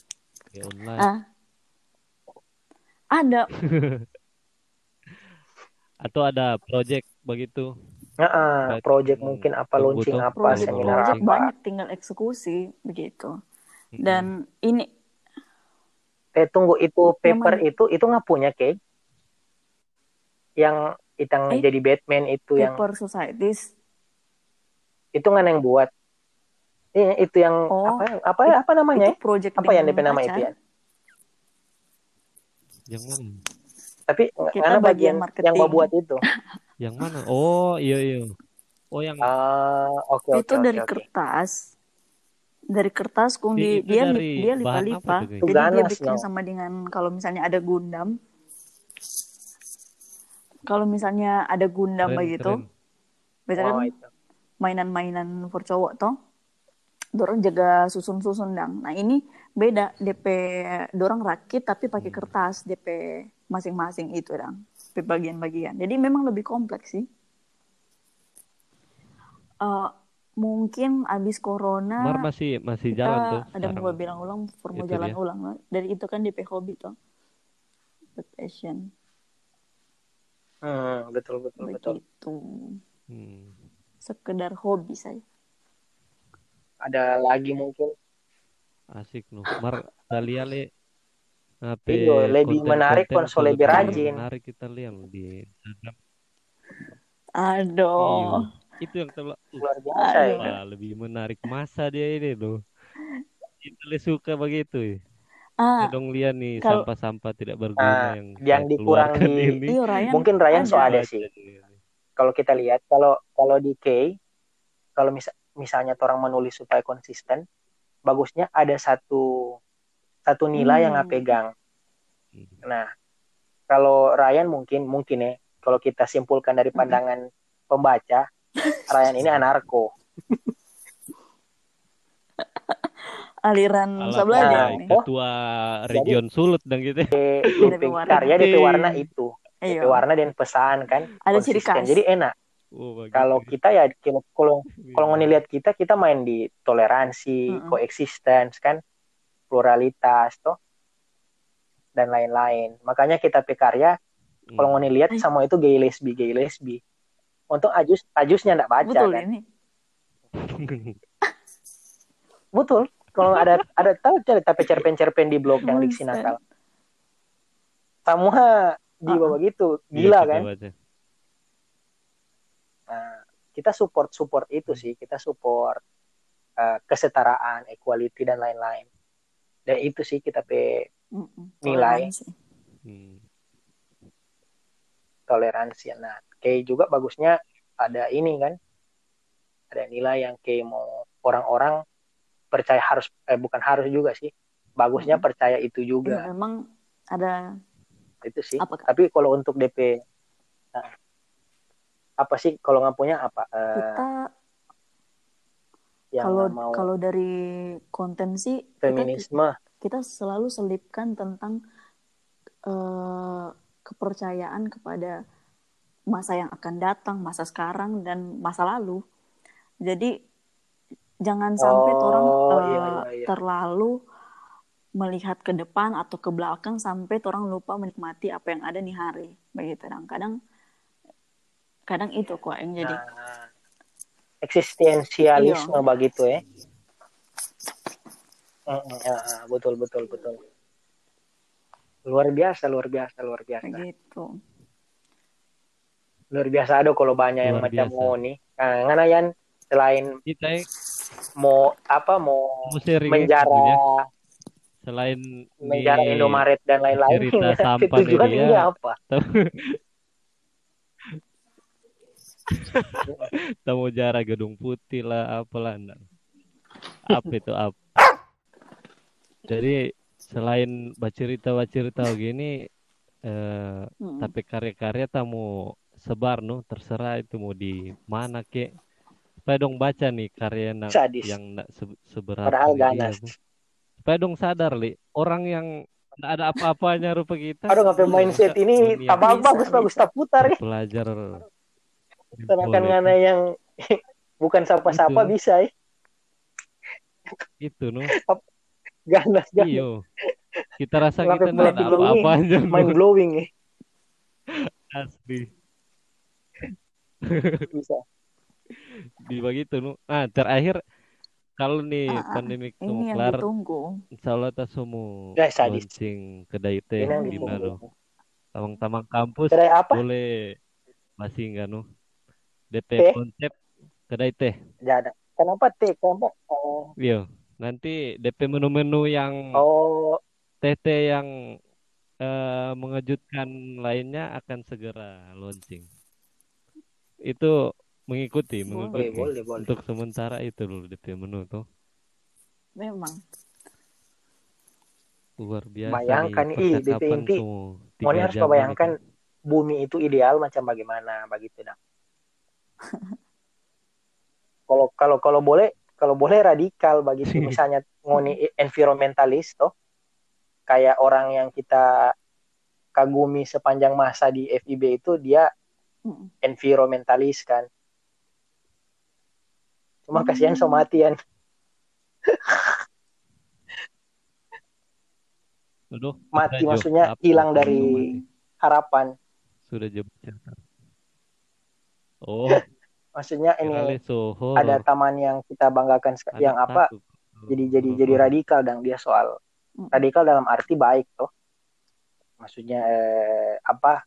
Kayak online. Ah. Ada Atau ada project begitu. Nah, project Hmm, mungkin apa launching tuh. apa project seminar project apa. banyak tinggal eksekusi begitu. Dan ini Eh tunggu itu paper mana? itu itu nggak punya Kay? Yang itang Eh, jadi Batman itu yang paper societies itu nggak yang buat. Iya, itu yang Oh, apa apa apa namanya? itu project Apa yang DP nama pacar. itu ya? Yang mana? Tapi karena bagian bagian marketing. yang mau buat itu. Yang mana? Oh, iya iya. Oh, yang Ah, oke oke itu oke dari oke. kertas dari kertas kung Di- dia dari dia lipa-lipa jadi dia Ganas, bikin no? sama dengan kalau misalnya ada gundam kalau misalnya ada gundam keren, begitu keren. biasanya Oh, kan itu. mainan-mainan for cowok toh dorong jaga susun-susun dang nah ini beda DP dorong rakit tapi pakai Hmm. kertas DP masing-masing itu dang bagian-bagian jadi memang lebih kompleks sih Eh, mungkin abis corona Mar masih masih kita jalan tuh. ada mau bilang ulang Itu jalan dia. ulang lah. dari itu kan DP hobi toh The passion Hmm, betul betul betul. begitu Hmm. sekedar hobi saja Ada lagi mungkin Asik nu. Mar Dalia le HP Iya, lebih menarik konsol lebih rajin. Menarik kita lihat di Instagram. aduh Iya. Itu yang telah luar biasa ya. Lebih menarik masa dia ini loh. Kita suka begitu. ya. ah dong lihat nih kalau- sampah-sampah tidak Ah, berguna yang yang saya dikurang keluarkan di- ini. iya Ryan Mungkin Ryan so ada. ada sih. Kalau kita lihat kalau kalau di K kalau mis- misalnya orang menulis supaya konsisten, bagusnya ada satu satu nilai yang Hmm. nggak pegang. Hmm. Nah, kalau Ryan mungkin mungkin ya, kalau kita simpulkan dari pandangan pembaca, Ryan ini anarko. aliran sebelah Nah, dia kayak nih oh. ketua region Sulut dan gitu. DP warna. karya warna Iya. itu, Iya. DP warna dan pesan kan. Ada ciri khas. Jadi enak. Oh. Kalau kita ya kalau kalau kalau Iya. ngelihat kita kita main di toleransi, Mm-mm. coexistence kan, pluralitas toh dan lain-lain. Makanya kita pekarya Hmm. kalau ngelihat Ay. sama itu gay lesbi gay lesbi. Untuk ajus ajusnya enggak baca betul kan. ini Betul. Kalau ada ada tahu cari tapi cerpen-cerpen di blog yang diksi nakal. Semua di bawah gitu. Iya, Gila kan? Nah, kita support support itu sih. Kita support eh, kesetaraan, equality dan lain-lain. Dan itu sih kita pe. Nilai. Toleransi. Hmm. toleransi. Nah, kayak juga bagusnya ada ini kan, ada nilai yang kayak mau orang-orang percaya harus, eh bukan harus juga sih, bagusnya Hmm. percaya itu juga, memang ada itu sih. apa Kak? Tapi kalau untuk DP, nah, apa sih kalau nggak punya apa? Eh, kita yang kalau mau kalau dari konten sih kita feminisme kita selalu selipkan tentang eh, kepercayaan kepada masa yang akan datang, masa sekarang dan masa lalu. Jadi jangan sampai orang oh eh, iya iya iya terlalu melihat ke depan atau ke belakang sampai orang lupa menikmati apa yang ada di hari. Begitu dan kadang kadang itu kok yang jadi nah eksistensialisme iya begitu ya ya, betul betul betul luar biasa luar biasa luar biasa begitu. luar biasa ada kalau banyak yang Luar macam biasa. mau nih nah, ngana yan selain Kita mau apa mau ya, menjara tentunya. selain menjara nih Indomaret dan lain-lain cerita sampah nih tujuan dia. ini apa tamu jarak gedung putih lah apalah enggak. apa itu apa jadi selain bacerita bacerita begini eh, Mm-mm. tapi karya-karya tamu sebar no terserah itu mau di mana ke. Supaya dong baca nih karya na- sadis. yang nggak se- seberapa padahal dia supaya dong sadar li. Orang yang nggak ada apa-apanya rupa kita aduh ngapain mindset. ini Bisa, bagus bagus tak putar ya. Belajar sedangkan ngana yang bukan sapa-sapa Itu. bisa ya? Itu no ganas ganas. Iyo. Kita rasa Ngapain kita nggak apa-apanya no. mind blowing ya? Asli. Bisa. Di begitu nu ah terakhir kalau nih Ah, ah, pandemi Ini kelar insya Allah kita semua sadis. launching kedai teh di mana ditunggu tamang-tamang kampus kedai apa? boleh. Masih enggak nu DP Teh? konsep kedai teh Jangan. kenapa teh kenapa? Oh, iya nanti DP menu-menu yang oh. Teh-teh yang eh, mengejutkan lainnya akan segera launching. Itu mengikuti boleh mengikuti. boleh boleh. Untuk sementara itu dulu DP menu tuh. Memang. luar biasa Bayangkan, ih, percakapan DP tuh Mau harus ini membayangkan tuh. bumi itu ideal macam bagaimana begitu dah. Kalau kalau kalau boleh kalau boleh radikal begitu misalnya ngoni environmentalis toh kayak orang yang kita kagumi sepanjang masa di FIB itu dia Mm. environmentalis kan. Cuma kasihan Hmm. somatian. Aduh, Mati maksudnya hilang dari mati? harapan. sudah cerita. Oh, Maksudnya ini ada taman yang kita banggakan Ada yang apa jadi jadi jadi Sohor. radikal dan dia soal radikal dalam arti baik toh maksudnya eh, apa?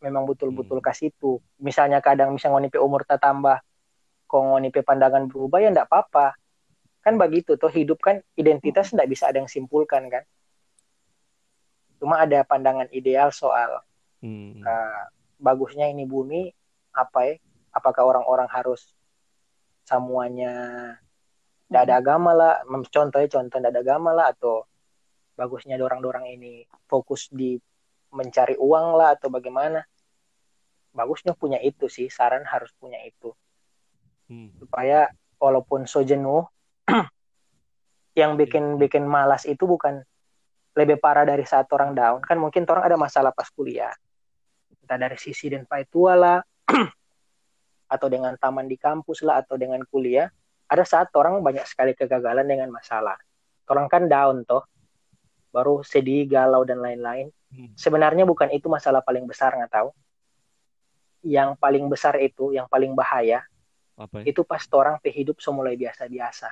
Memang betul-betul Hmm. kasih itu misalnya kadang misalnya ngonipe umur tak tambah kok ngonipe pandangan berubah ya enggak apa-apa. Kan begitu toh hidup kan identitas enggak bisa ada yang simpulkan kan. Cuma ada pandangan ideal soal Hmm. eh, bagusnya ini bumi apa ya apakah orang-orang harus semuanya tidak ada agama lah contohnya contoh tidak ada agama lah atau bagusnya dorang-dorang ini fokus di mencari uang lah atau bagaimana. Bagusnya punya itu sih saran harus punya itu. Hmm. supaya walaupun so jenuh yang bikin bikin malas itu bukan lebih parah dari saat orang down. Kan mungkin orang ada masalah pas kuliah. Entah dari sisi dan tua lah atau dengan taman di kampus lah atau dengan kuliah ada saat orang banyak sekali kegagalan dengan masalah orang kan down toh baru sedih galau dan lain-lain Hmm. sebenarnya bukan itu masalah paling besar nggak tahu yang paling besar itu yang paling bahaya Apa ya? itu pas orang pe hidup semulai biasa-biasa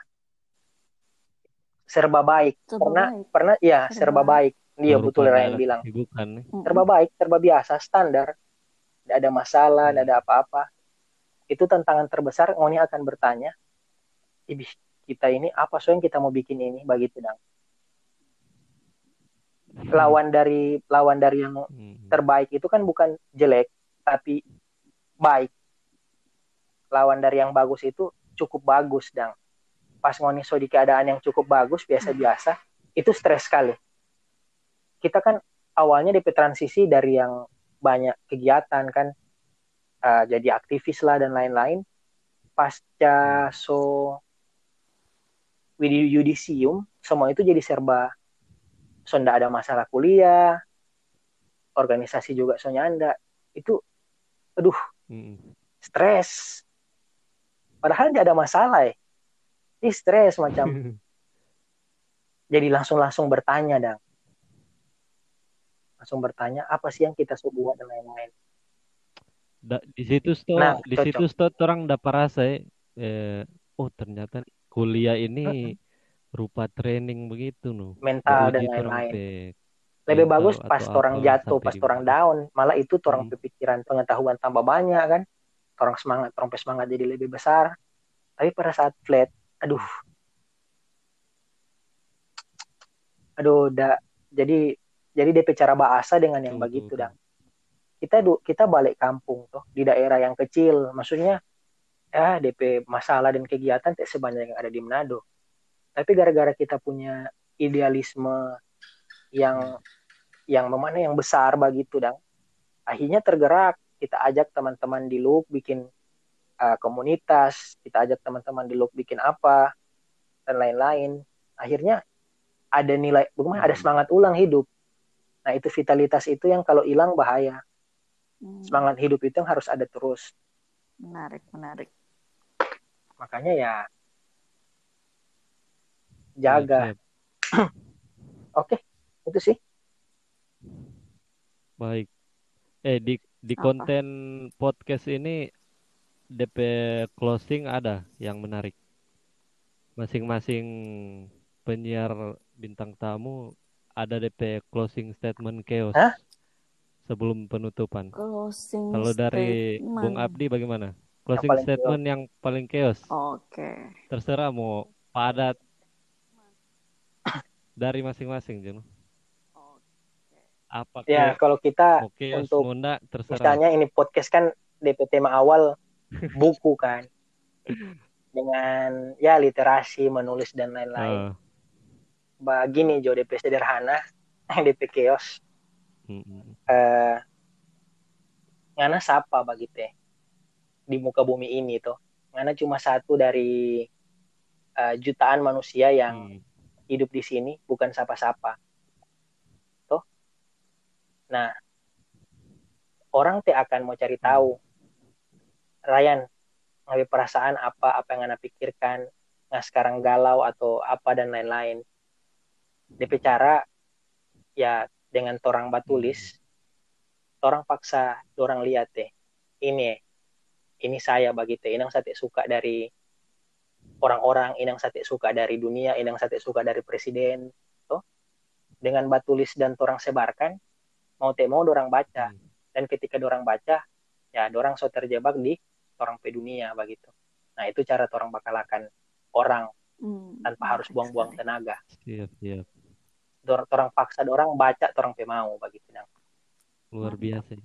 serba baik Serba pernah baik. pernah ya serba Serba baik dia Baru betul Ryan bilang. Mm-mm. serba baik serba biasa standar tidak ada masalah Hmm. tidak ada apa-apa. Itu tantangan terbesar Ngoni akan bertanya Ibis kita ini apa so yang kita mau bikin ini? Begitu dong lawan dari lawan dari yang Hmm. terbaik itu kan bukan jelek tapi baik. Lawan dari yang bagus itu cukup bagus dang. Pas ngoni so di keadaan yang cukup bagus biasa-biasa itu stres sekali. Kita kan awalnya DP transisi dari yang banyak kegiatan kan eh, jadi aktivis lah dan lain-lain. Pasca so yudisium semua itu jadi serba so ndak ada masalah kuliah organisasi juga so nyanda itu aduh Mm. stres. Padahal tidak ada masalah ya Ih, stres macam jadi langsung langsung bertanya dang langsung bertanya apa sih yang kita sudah buat dan lain-lain. Da- di situ sto Nah, di cocok. situ sto orang dapat rasa ya, eh, oh ternyata kuliah ini rupa training begitu no mental dan lain-lain. lebih mental bagus pas orang jatuh pas orang down malah itu orang Hmm. pengetahuan tambah banyak kan? Orang semangat orang semangat jadi lebih besar. Tapi pada saat flat aduh. Aduh udah jadi jadi DP cara bahasa dengan yang Tuh, begitu dah kita du- kita balik kampung tuh di daerah yang kecil. Maksudnya ya DP masalah dan kegiatan tidak sebanyak yang ada di Manado. Tapi gara-gara kita punya idealisme yang yang memana yang besar begitu dang akhirnya tergerak. Kita ajak teman-teman di Loop bikin uh, komunitas. Kita ajak teman-teman di Loop bikin apa dan lain-lain. Akhirnya ada nilai bagaimana? Ada Hmm. semangat ulang hidup nah itu vitalitas itu yang kalau hilang bahaya Hmm, semangat hidup itu yang harus ada terus menarik menarik makanya ya jaga oke itu sih Baik. Eh di di Apa? konten podcast ini DP closing ada yang menarik. Masing-masing penyiar bintang tamu ada DP closing statement chaos Hah? sebelum penutupan. closing Kalau dari Bung. Abdi bagaimana? Closing paling statement yang paling chaos. oke Terserah mau padat dari masing-masing, Juno. Apa ya kalau kita chaos, untuk terserah. misalnya ini podcast kan DP tema awal buku kan dengan ya literasi menulis dan lain-lain Ah, begini Jo DP sederhana DP chaos. Mm, mm. eh ngana siapa begitu ya di muka bumi ini tuh. Ngana cuma satu dari eh, jutaan manusia yang Hmm. hidup di sini bukan siapa-siapa tuh. Nah orang teh akan mau cari tahu Ryan ngambil perasaan apa apa yang anda pikirkan nah sekarang galau atau apa dan lain-lain DP cara ya dengan torang batulis orang paksa orang lihat deh ini ini saya begitu inang sate suka dari orang-orang inang sate suka dari dunia inang sate suka dari presiden tuh dengan batulis dan torang sebarkan mau teh mau dorang baca. Hmm. dan ketika dorang baca ya dorang so terjebak di orang pe dunia begitu. Nah itu cara torang bakal akan orang Hmm, tanpa harus buang-buang tenaga. Siap, siap. Dor- torang paksa dorang baca torang pe mau begitu. Luar biasa.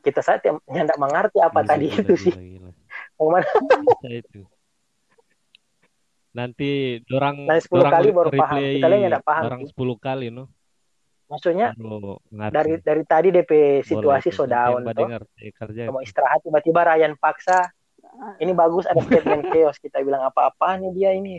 kita saat yang nggak mengerti apa Gila, tadi gila, itu sih gila, gila. mau mana Bisa itu. Nanti dorang Nanti 10 dorang kali baru paham. Kita lain nggak paham Dorang sih. 10 kali no. maksudnya dari dari tadi DP situasi so down mau istirahat tiba-tiba Ryan paksa ini bagus ada statement chaos kita bilang apa-apa nih dia ini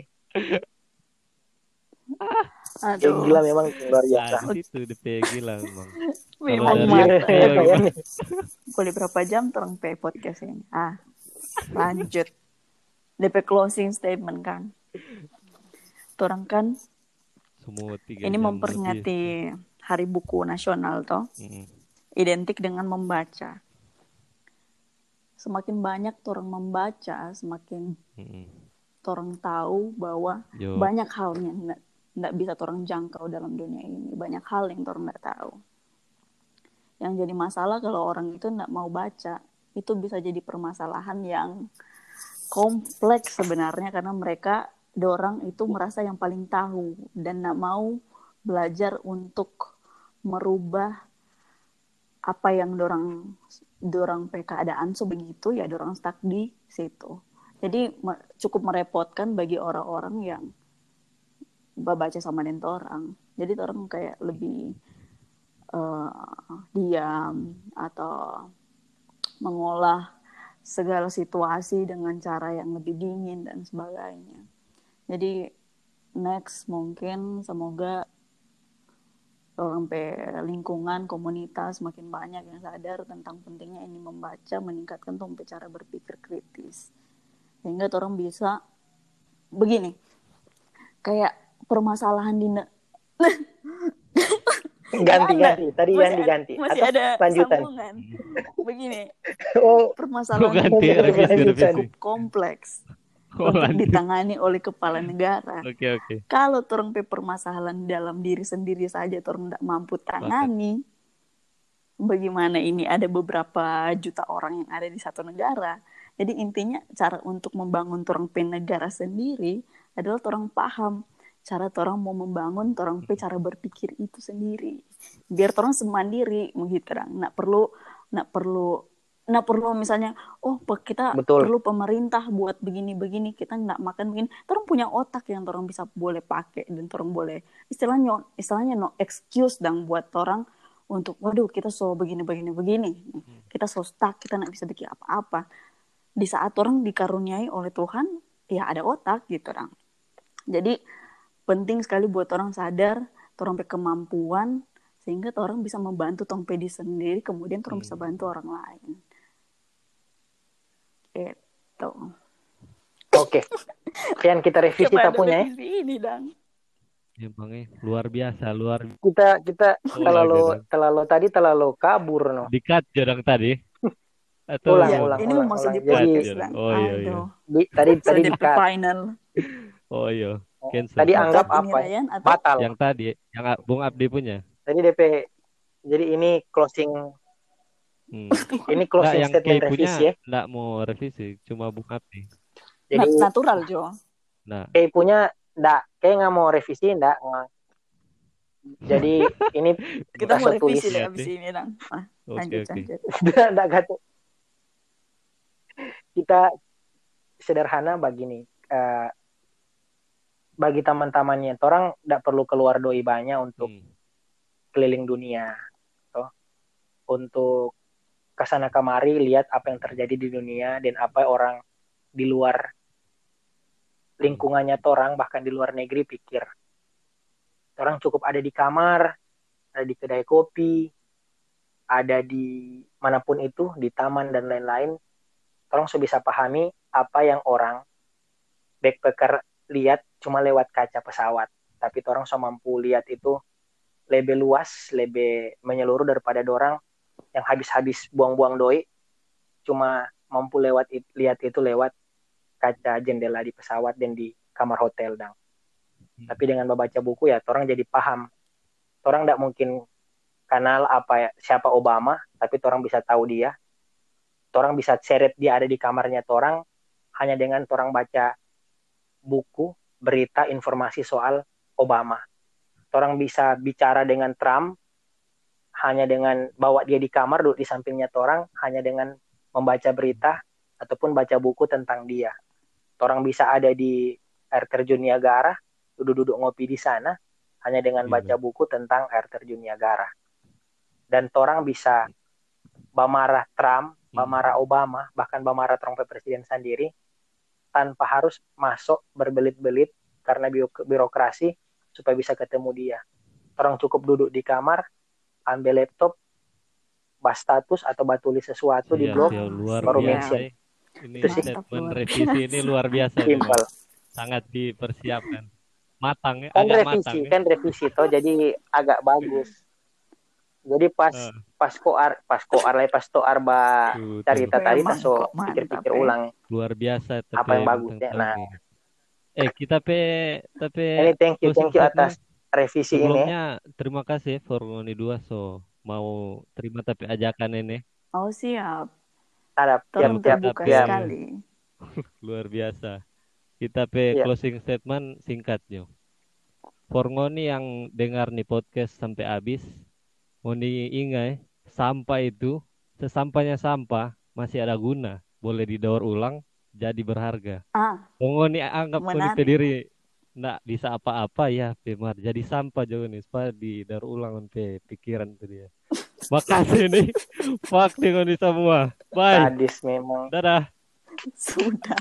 aduh gila memang luar biasa Nah, di situ DP gila memang. memang boleh berapa jam terang pe podcast ini ah lanjut DP closing statement kan Torang kan Semua tiga ini memperingati Hari Buku Nasional toh lebih. Mm-mm. identik dengan membaca semakin banyak orang membaca semakin Mm-mm. orang tahu bahwa Yo. banyak hal yang tidak bisa orang jangkau dalam dunia ini. Banyak hal yang orang tidak tahu. Yang jadi masalah kalau orang itu tidak mau baca itu bisa jadi permasalahan yang kompleks sebenarnya karena mereka dorang itu merasa yang paling tahu dan tidak mau belajar untuk merubah apa yang dorang dorang keadaan. Sebegitu ya dorang stuck di situ. Jadi cukup merepotkan bagi orang-orang yang baca sama orang jadi orang kayak lebih eh, diam atau mengolah segala situasi dengan cara yang lebih dingin dan sebagainya. Jadi next mungkin semoga pe lingkungan komunitas makin banyak yang sadar tentang pentingnya ini membaca meningkatkan tuh cara berpikir kritis. Sehingga orang bisa begini kayak permasalahan di ne- ganti ada. ganti. Tadi masih yang ada- diganti. Masih atau ada lanjutan? sambungan. Begini. Oh. Permasalahan ganti, ini revisi, cukup revisi. kompleks Oh, untuk ditangani oleh kepala negara. Oke oke. kalau pe permasalahan dalam diri sendiri saja orang tidak mampu tangani bagaimana ini? Ada beberapa juta orang yang ada di satu negara. Jadi intinya cara untuk membangun pe negara sendiri adalah orang paham cara orang mau membangun orang pe cara berpikir itu sendiri. Biar orang semandiri menghitung nggak perlu nggak perlu nggak perlu misalnya oh kita Betul. perlu pemerintah buat begini begini kita nggak makan begini. Orang punya otak yang orang bisa boleh pakai dan orang boleh istilahnya istilahnya no excuse dan buat orang untuk waduh kita so begini begini. Begini kita so stuck kita nggak bisa bikin apa-apa. Di saat orang dikaruniai oleh Tuhan ya ada otak gitu orang jadi penting sekali buat orang sadar orang kemampuan sehingga orang bisa membantu tong pedi sendiri kemudian orang bisa bantu orang lain. Itu oke. Yang kita revisi kita punya ya. ini dang. Emangnya luar biasa, luar kita kita Oh, terlalu terlalu tadi terlalu kabur no. Dikat jodang tadi. Atau Ulang, Ya, ulang, ini ulang, mau masuk ulang. di Jadi- podcast Jadi- Dang. oh, iya, iya. Di, tadi tadi dikat. final Oh iya, cancel. tadi Yang anggap apa ya? Ryan atau batal Yang tadi, yang Bung Abdi punya. tadi DP jadi ini closing Hmm. ini closing yang statement punya revisi ya nggak mau revisi, cuma Bung Abdi. jadi Nat- natural Jo Nah, kayak punya ndak kayak nggak mau revisi ndak nggak. jadi ini kita mau revisi deh abis ini dang ah, oke lanjut oke. lanjut kata kita sederhana begini eh, bagi teman-temannya orang ndak perlu keluar doi banyak untuk Hmm. keliling dunia. Toh untuk ke sana kemari lihat apa yang terjadi di dunia dan apa orang di luar lingkungannya orang bahkan di luar negeri pikir. Orang cukup ada di kamar ada di kedai kopi ada di mana pun itu di taman dan lain-lain. Orang sudah bisa pahami apa yang orang backpacker lihat cuma lewat kaca pesawat tapi orang so mampu lihat itu lebih luas, lebih menyeluruh daripada dorang yang habis-habis buang-buang doi cuma mampu lewat it- lihat itu lewat kaca jendela di pesawat dan di kamar hotel dang. Hmm. Tapi dengan membaca buku ya orang jadi paham. Orang tidak mungkin kenal apa ya, siapa Obama, tapi orang bisa tahu dia. Orang bisa seret dia ada di kamarnya orang hanya dengan orang baca buku, berita, informasi soal Obama orang bisa bicara dengan Trump hanya dengan bawa dia di kamar duduk di sampingnya orang hanya dengan membaca berita ataupun baca buku tentang dia. Orang bisa ada di air terjun Niagara, duduk-duduk ngopi di sana hanya dengan Iya. baca buku tentang air terjun Niagara. Dan orang bisa bamarah Trump, Hmm. bamarah Obama, bahkan bamarah Trump presiden sendiri tanpa harus masuk berbelit-belit karena birokrasi supaya bisa ketemu dia. Orang cukup duduk di kamar, ambil laptop, bahas status atau bahas tulis sesuatu di Iya, blog, iya, luar baru biasa. mention. Ini Itu sih. statement revisi ini luar biasa. simpel. Sangat dipersiapkan. Matang ya, Kan agak revisi, matang. ya. kan revisi toh jadi agak bagus. Jadi pas Eh. pas koar, pas koar lah pas toar ba cerita tadi so pikir-pikir eh. ulang. luar biasa tapi Apa yang bagus, ya? Nah. eh kita pe tapi Ini thank you, thank you closing atas revisi ini. sebelumnya terima kasih for dua so mau terima tapi ajakan ini oh siap tiap-tiap terbuka tiap- sekali luar biasa kita pe Iya. closing statement singkatnya for ngoni yang dengar nih podcast sampai habis ngoni ingat sampah itu sesampainya sampah masih ada guna. Boleh didaur ulang jadi berharga. Ah. Ngoni anggap pe diri nggak bisa apa-apa ya Pemar jadi sampah jauh nih supaya didaur ulang pe pikiran itu dia. Makasih nih. Fuck nih ngoni semua. Bye. Sadis memang. dadah. Sudah